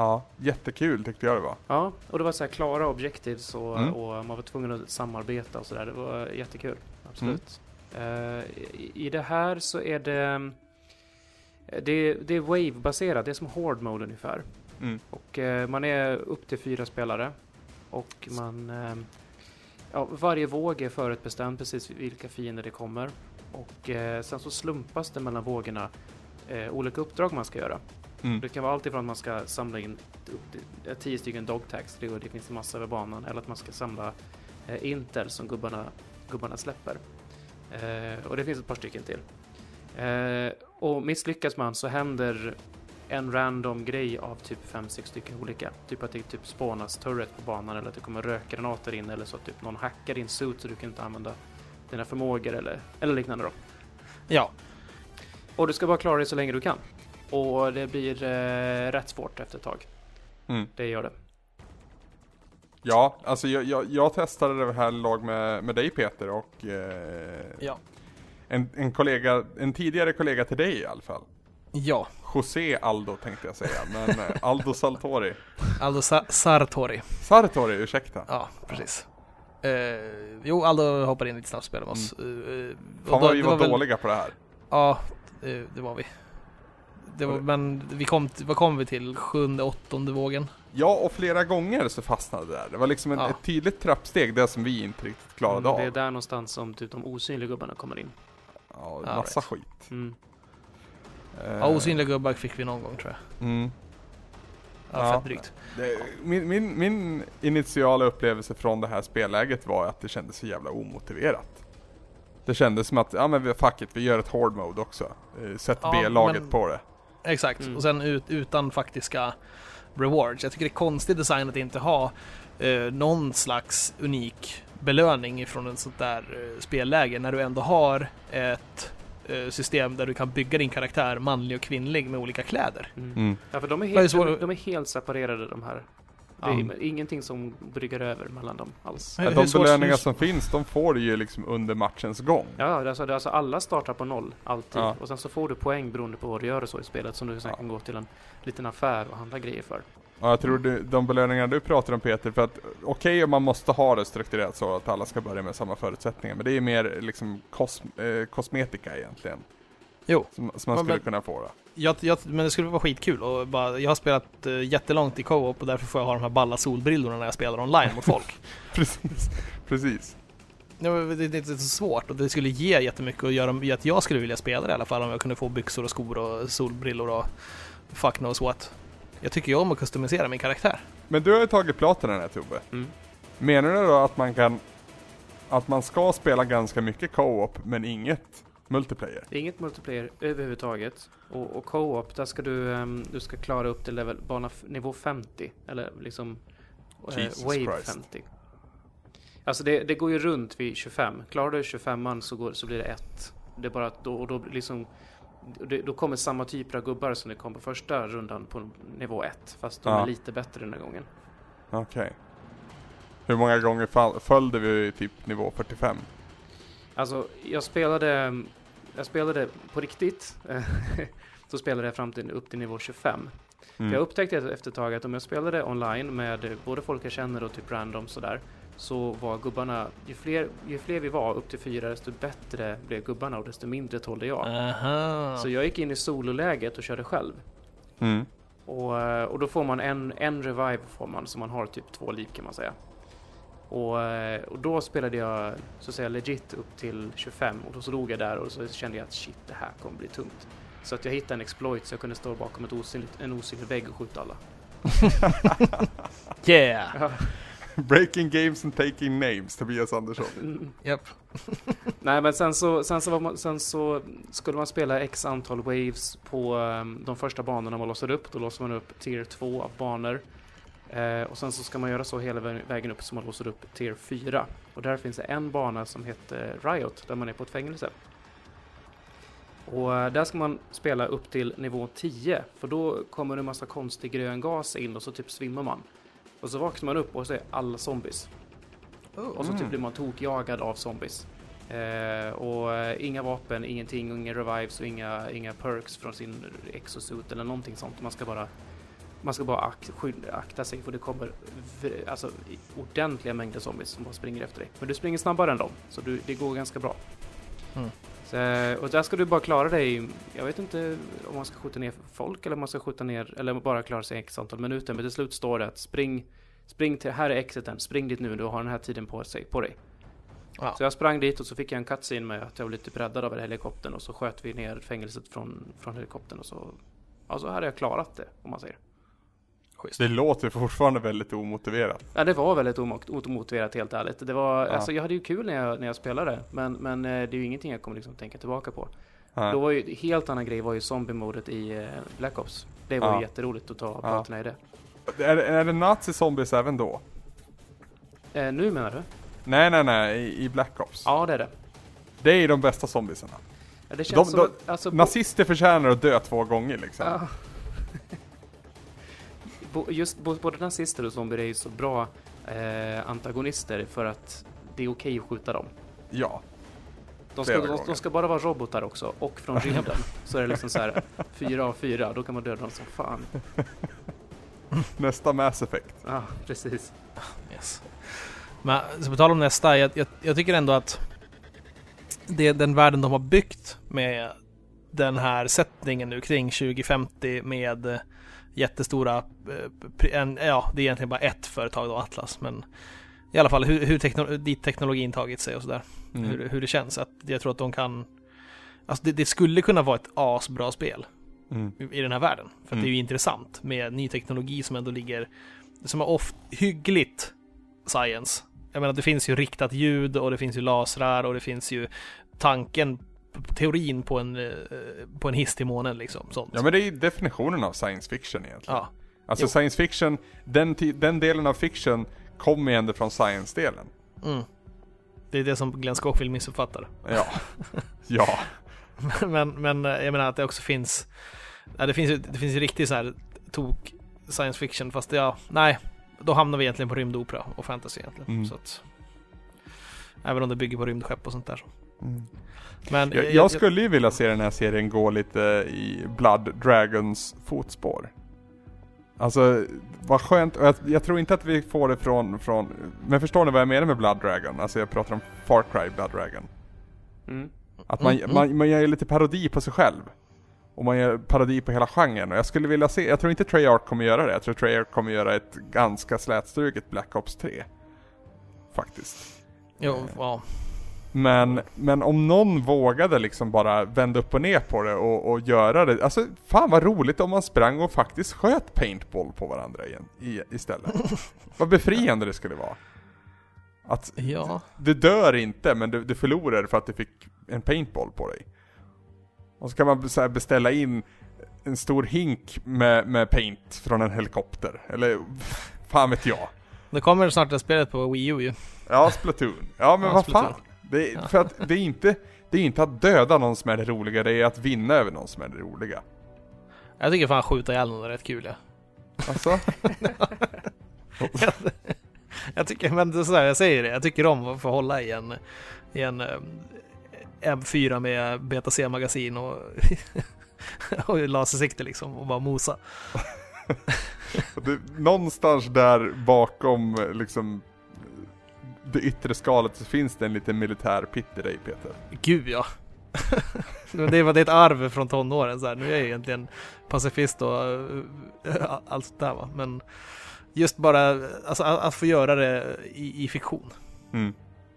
Speaker 2: Ja, jättekul tyckte jag det var.
Speaker 4: Ja, och det var så här klara objectives och,
Speaker 2: Mm.
Speaker 4: och man var tvungen att samarbeta och sådär. Det var jättekul. Absolut.
Speaker 2: Mm.
Speaker 4: Eh, i, I det här så är det eh, det, det är wave-baserat, det är som Horde Mode ungefär.
Speaker 2: Mm.
Speaker 4: Och eh, man är upp till fyra spelare. Och man... Eh, ja, varje våg är förutbestämd precis vilka fiender det kommer. Och sen så slumpas det mellan vågorna olika uppdrag man ska göra.
Speaker 2: Mm.
Speaker 4: Det kan vara allt ifrån att man ska samla in tio stycken dogtags, det, det finns en massa över banan. Eller att man ska samla eh, intel som gubbarna, gubbarna släpper. Eh, och det finns ett par stycken till. Eh, och misslyckas man så händer en random grej av typ 5-6 stycken olika. Typ att det typ spånas turret på banan eller att det kommer rökgranater in eller så att typ någon hackar din suit så du kan inte använda dina förmågor eller, eller liknande då.
Speaker 3: ja.
Speaker 4: Och du ska bara klara dig så länge du kan. Och det blir eh, rätt svårt efter ett tag.
Speaker 2: Mm.
Speaker 4: Det gör det.
Speaker 2: Ja, alltså jag, jag, jag testade det här lag med, med dig Peter och eh,
Speaker 3: ja.
Speaker 2: en, en kollega, en tidigare kollega till dig i alla fall.
Speaker 3: Ja,
Speaker 2: José Aldo tänkte jag säga, men eh, Aldo Saltori. (laughs)
Speaker 3: Aldo Sa- Sartori.
Speaker 2: Sartori, ursäkta.
Speaker 3: Ja, precis. Eh, jo, Aldo hoppade in lite snabbt och spelade med oss. Eh, och
Speaker 2: Fan vad vi
Speaker 3: det
Speaker 2: var
Speaker 3: väl-
Speaker 2: dåliga på det här.
Speaker 3: Ja, eh, det var vi. Det var,
Speaker 2: det-
Speaker 3: men vi kom, vad kom vi till? Sjunde, åttonde vågen?
Speaker 2: Ja, och flera gånger så fastnade det där. Det var liksom en,
Speaker 3: Ja.
Speaker 2: ett tydligt trappsteg, det som vi inte riktigt klarade
Speaker 4: Mm,
Speaker 2: av.
Speaker 4: Det är där någonstans som typ de osynliga gubbarna kommer in.
Speaker 2: Ja,
Speaker 3: Ja,
Speaker 2: massa
Speaker 3: right.
Speaker 2: skit.
Speaker 4: Mm.
Speaker 2: Eh,
Speaker 3: Ja, osynliga gubbar fick vi någon gång tror jag.
Speaker 2: Mm.
Speaker 3: Ja,
Speaker 2: Ja.
Speaker 3: fett drygt.
Speaker 2: Det, min, min, min initiala upplevelse från det här spelläget var att det kändes så jävla omotiverat. Det kändes som att, ja men vi- fuck it, vi gör ett hård mode också. Eh, Sätt
Speaker 3: Ja,
Speaker 2: B-laget på det.
Speaker 3: Exakt,
Speaker 4: Mm.
Speaker 3: och sen ut, utan faktiska rewards. Jag tycker det är konstig design att inte ha eh, någon slags unik belöning ifrån en sånt där eh, spelläge när du ändå har ett eh, system där du kan bygga din karaktär manlig och kvinnlig med olika kläder.
Speaker 4: Mm.
Speaker 2: Mm.
Speaker 4: Ja, för de är, helt, de, de är helt separerade de här. Det
Speaker 3: Ja.
Speaker 4: är ingenting som bryggar över mellan dem alls.
Speaker 2: Ja,
Speaker 3: hur
Speaker 2: de belöningar som finns, de får du ju liksom under matchens gång.
Speaker 4: Ja, det är alltså, det är alltså alla startar på noll, alltid.
Speaker 2: Ja.
Speaker 4: Och sen så får du poäng beroende på vad du gör och så i spelet som du sen
Speaker 2: Ja.
Speaker 4: kan gå till en liten affär och handla grejer för.
Speaker 2: Ja, jag tror du, de belöningar du pratar om Peter, för att okej om man måste ha det strukturerat så att alla ska börja med samma förutsättningar, men det är mer liksom kos, eh, kosmetika egentligen.
Speaker 3: Jo.
Speaker 2: Som, som man
Speaker 3: Ja,
Speaker 2: skulle
Speaker 3: men-
Speaker 2: kunna få då.
Speaker 3: Jag, jag, men det skulle vara skitkul och bara, jag har spelat uh, jättelångt i co-op och därför får jag ha de här balla solbrillorna när jag spelar online mot folk. (laughs)
Speaker 2: Precis, precis.
Speaker 3: Ja, men det, det är inte så svårt och det skulle ge jättemycket och göra att jag skulle vilja spela det i alla fall om jag kunde få byxor och skor och solbrillor och fuck knows what. Jag tycker ju om att customisera min karaktär.
Speaker 2: Men du har ju tagit platen här Tobbe.
Speaker 4: Mm.
Speaker 2: Menar du då att man kan, att man ska spela ganska mycket co-op men inget multiplayer?
Speaker 4: Det är inget multiplayer överhuvudtaget. Och, och co-op, där ska du, ehm, du ska klara upp till level, bana nivå 50. Eller liksom
Speaker 2: Jesus
Speaker 4: wave
Speaker 2: Christ.
Speaker 4: 50. Alltså det, det går ju runt vid 25. Klarar du 25an så, går, så blir det ett. Det är bara att då, och då liksom det, då kommer samma typer av gubbar som det kom på första rundan på nivå 1. Fast de
Speaker 2: Ja.
Speaker 4: är lite bättre den här gången.
Speaker 2: Okej. Hur många gånger fall, följde vi typ nivå 45?
Speaker 4: Alltså, jag spelade, jag spelade på riktigt. (laughs) så spelade jag fram till, upp till nivå 25.
Speaker 2: Mm.
Speaker 4: Jag upptäckte efter ett tag att om jag spelade online med både folk jag känner och typ random sådär. Så var gubbarna, ju fler, ju fler vi var, upp till fyra, desto bättre blev gubbarna och desto mindre tålde jag.
Speaker 3: Aha.
Speaker 4: Så jag gick in i sololäget och körde själv.
Speaker 2: Mm.
Speaker 4: Och, och då får man en, en revive får man, så man har typ två liv kan man säga. Och, eh, och då spelade jag så att säga legit upp till 25 och då så låg jag där och så kände jag att shit, det här kommer bli tungt. Så att jag hittade en exploit så jag kunde stå bakom ett osynligt, en osynlig vägg och skjuta alla. (laughs)
Speaker 3: Yeah!
Speaker 2: Breaking games and taking names, Tobias Andersson.
Speaker 4: Mm.
Speaker 3: Japp. (laughs)
Speaker 4: Nej men sen så, sen, så var man, sen så skulle man spela x antal waves på ehm, de första banorna man låser upp. Då låser man upp tier 2 av banor. Eh, och sen så ska man göra så hela vä- vägen upp så man låser upp tier 4. Och där finns det en bana som heter Riot, där man är på ett fängelse. Och eh, där ska man spela upp till nivå 10, för då kommer det en massa konstig grön gas in och så typ svimmar man. Och så vaknar man upp och så är alla zombies. Och så typ
Speaker 2: Mm.
Speaker 4: blir man tokjagad av zombies. Eh, och eh, inga vapen, ingenting, och inga revives och inga, inga perks från sin exosuit eller någonting sånt. Man ska bara, man ska bara ak akta sig för det kommer alltså, ordentliga mängder zombies som bara springer efter dig. Men du springer snabbare än dem, så du, det går ganska bra.
Speaker 3: Mm.
Speaker 4: Så, och där ska du bara klara dig, jag vet inte om man ska skjuta ner folk eller om man ska skjuta ner, eller bara klara sig x antal minuter. Men till slut står det att spring, spring till, här är exiten, spring dit nu, du har den här tiden på, sig, på dig.
Speaker 3: Ja.
Speaker 4: Så jag sprang dit och så fick jag en cutscene med att jag blev typ räddad av helikoptern och så sköt vi ner fängelset från, från helikoptern och så, ja, så hade jag klarat det, om man säger.
Speaker 3: Schysst.
Speaker 2: Det låter fortfarande väldigt omotiverat.
Speaker 4: Ja, det var väldigt omo- omotiverat helt ärligt. Det var,
Speaker 2: Ja.
Speaker 4: alltså jag hade ju kul när jag, när jag spelade, men, men eh, det är ju ingenting jag kommer liksom tänka tillbaka på.
Speaker 2: Nej.
Speaker 4: Då var ju, helt annan grej var ju zombie-modet i eh, Black Ops. Det var
Speaker 2: Ja.
Speaker 4: ju jätteroligt att ta platina i det.
Speaker 2: Är, är det nazi-zombies även då?
Speaker 4: Eh, nu menar du?
Speaker 2: Nej, nej, nej, i, i Black Ops.
Speaker 4: Ja, det är det.
Speaker 2: Det är de bästa zombiesarna.
Speaker 4: Ja,
Speaker 2: De- de-
Speaker 4: att, alltså,
Speaker 2: Nazister förtjänar att dö två gånger liksom.
Speaker 4: Ja. Just både nazister och zombier är ju så bra eh, antagonister för att det är okej att skjuta dem.
Speaker 2: Ja.
Speaker 4: De ska, de, de ska bara vara robotar också, och från (laughs) rymden. så är det liksom så här, fyra av fyra, då kan man döda dem som fan. (laughs)
Speaker 2: Nästa Mass Effect.
Speaker 4: Ja, precis.
Speaker 3: Yes. Men så på tal om nästa, jag, jag, jag tycker ändå att det, den världen de har byggt med den här sättningen nu kring 2050 med eh, jättestora, eh, en, ja det är egentligen bara ett företag då, Atlas, men i alla fall hur, hur tekno, dit teknologin tagit sig och sådär.
Speaker 2: Mm.
Speaker 3: Hur, hur det känns. Att jag tror att de kan, alltså det, det skulle kunna vara ett asbra spel
Speaker 2: Mm.
Speaker 3: i den här världen. För
Speaker 2: Mm.
Speaker 3: det är ju intressant med ny teknologi som ändå ligger, som är oft hyggligt science. Jag menar det finns ju riktat ljud och det finns ju lasrar och det finns ju tanken, teorin på en, eh, på en hiss till månen liksom. Sånt.
Speaker 2: Ja men det är ju definitionen av science fiction egentligen.
Speaker 3: Ja,
Speaker 2: Alltså
Speaker 3: Jo.
Speaker 2: science fiction, den, den delen av fiction kommer ju ändå från science-delen.
Speaker 3: mm. Det är det som Glenn Schofield missuppfattar.
Speaker 2: Ja. (laughs) ja.
Speaker 3: men, men eh, jag menar att det också finns, ja, det finns ju, det finns ju riktigt så här tok science fiction fast ja, nej, då hamnar vi egentligen på rymdopera och fantasy egentligen.
Speaker 2: Mm.
Speaker 3: Så att, även om det bygger på rymdskepp och sånt där.
Speaker 2: Mm.
Speaker 3: Men
Speaker 2: Jag, jag skulle ju vilja se den här serien gå lite i Blood Dragons fotspår. Alltså, vad skönt. Jag, jag tror inte att vi får det från, från... Men förstår ni vad jag menar med Blood Dragon? Alltså jag pratar om Far Cry Blood Dragon.
Speaker 4: Mm.
Speaker 2: Att man,
Speaker 3: Mm, mm.
Speaker 2: man, man gör lite parodi på sig själv. Och man gör parodi på hela genren. Och jag skulle vilja se, jag tror inte Treyarch kommer göra det. Jag tror Treyarch kommer göra ett ganska slätstruket Black Ops 3. Faktiskt.
Speaker 3: Jo, ja.
Speaker 2: Men, men om någon vågade liksom bara vända upp och ner på det och, och göra det. Alltså fan vad roligt om man sprang och faktiskt sköt paintball på varandra igen, i, istället. (laughs) vad befriande det skulle vara. Att
Speaker 3: Ja.
Speaker 2: du dör inte men du, du förlorar för att du fick en paintball på dig. Och så kan man så beställa in en stor hink med, med paint från en helikopter. Eller fan vet jag.
Speaker 3: Det kommer snart det spelet på Wii U ju.
Speaker 2: Ja, Splatoon. Ja men
Speaker 3: Ja,
Speaker 2: vad fan. Det är. För att det är inte, det är inte att döda någon som är det roliga, det är att vinna över någon som är det roliga.
Speaker 3: Jag tycker fan skjuta ihjäl någon är rätt kul ja.
Speaker 2: Alltså? (laughs)
Speaker 3: jag tycker, men det är sådär, jag säger det, jag tycker om att få hålla i en, i en eh, M4 med Beta C-magasin och, (laughs) och lasersikte liksom och bara mosa. (laughs)
Speaker 2: det, någonstans där bakom liksom det yttre skalet så finns det en liten militär pitt i dig Peter.
Speaker 3: Gud ja. (laughs) Det var det är ett arv från tonåren så här. Nu är jag egentligen pacifist och eh, allt sånt där va. Men just bara alltså, att, att få göra det i, i fiktion.
Speaker 2: Mm.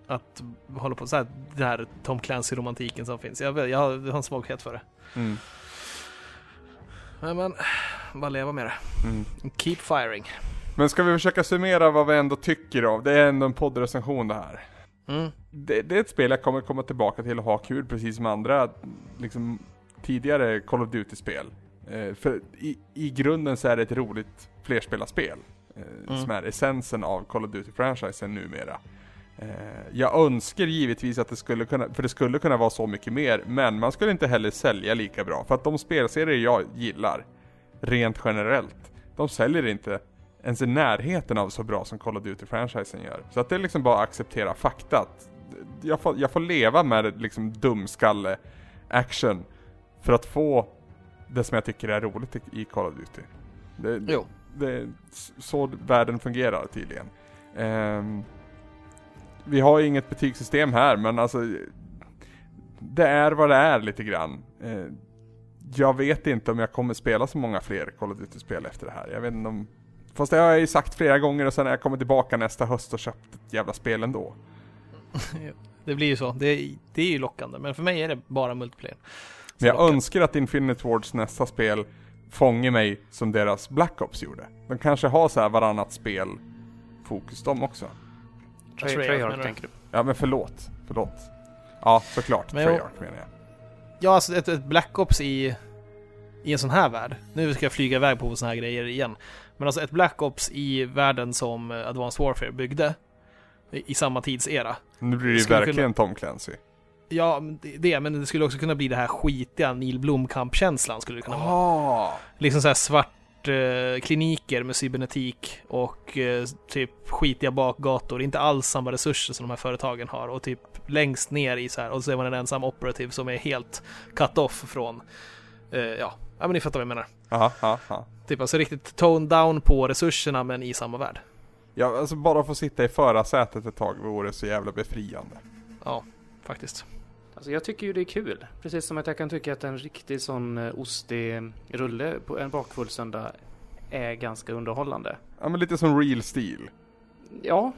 Speaker 3: Att hålla på så här, den här Tom Clancy-romantiken som finns. Jag, jag, har, en svaghet för det.
Speaker 2: Mm.
Speaker 3: Men, men bara leva med det.
Speaker 2: Mm.
Speaker 3: Keep firing.
Speaker 2: Men ska vi försöka summera vad vi ändå tycker av? Det är ändå en poddrecension det här.
Speaker 3: Mm.
Speaker 2: Det, det är ett spel jag kommer komma tillbaka till och ha kul precis som andra liksom, tidigare Call of Duty-spel. Eh, för i, i grunden så är det ett roligt flerspelarspel. Eh,
Speaker 3: Mm.
Speaker 2: Som är essensen av Call of Duty-franchisen numera. Eh, jag önskar givetvis att det skulle kunna, för det skulle kunna vara så mycket mer, men man skulle inte heller sälja lika bra. För att de spelserier jag gillar, rent generellt, de säljer inte ens i närheten av så bra som Call of Duty-franchisen gör. Så att det är liksom bara att acceptera fakta. Att jag, får, jag får leva med liksom dumskalle action för att få det som jag tycker är roligt i- Call of Duty. Det,
Speaker 3: Jo.
Speaker 2: det är så världen fungerar tydligen. Ehm, vi har ju inget betygssystem här men alltså det är vad det är lite grann. Eh, jag vet inte om jag kommer spela så många fler Call of Duty-spel efter det här. Jag vet inte om... Fast det har jag ju sagt flera gånger och sen när jag kommer tillbaka nästa höst och köpt ett jävla spel ändå. (laughs)
Speaker 3: Det blir ju så. Det, är- det är ju lockande. Men för mig är det bara multiplayer.
Speaker 2: Men jag
Speaker 3: lockar.
Speaker 2: önskar att Infinite Wards nästa spel fångar mig som deras Black Ops gjorde. De kanske har så här varannat spel fokus de också.
Speaker 4: Trey-
Speaker 3: Treyarch,
Speaker 4: Treyarch
Speaker 3: menar du?
Speaker 4: tänker du?
Speaker 2: Ja men förlåt, förlåt. Ja såklart,
Speaker 3: Men jag-
Speaker 2: Treyarch menar jag.
Speaker 3: Ja, alltså ett, ett Black Ops i, i en sån här värld. Nu ska jag flyga iväg på såna här grejer igen. Men alltså ett Black Ops i världen som eh, Advanced Warfare byggde. I, samma tidsera.
Speaker 2: Nu blir det ju verkligen Tom Clancy.
Speaker 3: Ja, det, men det skulle också kunna bli det här skitiga Neil Blomkamp-känslan skulle det kunna vara.
Speaker 2: Ah.
Speaker 3: Liksom så här svart eh, kliniker med cybernetik och eh, typ skitiga bakgator. Inte alls samma resurser som de här företagen har. Och typ längst ner i så här, och så är man en ensam operativ som är helt cut off från, eh, ja, ja men ni fattar vad jag menar.
Speaker 2: Aha, aha.
Speaker 3: Typ alltså riktigt tone down på resurserna men i samma värld.
Speaker 2: Ja, alltså bara få sitta i förarsätet ett tag vore så jävla befriande.
Speaker 3: Ja, faktiskt.
Speaker 4: Alltså jag tycker ju det är kul. Precis som att jag kan tycka att en riktig sån eh, ostig rulle på en bakfull söndag är ganska underhållande.
Speaker 2: Ja men lite som Real Steel.
Speaker 4: Ja,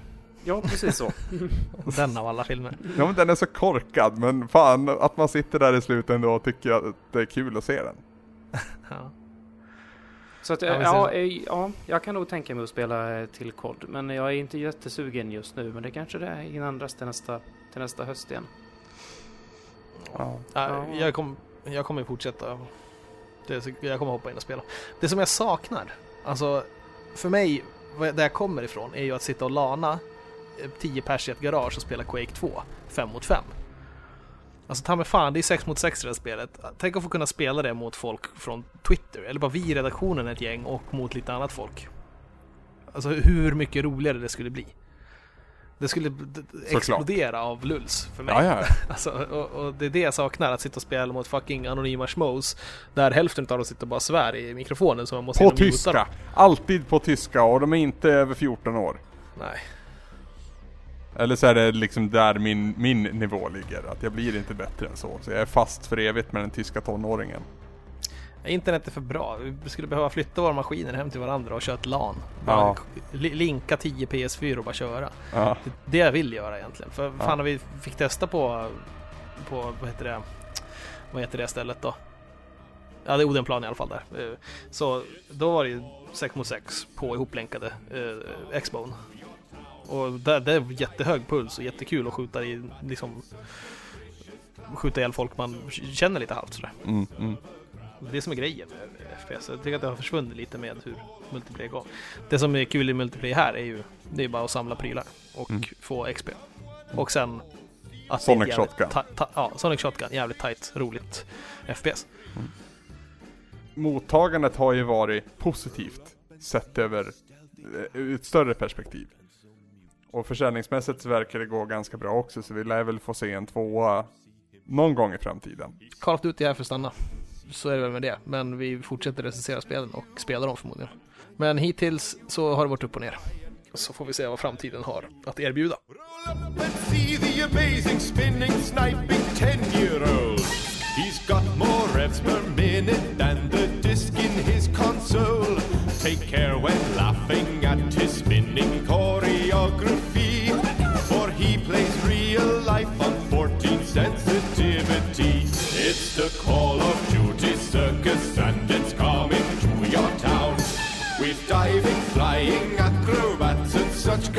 Speaker 4: ja precis så. (laughs)
Speaker 3: Den av alla filmer.
Speaker 2: Ja men den är så korkad men fan att man sitter där i slutet ändå och tycker att det är kul att se den. (laughs)
Speaker 3: Ja.
Speaker 4: Så att,
Speaker 3: Ja,
Speaker 4: ja,
Speaker 3: men
Speaker 4: ja, eh, ja, jag kan nog tänka mig att spela eh, till kod. Men jag är inte jättesugen just nu. Men det kanske det är innan till nästa, till nästa höst igen.
Speaker 2: Ja.
Speaker 3: Ja,
Speaker 4: Ja.
Speaker 3: jag, kom, jag kommer fortsätta. Det, jag kommer hoppa in och spela. Det som jag saknar, alltså för mig, där jag kommer ifrån, är ju att sitta och lana eh, 10 pers i ett garage och spela Quake 2, 5 mot 5. Alltså ta mig fan, det är 6 mot 6 i det här spelet. Tänk att få kunna spela det mot folk från Twitter, eller bara vi i redaktionen ett gäng och mot lite annat folk. Alltså hur mycket roligare det skulle bli. Det skulle explodera av lulls för mig.
Speaker 2: Ja, ja. (laughs)
Speaker 3: Alltså, och, och det är det jag saknar, att sitta och spela mot fucking anonyma schmoes där hälften av dem sitter och bara svär i mikrofonen så man måste
Speaker 2: På tyska. Alltid på tyska och de är inte över 14 år.
Speaker 3: Nej.
Speaker 2: Eller så är det liksom där min, min nivå ligger. Att jag blir inte bättre än så. Så jag är fast för evigt med den tyska tonåringen.
Speaker 3: Internet är för bra. Vi skulle behöva flytta våra maskiner hem till varandra och köra ett LAN.
Speaker 2: Ja.
Speaker 3: Linka 10 PS4 och bara köra.
Speaker 2: Ja.
Speaker 3: Det det jag vill göra egentligen. För fan när vi fick testa på, på vad heter det, vad heter det stället då? Ja, det är Odenplan i alla fall där. Eh, Så då var det ju 6 mot 6 på ihoplänkade eh, X-Bone. Och där, det är jättehög puls och jättekul att skjuta i liksom skjuta ihjäl folk man känner lite halvt sådär.
Speaker 2: Mm, mm.
Speaker 3: Det är det som är grejen med FPS. Jag tycker att det har försvunnit lite med hur multiplayer går. Det som är kul i multiplayer här är ju det är bara att samla prylar och
Speaker 2: Mm.
Speaker 3: få XP. Och sen att
Speaker 2: Sonic
Speaker 3: det är
Speaker 2: Shotgun.
Speaker 3: ta- ta- ja, Sonic Shotgun. Jävligt tight, roligt FPS.
Speaker 2: Mottagandet har ju varit positivt. Sett över eh, ett större perspektiv. Och försäljningsmässigt så verkar det gå ganska bra också. Så vi lär väl få se en tvåa någon gång i framtiden.
Speaker 3: Call of Duty är här för att stanna. Så är det väl med det. Men vi fortsätter recensera spelen och spela dem förmodligen. Men hittills så har det varit upp och ner. Så får vi se vad framtiden har att erbjuda.
Speaker 1: Let's see the amazing spinning, sniping 10-year-old. He's got more revs per minute than the disc in his console. Take care when laughing at his spinning choreography. The Call of Duty Circus and it's coming to your town. With diving, flying acrobats and such